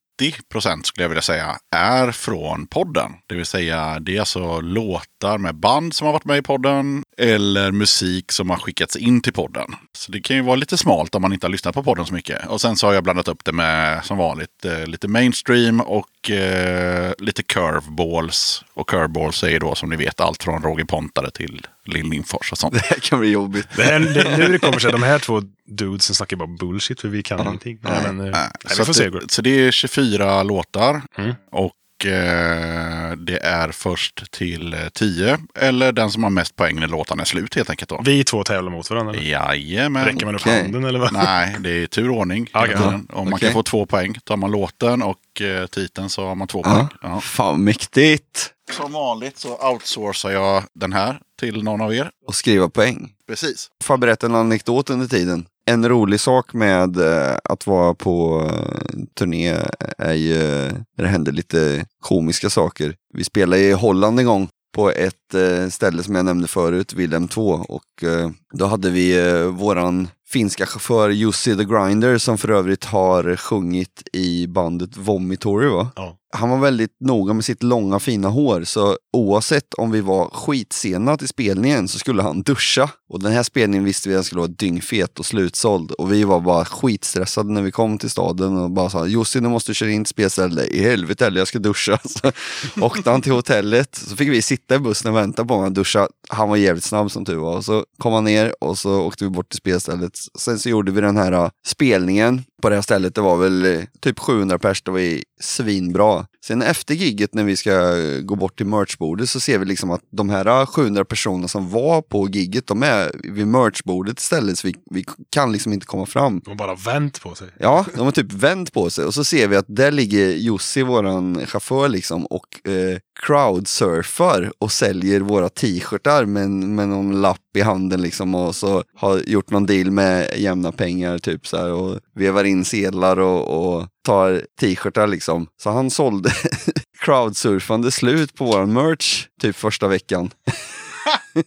procent skulle jag vilja säga är från podden. Det vill säga det är alltså låtar med band som har varit med i podden eller musik som har skickats in till podden. Så det kan ju vara lite smalt om man inte har lyssnat på podden så mycket. Och sen så har jag blandat upp det med som vanligt eh, lite mainstream och eh, lite curveballs. Och curveballs är ju då som ni vet allt från Roger Pontare till Lill Lindfors och sånt. *laughs* Det här kan bli jobbigt. Det är, det, nu det kommer sig, de här två dudesen snackar bara bullshit för vi kan ingenting. Nej, men, eh, nej, så, vi får att se. det, så det är 24 låtar. Mm. Och det är först till eh, 10. Eller den som har mest poäng när låten är slut helt enkelt. Då. Vi två tävlar mot varandra. eller? Jajamän. Räcker man upp Okej. handen eller vad? Nej, det är turordning. hela Okej. tiden. Och man Okej. kan få två poäng. Tar man låten och eh, titeln så har man två Ja. poäng. Ja. Fan mäktigt. Som vanligt så outsourcar jag den här till någon av er. Och skriva poäng. Precis. Får jag berätta en anekdot under tiden? En rolig sak med eh, att vara på eh, turné är ju när det händer lite komiska saker. Vi spelade i Holland en gång på ett ställe som jag nämnde förut, Wilhelm 2. Och då hade vi våran finska chaufför Jussi the Grinder som för övrigt har sjungit i bandet Vomitory va? Ja. Han var väldigt noga med sitt långa fina hår så oavsett om vi var skitsena till spelningen så skulle han duscha. Och den här spelningen visste vi att den skulle vara dyngfet och slutsåld och vi var bara skitstressade när vi kom till staden och bara sa Jussi nu måste du köra in till spelstället. I helvete heller, jag ska duscha. *laughs* Så alltså, åkte han till hotellet så fick vi sitta i bussen och vänta på honom att duscha. Han var jävligt snabb som tur var. Och så kom han ner och så åkte vi bort till spelstället. Sen så gjorde vi den här äh, spelningen på det här stället. Det var väl eh, typ 700 pers, det var ju svinbra. Sen efter gigget när vi ska eh, gå bort till merchbordet så ser vi liksom att de här äh, 700 personerna som var på gigget, de är vid merchbordet istället så vi, vi kan liksom inte komma fram. De har bara vänt på sig. Ja, de har typ vänt på sig och så ser vi att där ligger Jussi, våran chaufför liksom och eh, crowdsurfar och säljer våra t-shirtar med, med någon lapp i handen liksom och så har gjort någon deal med jämna pengar typ så här och vevar in sedlar och, och tar t-shirtar liksom. Så han sålde *laughs* crowdsurfande slut på våran merch typ första veckan. *laughs* *laughs*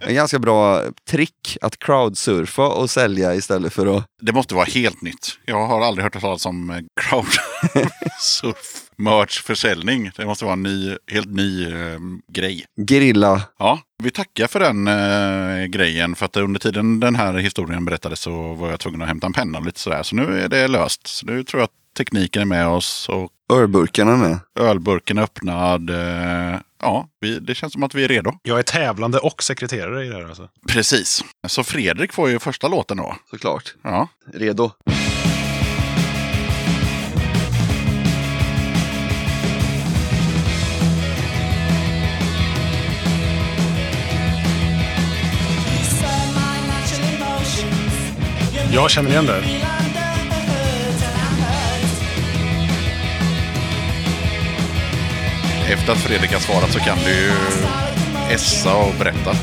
En ganska bra trick att crowdsurfa och sälja istället för att Det måste vara helt nytt. Jag har aldrig hört talas om eh, crowdsurf *laughs* merch försäljning. Det måste vara en ny, helt ny eh, grej. grilla Ja, vi tackar för den eh, grejen. För att under tiden den här historien berättades så var jag tvungen att hämta en penna och lite sådär. Så nu är det löst. Så nu tror jag att tekniken är med oss och Örburkarna med. ölburken är öppnad. Eh, ja, vi, det känns som att vi är redo. Jag är tävlande och sekreterare i det här alltså. Precis. Så Fredrik får ju första låten då. Såklart. Ja, Redo. Jag känner igen det. Efter att Fredrik har svarat så kan du ju essa och berätta.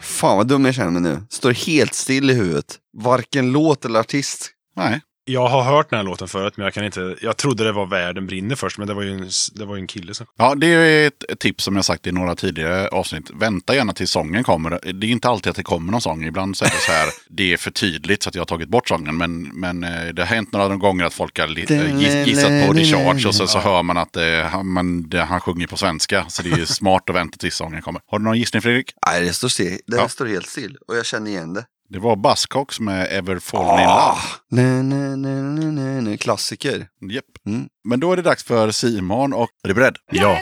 Fan vad dum jag känner mig nu. Står helt still i huvudet. Varken låt eller artist. Nej, Jag har hört den här låten förut, men jag kan inte... Jag trodde det var Världen brinner först, men det var ju en, det var ju en kille som... Ja, det är ett tips som jag sagt i några tidigare avsnitt. Vänta gärna tills sången kommer. Det är inte alltid att det kommer någon sång. Ibland så är det så här, *laughs* det är för tydligt så att jag har tagit bort sången. Men, men eh, det har hänt några gånger att folk har eh, giss- gissat på The Charge och så, så hör man att eh, han, man, det, han sjunger på svenska. Så det är *laughs* smart att vänta tills sången kommer. Har du någon gissning Fredrik? Nej, det står still. Det Ja. står helt still. Och jag känner igen det. Det var Buzzcocks med Ever Fallen in Ah, Love. nej, nej, nej, nej, nej, nej. Klassiker. Japp. Mm. Men då är det dags för Simon och... Är du beredd? Ja.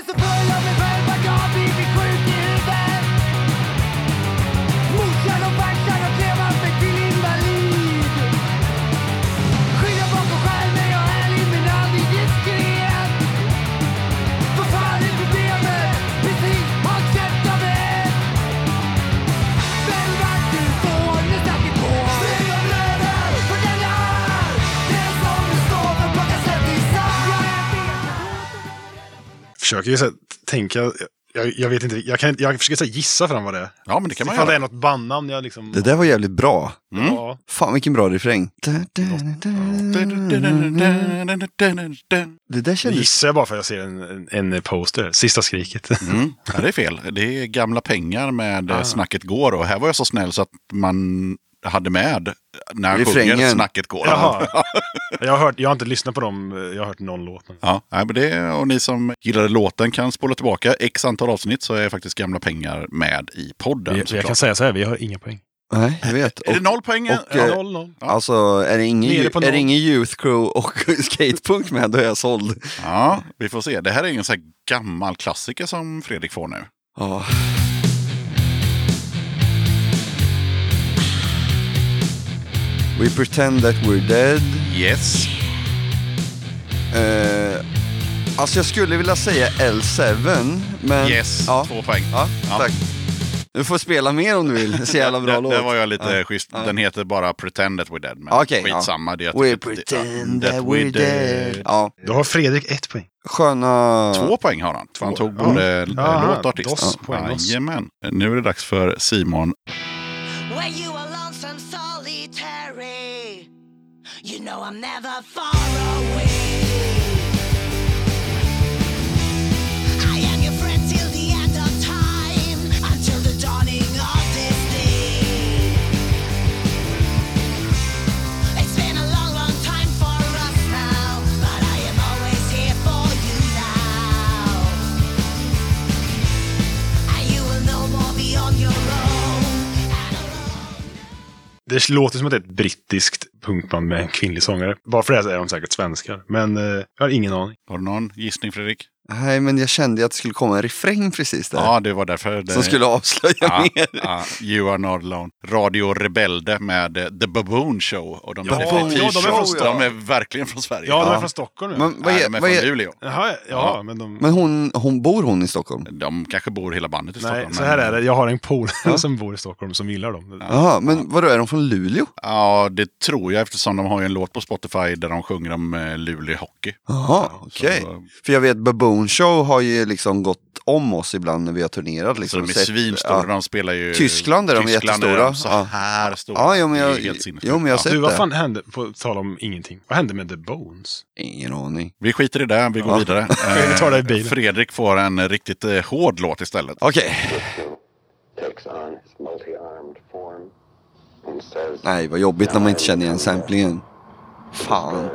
Försöker ju så här tänka Jag, jag vet inte, jag, kan, jag försöker så här gissa fram vad det är. Ja, men det kan man Ifall det är göra. något bandnamn jag liksom... Det där var jävligt bra. Mm. Ja. Fan vilken bra refräng. Det där Det kändes... gissar jag bara för att jag ser en, en, en poster. Sista skriket. Mm. Ja, det är fel. Det är gamla pengar med Ah. ah. Snacket går. Och här var jag så snäll så att man hade med när han Refrängen. sjunger Snacket går. Jaha. *laughs* Jag har, hört, jag har inte lyssnat på dem, jag har hört någon låt. Ja, nej, men det, och ni som gillade låten kan spola tillbaka x antal avsnitt så är faktiskt gamla pengar med i podden. Vi, jag kan säga så här, vi har inga poäng. Nej, jag vet. *laughs* Är det Och, noll poäng? och, ja. eh, Noll, noll. alltså, är det ingen, Nere på är det ingen Youth Crew och *laughs* Skatepunkt med, då är jag såld. ja, vi får se. Det här är en sån här gammal klassiker som Fredrik får nu. Ja. We pretend that we're dead. Yes. Eh, alltså jag skulle vilja säga L7, men... Yes, Ja, två poäng. ja, Ja. tack. Du får spela mer om du vill. Det är så jävla bra *laughs* det, låt. det var jag lite Ja. schysst. Ja. Den heter bara Pretend that we're dead. Men Okej, skitsamma. Det är We pretend that that we're dead. Ja, Då har Fredrik ett poäng. sköna... Två poäng har han. För han tog Ja. både Aha, låt och artist. Jajamän. Nu är det dags för Simon. You know I'm never far away. Det låter som att det är ett brittiskt punkband med en kvinnlig sångare. Bara för det så är de säkert svenskar. Men eh, jag har ingen aning. Har du någon gissning Fredrik? Nej, men jag kände att det skulle komma en refräng precis där. Ja, det var därför. Det... Som skulle avslöja Ja, mer. ja, you are not alone. Radio Rebelde med eh, The Baboon Show. Och de, Ja, är, ja, de är från- de är verkligen från Sverige. Ja, de är från Stockholm. Ja. Men vad Nej, är, de är vad från är, Luleå. Jaha, ja, Ja. men de... men hon, hon bor hon i Stockholm? De kanske bor hela bandet i Nej, Stockholm. så men- här är det. Jag har en polare som bor i Stockholm som gillar dem. Jaha, men vadå, är de från Luleå? Ja, det tror jag eftersom de har ju en låt på Spotify där de sjunger om eh, Luleå Hockey. Jaha, okej. så- För jag vet Baboon Show har ju liksom gått om oss ibland när vi har turnerat. Så Liksom, de är svinstora. ja. De spelar ju... Tyskland är de Tyskland är jättestora. de så Ja. här stora. Ja, jo, men Det är jag, helt jo, men jag har Ja. sett Du, vad det. fan hände, på tal om ingenting, vad hände med The Bones? Ingen aning. Vi skiter i det, vi går Ja. vidare. *laughs* Vi tar det i bilen. Fredrik får en riktigt eh, hård låt istället. Okej, says, nej vad jobbigt när man inte känner igen samplingen. Fan.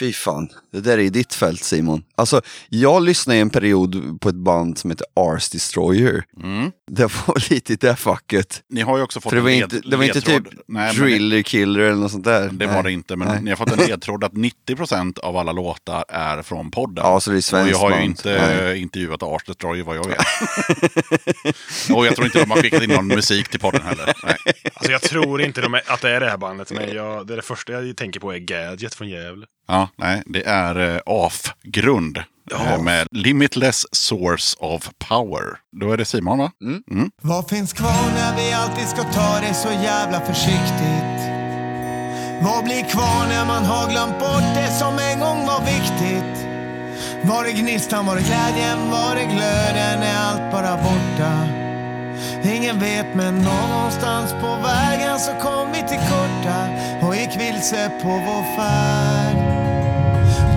Fy fan, det där är i ditt fält Simon. Alltså, jag lyssnade i en period på ett band som heter Ars Destroyer. Mm. Det var *laughs* lite i det facket. Ni har ju också fått För det var en inte, det var inte typ Nej, Driller Killer eller något sånt där. Det, det Nej. var det inte, men Nej. ni har fått en *laughs* ledtråd att 90% av alla låtar är från podden. Ja, så det är Och svenskt jag har ju inte Nej. intervjuat Ars Destroyer vad jag vet. *laughs* och jag tror inte de har skickat in någon musik till podden heller. Nej. Alltså jag tror inte de är, att det är det här bandet, men jag, det, är det första jag tänker på är Gadget från Gävle. Ja, nej, det är eh, AF-grund. eh, Med Limitless Source of Power. Då är det Simon va? Mm. Vad finns kvar när vi alltid ska ta det så jävla försiktigt? Vad blir kvar när man har glömt bort det som en gång var viktigt? Var det gnistan, var det glädjen, var det glöden? Är allt bara borta? Ingen vet men någonstans på vägen så kom vi till korta och gick vilse på vår färd.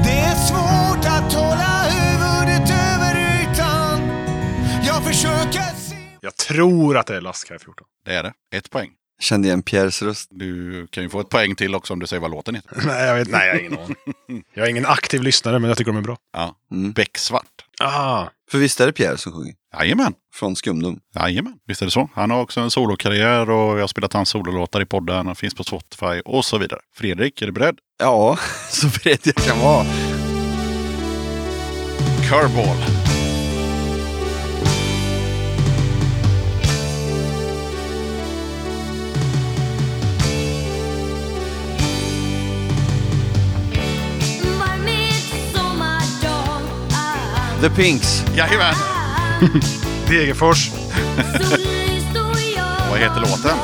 Det är svårt att hålla huvudet över ytan. Jag försöker se Jag tror att det är Lastkaj 14. Det är det. Ett poäng. Kände igen Pierres röst. Du kan ju få ett poäng till också om du säger vad låten heter. *laughs* nej, jag vet, nej, jag har ingen aning. *laughs* Jag är ingen aktiv lyssnare, men jag tycker de är bra. Ja. Mm. Becksvart. Ah, För visst är det Pierre som sjunger? Jajamän. Från Skumdum. Jajamän, visst är det så. Han har också en solokarriär och jag har spelat hans sololåtar i podden. Han finns på Spotify och så vidare. Fredrik, är du beredd? Ja, *laughs* så beredd jag kan vara. Curveball. The Pinks. Jajamän! *laughs* Degerfors. *laughs* Vad heter låten?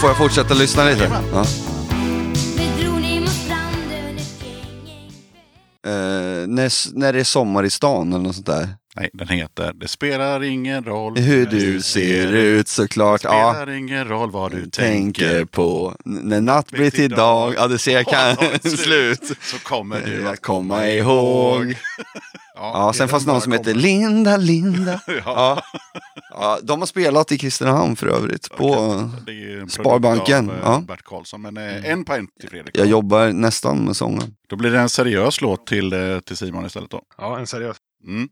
Får jag fortsätta lyssna lite? Ja. Eh, när, när det är sommar i stan eller något sånt där. Nej, den heter Det spelar ingen roll Hur du ser ut såklart. Ja. spelar ingen roll vad du Tänker tänker på när natt blir till dag. Ja, det ser jag kan. *laughs* Slut. Så kommer du att komma ihåg. *laughs* Ja, sen fanns någon som heter Linda, Linda. *laughs* Ja. Ja, de har spelat i Kristinehamn för övrigt. På, Det en produkt Sparbanken, Av, eh, ja. Bert Karlsson. Men eh, en poäng till Fredrik. jag jobbar nästan med sången. Då blir det en seriös låt till, eh, till Simon istället då. Ja, en seriös. Mm.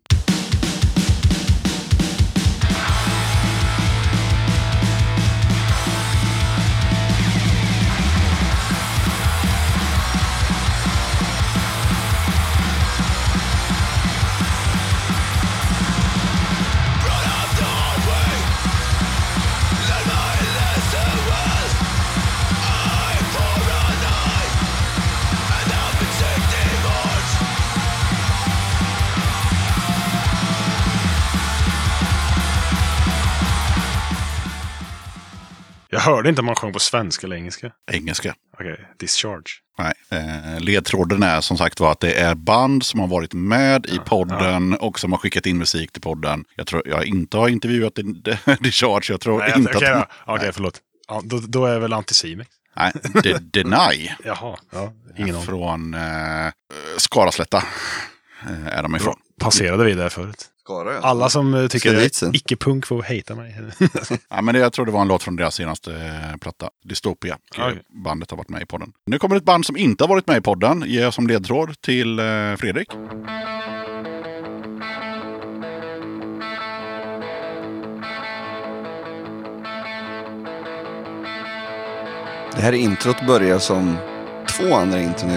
Jag hörde inte om man sjöng på svenska eller engelska. Engelska. Okej, discharge. Nej. Eh, ledtråden är som sagt var att det är band som har varit med i podden och som har skickat in musik till podden. Jag tror jag inte har intervjuat *laughs* Discharge. Jag tror Nej, inte okej, att... Okej, förlåt. Ja, då, då är väl Anticimex. Nej, De- *laughs* Deny. Jaha, ja, ingen. Från eh, Skaraslätta eh, är de ifrån. Passerade vi där förut. Skara, ja. Alla som eh, tycker är icke-punk får hata mig. *laughs* Ja, men det, jag tror det var en låt från deras senaste eh, platta, Dystopia. Okej. Bandet har varit med i podden. Nu kommer ett band som inte har varit med i podden. Ger jag som ledtråd till eh, Fredrik. Det här introt börjar som två andra intron.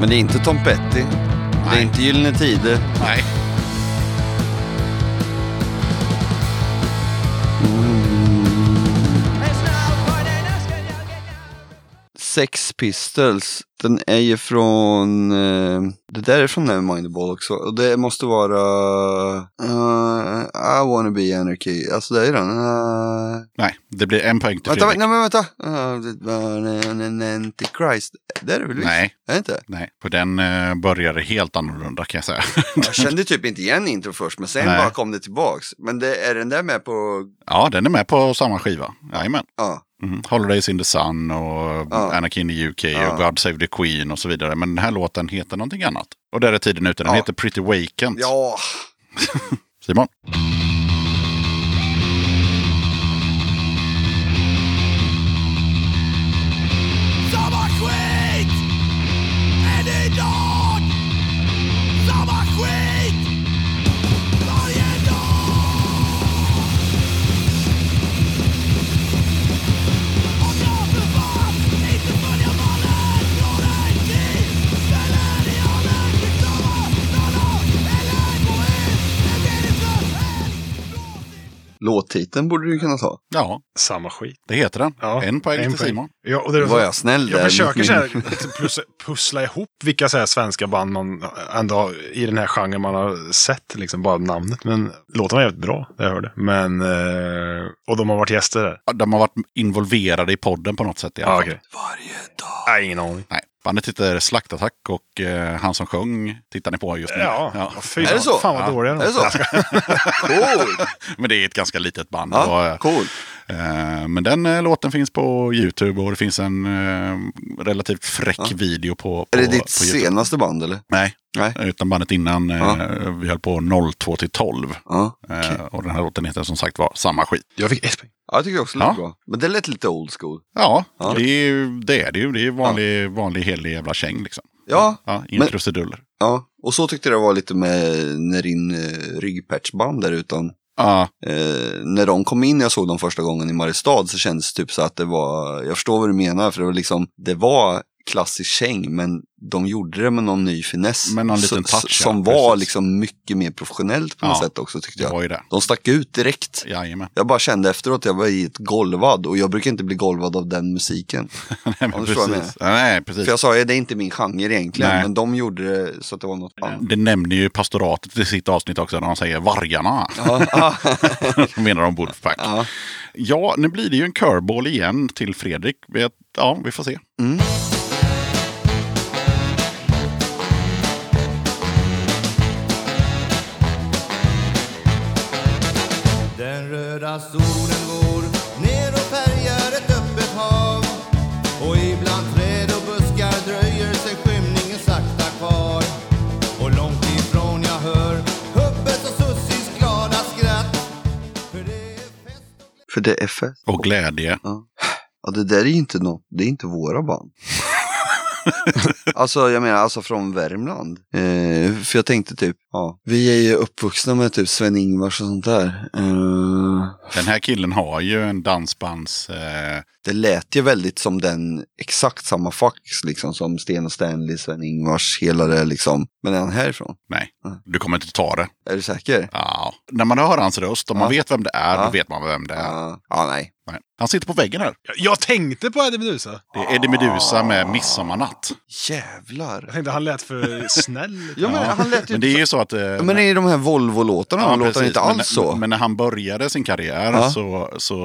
Men det är inte Tom Petty. Det är Nej. inte Gyllene Tider. Nej. Sex Pistols. Den är ju från... eh, det där är från Nevermind the Ball också. Och det måste vara... eh, I wanna be anarchy. Alltså det är den. Uh, Nej, det blir en poäng till vänta, Fredrik. nej men vänta. Uh, Antichrist. Det är det väl visst? Nej. Är det inte? Nej, för den eh, började helt annorlunda kan jag säga. *laughs* Jag kände typ inte igen intro först, men sen Nej. bara kom det tillbaks. Men det, är den där med på... ja, den är med på samma skiva. Jajamän. Ja. Mm. Holidays in the Sun och Ja. Anakin i UK Ja. och God Save the Queen och så vidare. Men den här låten heter någonting annat. Och där är tiden ute. Den Ja. heter Pretty Vacant. Ja. *laughs* Simon? Låttiteln borde du kunna ta. Ja, Samma skit. det heter den. Ja, en poäng till Simon. Ja, och det är Var jag snäll där? Jag försöker så här, *laughs* plus, pussla ihop vilka så här svenska band man ändå i den här genren man har sett, liksom bara namnet. Men låten var jävligt bra, det jag hörde. Men, eh, och de har varit gäster där. Ja, De har varit involverade i podden på något sätt i alla Ja, fall. okej. Nej, ingen aning. Nej, bandet heter Slaktattack och eh, han som sjöng tittar ni på just nu. Ja, fy Är det så? Fan vad Ja. dåliga de Är det så? *laughs* cool. Men det är ett ganska litet band. Ja, Och, eh, cool. Eh, Men den eh, låten finns på YouTube och det finns en eh, relativt fräck video på, på Är det ditt senaste band eller? Nej, Nej. utan bandet innan. eh, Ja. Vi höll på 02 till 12. Ja. Eh, Och den här låten heter som sagt var Samma skit. Jag fick ett poäng. ja, jag tycker också det lät Ja. bra. Men det lät lite old school. Ja, Ja. Det, är, ju- det är det ju. Det är vanlig, vanlig helig jävla käng liksom. Ja, Ja, inga krusiduller. ja. Och så tyckte jag det var lite med Nerin uh, ryggpatchband där utan. Ah. Eh, när de kom in, jag såg dem första gången i Mariestad så kändes det typ så att det var, jag förstår vad du menar, för det var liksom, det var klassisk käng, men de gjorde det med någon ny finess. Med någon liten touch, ja, Som var precis. liksom mycket mer professionellt på något Ja, sätt också tyckte jag. var. De stack ut direkt. Jajamän. Jag bara kände efteråt att jag var i ett golvad och jag brukar inte bli golvad av den musiken. *laughs* Nej, Ja, vad jag precis. Nej, precis. För jag sa det är inte min genre egentligen, Nej. men de gjorde det så att det var något annat. Det nämner ju pastoratet i sitt avsnitt också när de säger vargarna. Ja, ja. *laughs* Då menar de Wolfpack. Ja. Ja, nu blir det ju en curveball igen till Fredrik. Ja, vi får se. Mm. Röda solen går ner och färgar ett öppet hav Och ibland träd och buskar dröjer sig skymningen sakta kvar Och långt ifrån jag hör Hubbes och Sussis glada skratt För det är fest och För det är fest. Och glädje. Ja, det där är inte något, det är inte våra band. *laughs* alltså jag menar alltså från Värmland. Eh, för jag tänkte typ, ja, vi är ju uppvuxna med typ Sven-Ingvars och sånt där. Eh, Den här killen har ju en dansbands... Eh, det lät ju väldigt som den, exakt samma fax liksom som Sten och Stanley, Sven-Ingvars, hela det liksom. Men är han härifrån? nej, Mm. du kommer inte ta det. Är du säker? Ja. När man hör hans röst, om man Ja. vet vem det är, Ja. då vet man vem det är. Ja, ja nej. Nej. Han sitter på väggen här. Jag, jag tänkte på Eddie Meduza. Det är Eddie Meduza med Midsommarnatt. Jävlar. Jag tänkte han lät för snäll. *laughs* Ja, men han lät ju... Men det är ju så att... Eh, men i de här Volvo-låtarna Ja, låter han inte men, alls så. Men när han började sin karriär Ja. så, så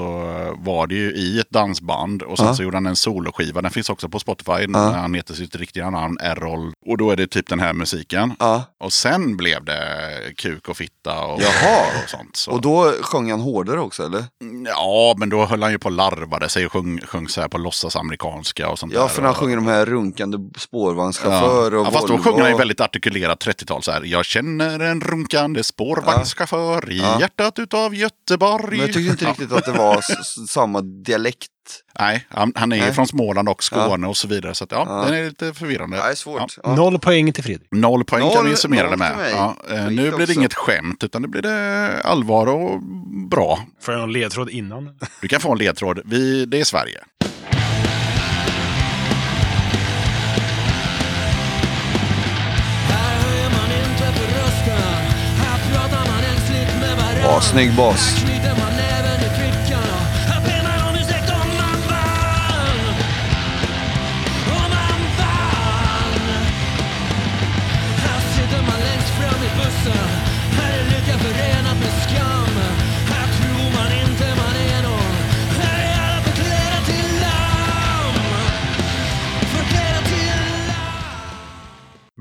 var det ju i ett dansband och sen Ja. så gjorde han en soloskiva. Den finns också på Spotify. Ja. Han heter sitt riktiga namn Errol. Och då är det typ den här musiken. Ja. Och sen blev det kuk och fitta och, och sånt. Så. Och då sjöng han hårdare också eller? Ja, men då höll han ju på och larvade sig och sjöng, sjöng så här på låtsasamerikanska och sånt Ja, där. för han sjunger de här runkande spårvagnschaufför och ja, fast då sjunger han ju väldigt artikulerat 30-tal så här. Jag känner en runkande spårvagnschaufför i hjärtat utav Göteborg. Men jag tyckte inte riktigt att det var samma dialekt. Nej, han, han är ju Nej. från Småland och Skåne och så vidare. Så att, ja, Ja. den är lite förvirrande. Det är svårt. Ja. Noll poäng till Fredrik. Noll poäng kan vi summera det med. Ja, eh, nu blir det också. inget skämt, utan nu blir det allvar och bra. Får jag någon ledtråd innan? Du kan få en ledtråd. Vi, det är Sverige. Här höjer man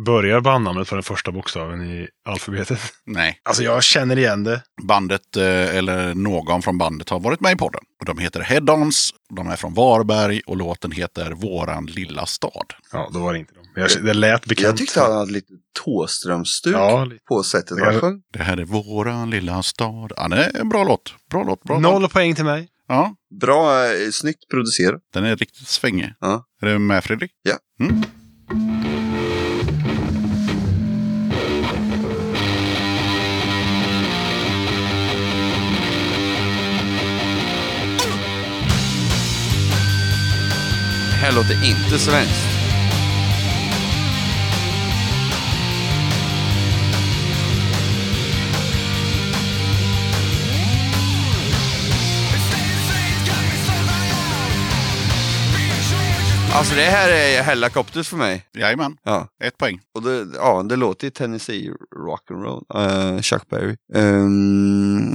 Börjar bandnamnet på den första bokstaven i alfabetet? Nej. Alltså jag känner igen det. Bandet, eh, eller någon från bandet, har varit med i podden. Och de heter Head-Ons, de är från Varberg och låten heter Våran lilla stad. Ja, då var det inte de. Jag, det lät bekant. Jag tyckte han hade lite Thåströmsstuk Ja, lite. på sättet Det han kanske- sjöng. Det här är Våran lilla stad. Ja, det är en bra låt. Bra låt. Bra låt. Noll poäng till mig. Ja, Bra, eh, snyggt producerat. den är riktigt svängig. Ja. Är du med Fredrik? Ja. Mm. Här låter inte svenskt. Alltså det här är Hellacopters för mig. Jajamän, Ja. ett poäng. Och det, ja, det låter ju Tennessee rock'n'roll. Uh, Chuck Berry. Um,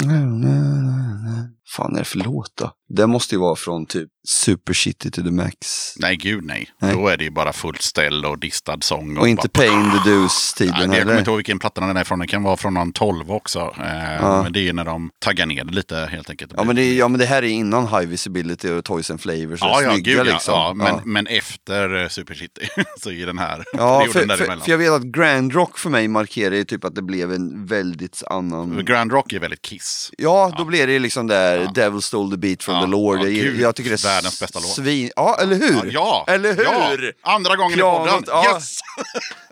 fan är det för låt då? Det måste ju vara från typ Super Shitty to the Max. Nej, gud nej. Nej. Då är det ju bara fullt ställ och distad sång. Och inte bara- Pain the Ja, Deuce-tiden det, jag kommer heller. inte ihåg vilken platta den är ifrån. Den kan vara från någon 12 också. Eh, Ja. Men det är när de taggar ner det lite helt enkelt. Ja men, det, ja men det här är innan High Visibility och Toys and Flavors. Ja, och ja, snygga, gud ja. liksom. ja, men, ja. men efter eh, Super City *laughs* så är den här Ja, för, för, för jag vet att Grand Rock för mig markerar ju typ att det blev en väldigt annan... Grand Rock är väldigt Kiss. Ja, då blir det ju liksom där Ja. Devil stole the beat from Ja, the Lord. ja, jag, jag tycker det är världens bästa låt. Svin... Ja, eller hur? Ja, Eller hur? Andra gången Pianot, i podden. ja. Yes!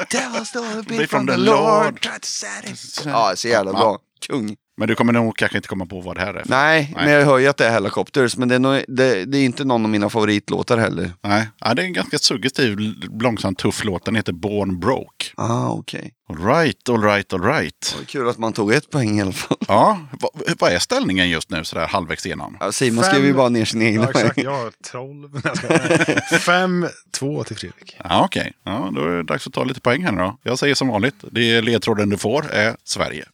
*laughs* Devil stole the Beat from from the Lord. Lord. Ja, så jävla bra. Kung. Men du kommer nog kanske inte komma på vad det här är. Nej, Nej. men jag hör ju att det är Helicopters. Men det är, nog, det, det är inte någon av mina favoritlåtar heller. Nej, ja, det är en ganska suggestiv, långsam, tuff låt. Den heter Born Broke. Ah, okej. All right, all right, all right. Okay. Kul att man tog ett poäng i alla fall. Ja, vad, vad är ställningen just nu sådär halvvägs igenom? Ja, Simon Fem- skriver ju bara ner sin egna Ja, exakt. Jag har 12. Nej, jag skojar. *laughs* Fem, två till Fredrik. Ja, okej. Ja, då är det dags att ta lite poäng här nu då. Jag säger som vanligt, det är ledtråden du får är Sverige.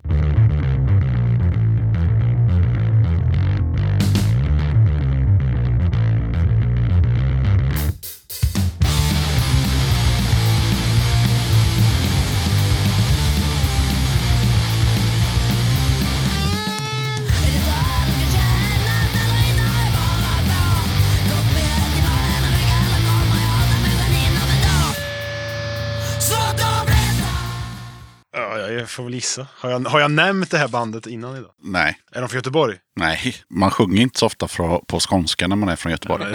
Får väl gissa. Har jag, har jag nämnt det här bandet innan idag? Nej, Är de från Göteborg? nej, man sjunger inte så ofta fra, på skånska när man är från Göteborg.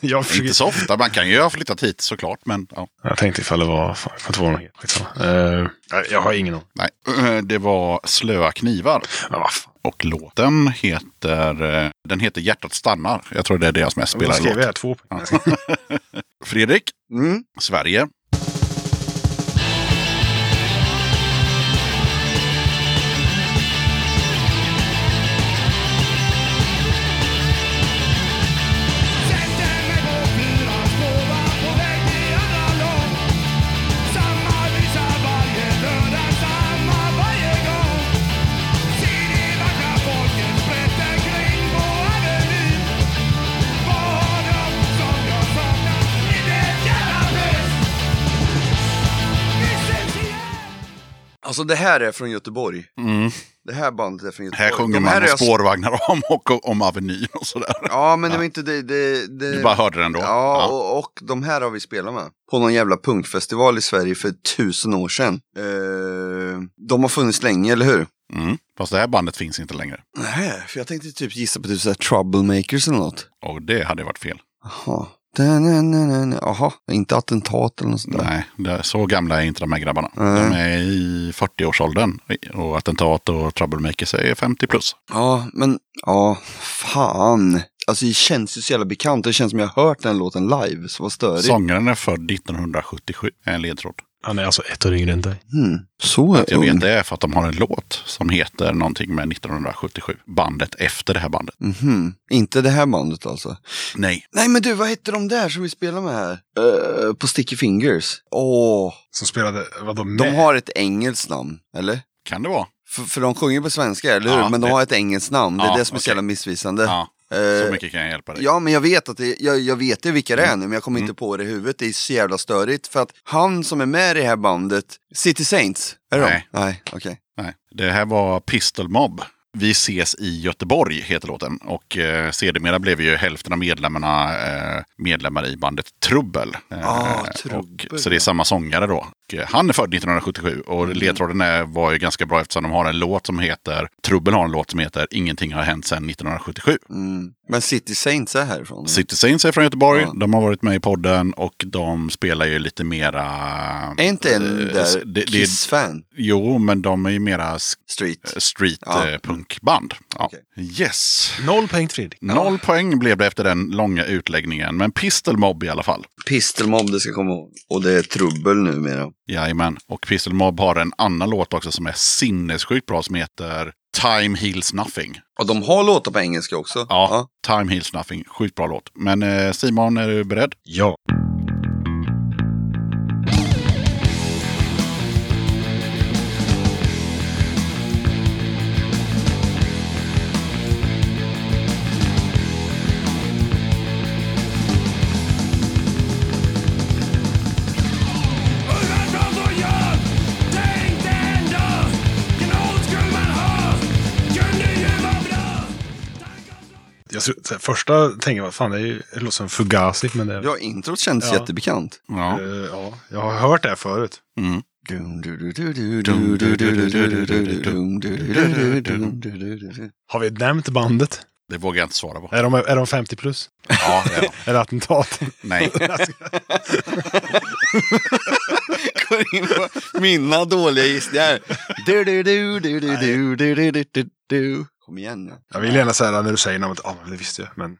jag, försöker, Inte så ofta, man kan ju ha flyttat hit såklart, men ja. jag tänkte ifall det var... Fan, jag. Eh, nej, jag har ingen aning. Nej, det var Slöa knivar. Ja, vad fan. Och låten heter, eh, den heter Hjärtat stannar. Jag tror det är deras mest spelade skrev jag låt. här? Två poäng. *laughs* Fredrik, Mm. Sverige. Alltså det här är från Göteborg. Mm. Det här bandet är från Göteborg. Här sjunger man om spårvagnar om och om Avenyn och sådär. Ja, men det var inte det. det, det... Du bara hörde den då? Ja, Ja. Och, och de här har vi spelat med. På någon jävla punkfestival i Sverige för tusen år sedan. Eh, de har funnits länge, eller hur? Mm. Fast det här bandet finns inte längre. Nej, för jag tänkte typ gissa på typ såhär Troublemakers eller något. Och det hade varit fel. Jaha. Jaha, inte attentat eller något sånt där. Nej, det så gamla är inte de här grabbarna. Nej. De är i 40-årsåldern. Och attentat och troublemakers är 50 plus. Ja, men ja, fan. Alltså det känns ju så jävla bekant. Det känns som jag har hört den låten live. Så vad störigt. Sångaren är född 1977. Är en ledtråd. Han är alltså ett år yngre än dig. Hmm. Så Jag ung. vet det är för att de har en låt som heter någonting med 1977. Bandet efter det här bandet. Mhm. Inte det här bandet alltså. Nej. Nej men du, vad hette de där som vi spelar med här? Eh, på Sticky Fingers. Åh, Som spelade, vadå, med? de har ett engelskt namn, eller? Kan det vara? För, för de sjunger på svenska, eller hur? Ja, men de det- har ett engelskt namn. Det är Ja, det som är så okej. jävla missvisande. Ja, så mycket kan jag hjälpa dig. Ja, men jag vet att det, jag, jag vet ju vilka det är nu, men jag kommer Mm. inte på det i huvudet. Det är så jävla störigt. För att han som är med i det här bandet, City Saints, är det Nej. de? Nej, okej. Nej, det här var Pistol Mob. Vi ses i Göteborg heter låten. Och eh, sedermera blev ju hälften av medlemmarna eh, medlemmar i bandet Trubbel. Eh, Ah, Trubbel, och, så det är samma sångare då. Eh, han är född 1977 och Mm. ledtråden är, var ju ganska bra eftersom de har en låt som heter Trubbel har en låt som heter Ingenting har hänt sedan 1977. Mm. Men City Saints är härifrån? City Saints är från Göteborg. Ja. De har varit med i podden och de spelar ju lite mera... Är inte en eh, där det- Kiss-fan? Jo, men de är ju mera Street? street Ja. eh, punkband. Ja. Okej. Yes. Noll poäng till Fredrik. Noll poäng blev det efter den långa utläggningen. Men Pistol Mob i alla fall. Pistol Mob, det ska komma ihåg. Och det är trubbel numera. Jajamän. Och Pistol Mob har en annan låt också som är sinnessjukt bra som heter Time Heals Nothing. Och de har låtar på engelska också? Ja, Time Heals Nothing. Sjukt bra låt. Men eh, Simon, är du beredd? Ja. Jag, tror- så här, första tänker jag, fan det, är ju, det låter som Fugazi. Men det, Ja, introt känns Ja. jättebekant. Ja. Eh, ja, jag har hört det här förut. Mm. Har vi nämnt bandet? Det vågar jag inte svara på. Är de, är de 50 plus? Ja, det är de. Är det attentat? Nej. Går in på mina dåliga gissningar. Kom igen nu. Jag vill gärna säga när du säger något, ja, ah, det visste jag, men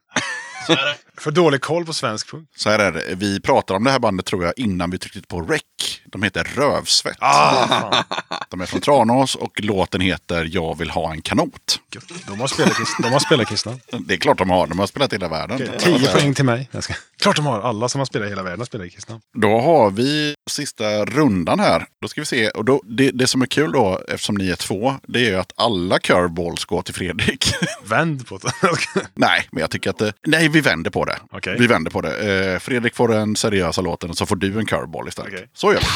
för dålig koll på svensk punk. Så här är det. Vi pratade om det här bandet tror jag innan vi tryckte på rec. De heter Rövsvett. Ah. De är från Tranås och låten heter Jag vill ha en kanot. De har spelat, de har spelat kristna. Det är klart de har. De har spelat i hela världen. 10 poäng till mig. Jag ska... Klart de har. Alla som har spelat i hela världen har spelat i kristna. Då har vi sista rundan här. Då ska vi se. Och då, det, det som är kul då, eftersom ni är två, det är ju att alla curveballs går till Fredrik. Vänd på det. *laughs* nej, men jag tycker att det, Nej, vi vänder på det. Okej. Vi vänder på det. Eh, Fredrik får den seriösa låten och så får du en curveball istället. Okej. Så gör vi.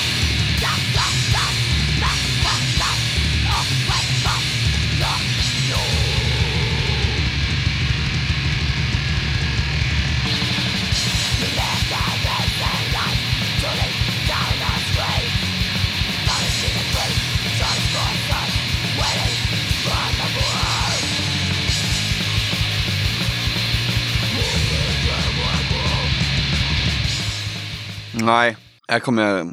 Nej, här kommer jag...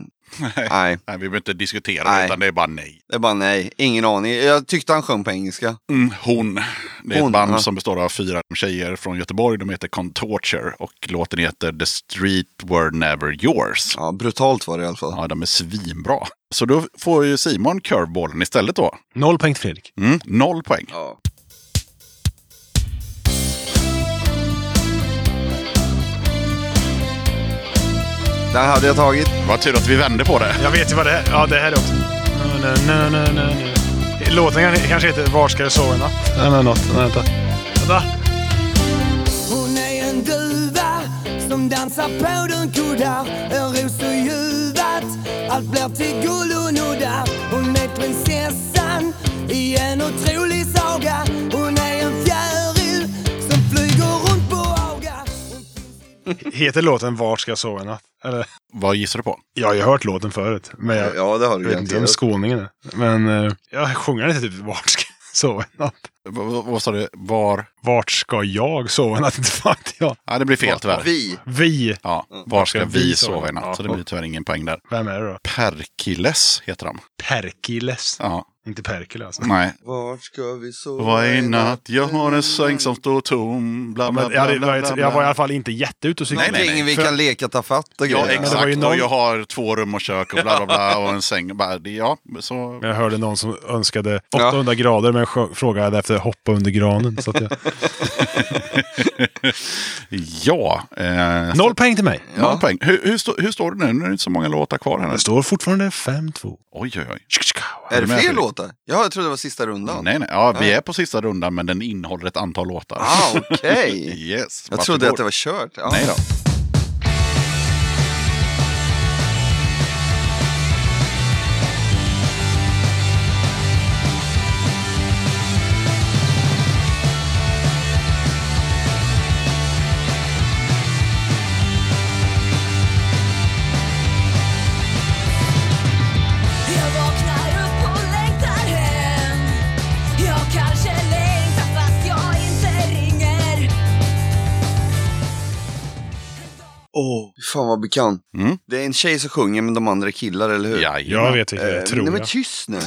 Nej, Nej, vi behöver inte diskutera Nej. utan det är bara nej. det är bara nej. Ingen aning. Jag tyckte han sjöng på engelska. Mm, hon. Det är Hon, ett band ja. som består av fyra tjejer från Göteborg. De heter Contorture och låten heter The Street Were Never Yours. Ja, brutalt var det i alla fall. Ja, de är svinbra. Så då får ju Simon curveballen istället då. Noll poäng till Fredrik. Mm, noll poäng. Ja. Den hade jag tagit. Vad tur att vi vände på det. Jag vet ju vad det är. Ja, det här är också. Låten kan- kanske heter Var ska jag sova i natt? Eller något. Nej, Vänta. Vänta. Hon är en duva som dansar på dunkuddar En ros och ljuvat Allt blir till guld och nuddar Hon är prinsessan i en otrolig saga Hon är en fjäril Heter låten Var ska jag sova i natt? Eller, Vad gissar du på? jag har hört låten förut. Men jag, Ja, det har jag du vet inte om skåningen är. Men eh, jag sjunger inte typ Vart ska jag sova i natt? V- vad sa du? Var? Vart ska jag sova i natt? *laughs* Inte fan jag. Ja, det blir fel tyvärr. Vi. Vi. Ja, var ska vi sova i natt? Så det Ja. blir tyvärr ingen poäng där. Vem är det då? Perkiles heter de. Perkiles. Ja, Inte Perkele alltså. nej. Vart ska vi sova Vad är natt? Jag har en säng som står tom. Bla, Ja, bla, bla, jag, hade, bla, bla, jag var i alla bla. fall inte jätteute och cyklade. Nej, nej, Någonting vi kan leka ta fatt och Ja, grejer. Men det var ju exakt. någon- Och jag har två rum och kök och bla, bla, bla och en säng. Bara, Ja, så... Jag hörde någon som önskade 800 grader men frågade efter hoppa under granen. Så att jag... *laughs* Ja. Eh, Noll poäng till mig. Noll poäng. Hur, hur, stå, hur står det nu? Nu är det inte så många låtar kvar här. Det står fortfarande 5-2. Oj, oj, oj. Är det fler låtar? Ja, jag trodde det var sista rundan. Nej, nej. Ja, vi är på sista rundan, men den innehåller ett antal låtar. Ah, okej. *laughs* yes. Jag trodde att det var kört. Ja. Nej då. Fan vad bekant. Mm. Det är en tjej som sjunger men de andra är killar, eller hur? Jajamän. Jag vet är, Eh, tror nej men jag. tyst nu.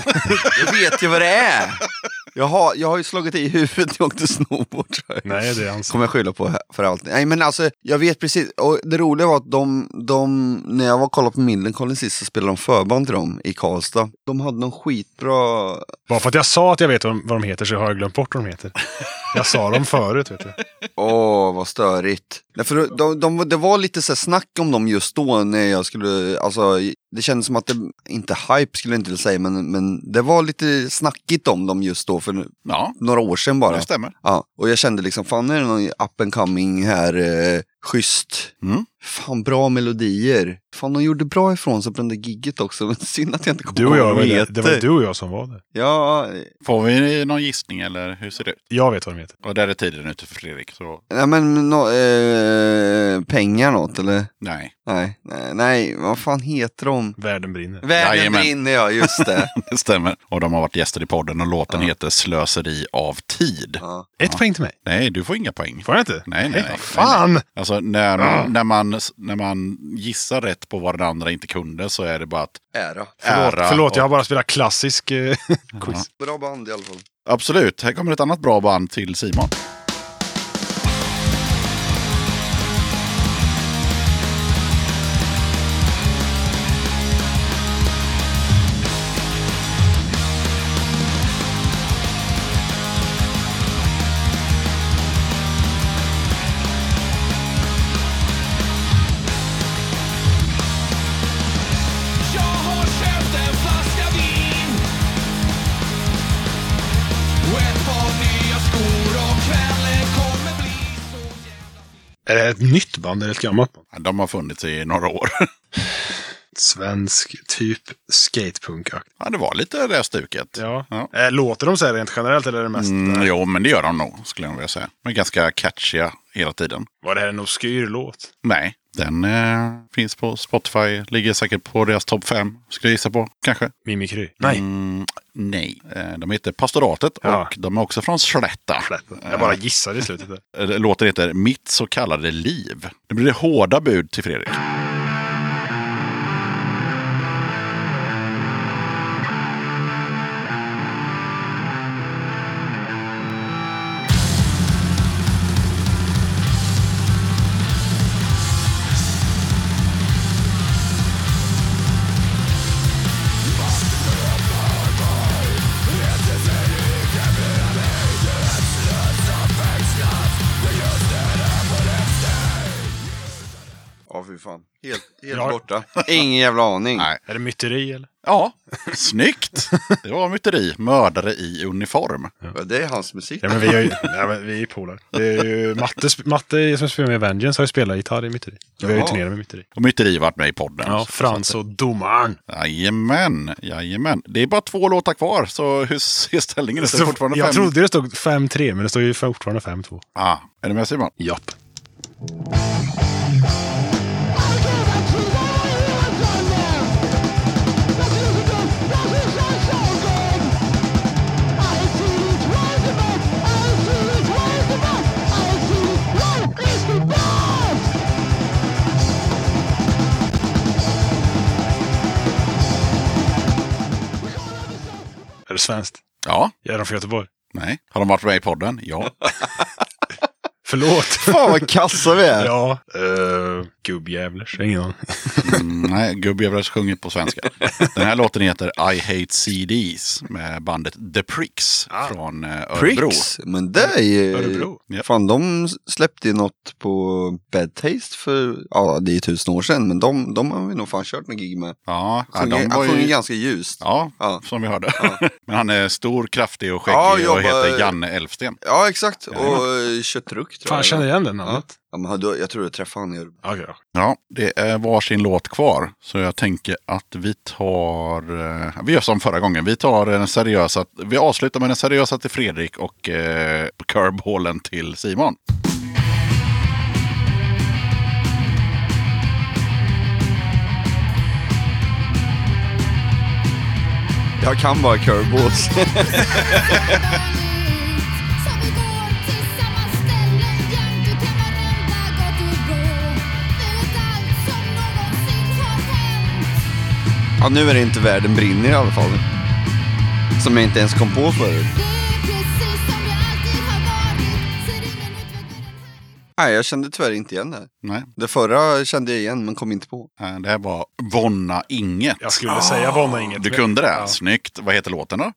jag vet ju vad det är. Jag har, jag har ju slagit i huvudet när jag åkte snowboard. Nej, det är hans. kommer jag skylla på för allt. Nej men alltså, jag vet precis. Och det roliga var att de, de när jag var och kollade på Millencolin sist så spelade de förband till dem i Karlstad. De hade någon skitbra... Bara för att jag sa att jag vet vad de, de heter så har jag glömt bort vad de heter. Jag sa dem förut, vet du. Åh, vad störigt. Nej, för de, de, det var lite så här snack om dem just då när jag skulle, alltså det kändes som att det, inte hype skulle jag inte säga, men, men det var lite snackigt om dem just då för Ja, några år sedan bara. det stämmer. Ja, och jag kände liksom, fan är det någon up and coming här, eh, schysst. Mm. Fan, bra melodier. Fan, de gjorde bra ifrån sig på den där gigget också. Men synd att jag inte kommer Du och jag, vad de det, det var heter. du och jag som var det. Ja, Får vi någon gissning eller hur ser det ut? Jag vet vad de heter. Och där är tiden ute för Fredrik. Så nej men no, eh, pengar något eller? nej, Nej, nej, nej, vad fan heter de? Världen brinner. Världen Jajamän. brinner ja, just det. *laughs* det stämmer. Och de har varit gäster i podden och låten heter Slöseri av tid. ja. Ett poäng till mig. Nej, du får inga poäng. Får jag inte? Nej, nej, nej. fan! Alltså när när, man, när man gissar rätt på vad den andra inte kunde så är det bara att Ära. Förlåt, ära förlåt och- jag har bara spelat klassisk eh, *laughs* quiz. Bra band i alla fall. Absolut, här kommer ett annat bra band till Simon. Är det ett nytt band eller ett gammalt band? Ja, De har funnits i några år. *laughs* Svensk typ skatepunk Ja, det var lite det stuket. Ja. Ja. Eh, Låter de så här rent generellt eller är det mest... Mm, eh, jo, men det gör de nog, skulle jag vilja säga. De är ganska catchiga hela tiden. Var det här en obskyr låt? Nej, den eh, finns på Spotify. Ligger säkert på deras topp fem, skulle jag gissa på. Kanske. Mimikry? Nej. Mm, nej. Eh, de heter Pastoratet Ja. och de är också från Slätta. Jag bara gissade i slutet. *laughs* Eh, Låten heter Mitt så kallade liv. Det blir det hårda bud till Fredrik. Helt, Ja. borta. *laughs* Ingen jävla aning. Nej. Är det myteri eller? Ja, *laughs* snyggt. Det var myteri. Mördare i uniform. Ja, Det är hans musik. Ja, men vi är ju ja, men vi är polare. Det är ju Matte, Matte som spelar med Vengeance har ju spelat gitarr i myteri. Vi har ju turnerat med myteri. Och myteri varit med i podden. Ja, Så- Frans och domaren. Jajamän, jajamän. Det är bara två låtar kvar, så hur ser ställningen ut? Fortfarande jag fem. trodde det stod 5-3, men det står ju fortfarande 5-2. Ah, är du med Simon? Japp. Är det svenskt? Ja. Är de från Göteborg? Nej. Har de varit med i podden? Ja. *laughs* Förlåt. Fan vad kassa vi är. ja. Uh, Gubbjävlers. Ingen aning. Mm, nej, gubbjävlar sjunger på svenska. Den här låten heter I Hate CDs med bandet The Pricks från eh, Örebro. Pricks, men det är ju... Örebro. Ja. Fan, de släppte ju något på Bad Taste för, ja det är tusen år sedan, men de, de har vi nog fan kört med gig med. Ja, ja, Sjunger, de var han sjunger ju... ganska ljust. Ja, Ja. som vi hörde. *laughs* Men han är stor, kraftig och skäggig Ja, och heter Janne Elfsten. Ja, exakt. Och uh, köttruck tror Fan, jag. jag känner igen den Ja. namnet. Ja, men hade- jag tror du träffade han i Örebro. Ja. Det är varsin låt kvar. Så jag tänker att vi tar... eh, Vi gör som förra gången. Vi tar den seriösa... Vi avslutar med den seriösa till Fredrik och eh, curveballen till Simon. Jag kan bara curveballs. *laughs* ja, nu är det inte världen brinner i alla fall. Som jag inte ens kom på förut. Här Nej, jag kände tyvärr inte igen det. Nej, Det förra kände jag igen, men kom inte på. eh, det här var Vonna Inget. Jag skulle säga Vonna inget. Du kunde det? Ja. Snyggt. Vad heter låten då?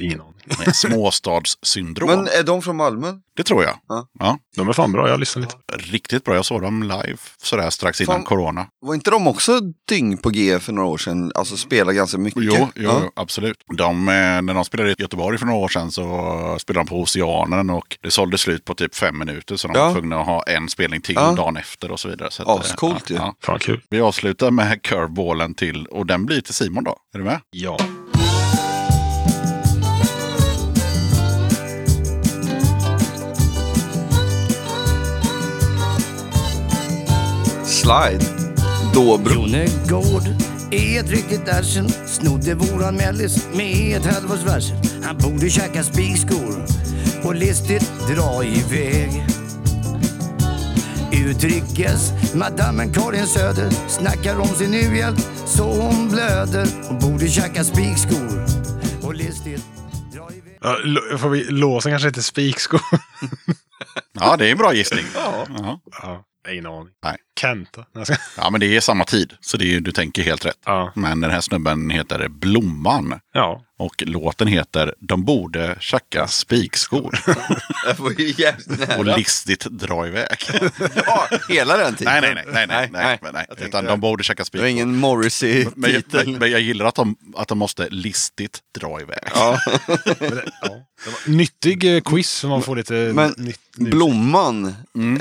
Ingen aning. Med *laughs* småstadssyndrom. Men är de från Malmö? Det tror jag. Ja. Ja. De är fan bra, jag lyssnar lite. Riktigt bra. Jag såg dem live sådär strax innan Fan. corona. Var inte de också dyng på G för några år sedan? Alltså spela ganska mycket? Jo, jo Ja. absolut. De, eh, när de spelade i Göteborg för några år sedan så spelade de på Oceanen och det sålde slut på typ fem minuter. Så de Ja. var tvungna att ha en spelning till Ja. dagen efter och så vidare. Så eh, Ascoolt ju. Fan kul. Vi avslutar med curveballen till och den blir till Simon då. Är du med? Ja. Slide. Dobro. Jonegård är ett riktigt arsel Snodde våran mellis med ett halvårs varsel Han borde käka spikskor och listigt dra iväg Utrikes madammen Karin Söder snackar om sin u-hjälp så hon blöder Hon borde käka spikskor och listigt dra iväg Ja, får vi låsen kanske inte spikskor? Ja, det är en bra gissning. Ja. ja, ingen aning. Nej. Ska- ja, men det är samma tid. Så det är, du tänker helt rätt. Ja. Men den här snubben heter Blomman. Ja. Och låten heter De borde tjacka spikskor. *laughs* Och listigt dra iväg. *laughs* Ja, hela den tiden. nej, nej, nej, nej, nej, nej, nej, Utan de borde tjacka Det var spikskor. ingen Men jag, Morrissey-titel. men, men jag gillar att de, att de måste listigt dra iväg. Ja. *laughs* Nyttig eh, quiz så man får lite Men nytt. nytt. Blomman, Mm.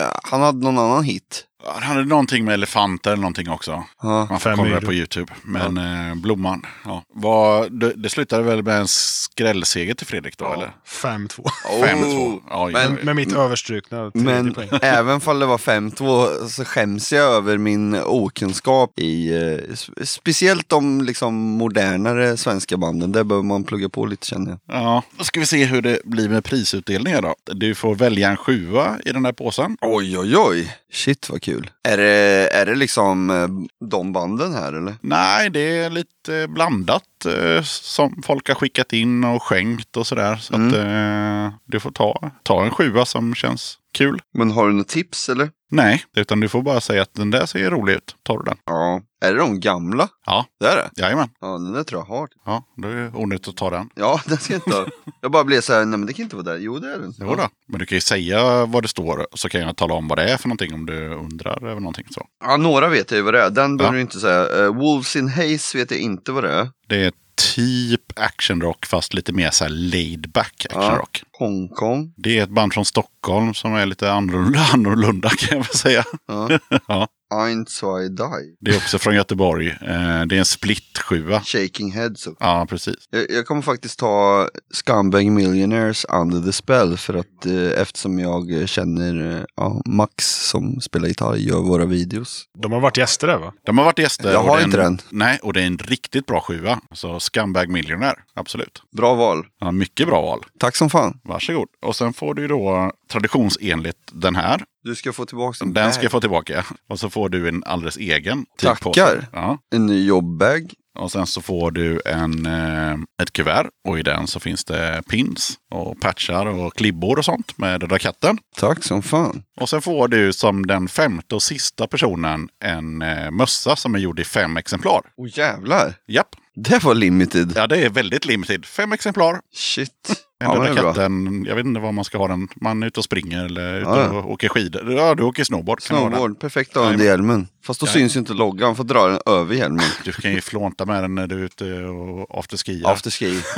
eh, han hade någon annan hit. Ja, Han hade någonting med elefanter eller någonting också. Ja. Man får kolla det på YouTube. Men eh, Blomman, ja. Var, det, det slutade väl med en skrällseger till Fredrik då, eller? 5-2. 5-2. *laughs* Ja, Men- Med mitt överstrukna tredje Men poäng. *laughs* även fall det var 5-2 så skäms jag över min okunskap i eh, sp- speciellt de liksom modernare svenska banden. Där behöver man plugga på lite känner jag. ja, då ska vi se hur det blir med prisutdelningen då. Du får välja en sjua i den här påsen. Oj oj oj, shit vad kul. Är det, är det liksom eh, de banden här eller? Nej, det är lite blandat eh, som folk har skickat in och skänkt och sådär. Så att eh, du får ta, ta en sjua som känns kul. Men har du något tips eller? Nej, utan du får bara säga att den där ser rolig ut. Tar du den? Ja. Är det de gamla? Ja, Det är det? jajamän. Ja, den där tror jag har. Ja, då är det onödigt att ta den. Ja, *laughs* den ska jag inte ha. Jag bara blev så här, nej men det kan inte vara där. Jo, det är den. Jo då. Men du kan ju säga vad det står så kan jag tala om vad det är för någonting om du undrar över någonting så. Ja, några vet jag ju vad det är. Den behöver Ja. du inte säga. Uh, Wolves in Haze vet jag inte vad det är. Det är typ actionrock fast lite mer så här laid back actionrock. Hongkong. Det är ett band från Stockholm som är lite annorlunda, *laughs* annorlunda kan jag väl säga. Ja. *laughs* Ja. Ein, zwei, die. Det är också från Göteborg. Eh, Det är en split sjua. Shaking Heads också. Ja, precis. Jag, jag kommer faktiskt ta Scumbag Millionaires Under the Spell för att eh, eftersom jag känner eh, ja, Max som spelar gitarr gör våra videos. De har varit gäster där va? De har varit gäster. Jag och har inte en, den. Nej, och det är en riktigt bra sjua. Så Scumbag Millionaire, absolut. Bra val. Ja, mycket bra val. Tack som fan. Varsågod. Och sen får du då traditionsenligt den här. Du ska få tillbaka en Den ska jag få tillbaka. Och så får du en alldeles egen. typ Tackar. Ja. En ny jobbbag. Och sen så får du en, eh, ett kuvert. Och i den så finns det pins och patchar och klibbor och sånt med raketten. Tack som fan. Och sen får du som den femte och sista personen en eh, mössa som är gjord i fem exemplar. Åh jävlar. Japp. Det var limited. Ja, det är väldigt limited. Fem exemplar. Shit. En Ja, bra. raketten, jag vet inte var man ska ha den. Man är ute och springer eller ute Ja, ja. och åker skidor. Ja, du åker snowboard. Kan. Snowboard, perfekt att ha under hjälmen. Fast då Ja. syns ju inte loggan, får dra den över hjälmen. *laughs* Du kan ju flånta med den när du är ute och afterskiar. Afterski. *laughs*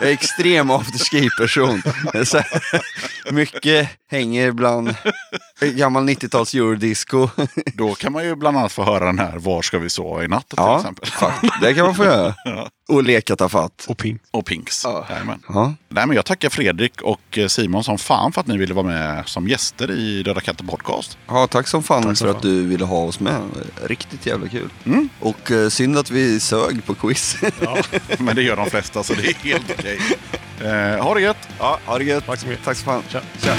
Jag är extrem afterski-person. Mycket hänger bland gammal 90-tals eurodisco. *laughs* Då kan man ju bland annat få höra den här Var ska vi sova i natt till Ja, exempel. det kan man få göra. Ja. Och leka tafatt. Och ping. Och Pinks. Ja. Jajamän. Ja. Nej, men jag tackar Fredrik och eh, Simon som fan för att ni ville vara med som gäster i Döda katten podcast. Ja, tack som fan Tack för fan. att du ville ha oss med. Riktigt jävla kul. Mm. Och eh, synd att vi sög på quiz. Ja. Men det gör de flesta så det är helt okej. Eh, ha det gött! ja, ha det gött. Tack så mycket. Tack så fan. Tja. Tja.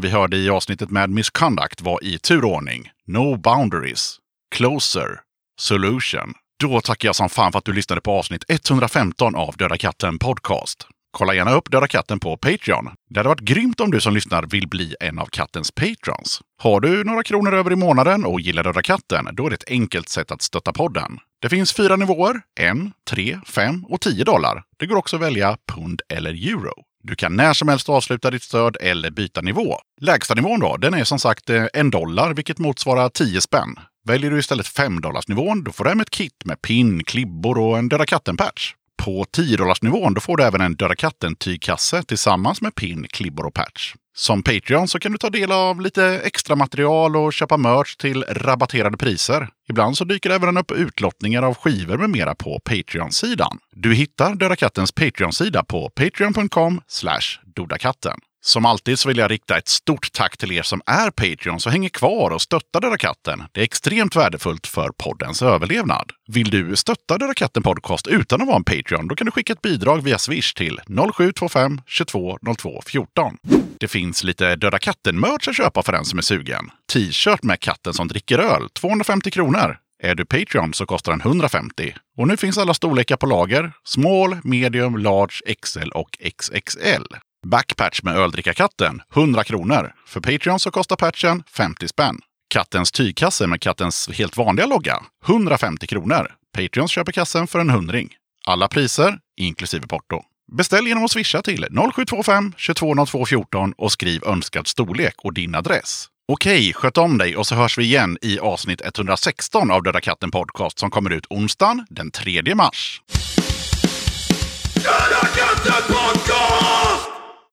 Låtarna vi hörde i avsnittet med Misconduct var i turordning No Boundaries, Closer, Solution. Då tackar jag som fan för att du lyssnade på avsnitt 115 av Döda katten Podcast. Kolla gärna upp Döda katten på Patreon. Det hade varit grymt om du som lyssnar vill bli en av kattens patrons. Har du några kronor över i månaden och gillar Döda katten, då är det ett enkelt sätt att stötta podden. Det finns fyra nivåer, en, tre, fem och tio dollar. Det går också att välja pund eller euro. Du kan när som helst avsluta ditt stöd eller byta nivå. Lägsta nivån då, den är som sagt eh, en dollar, vilket motsvarar 10 spänn. Väljer du istället 5 nivån då får du hem ett kit med pin, klibbor och en Döda katten-patch. På 10 nivån då får du även en Döda katten-tygkasse tillsammans med pin, klibbor och patch. Som Patreon så kan du ta del av lite extra material och köpa merch till rabatterade priser. Ibland så dyker det även upp utlottningar av skivor med mera på Patreon-sidan. Du hittar Döda Kattens Patreon-sida på patreon.com dodakatten. Som alltid så vill jag rikta ett stort tack till er som är Patreon och hänger kvar och stöttar Döda katten. Det är extremt värdefullt för poddens överlevnad. Vill du stötta Döda katten Podcast utan att vara en Patreon, då kan du skicka ett bidrag via Swish till 0725 22 02 14. Det finns lite Döda katten-merch att köpa för den som är sugen. T-shirt med katten som dricker öl, 250 kronor. Är du Patreon så kostar den 150. Och nu finns alla storlekar på lager. Small, medium, large, XL och XXL. Backpatch med öldrickarkatten, 100 kronor. För Patreon så kostar patchen 50 spänn. Kattens tygkasse med kattens helt vanliga logga, 150 kronor. Patreons köper kassen för en hundring. Alla priser, inklusive porto. Beställ genom att swisha till 0725-220214 och skriv önskad storlek och din adress. Okej, sköt om dig och så hörs vi igen i avsnitt 116 av Döda katten Podcast som kommer ut onsdagen den 3 mars. Döda katten podcast!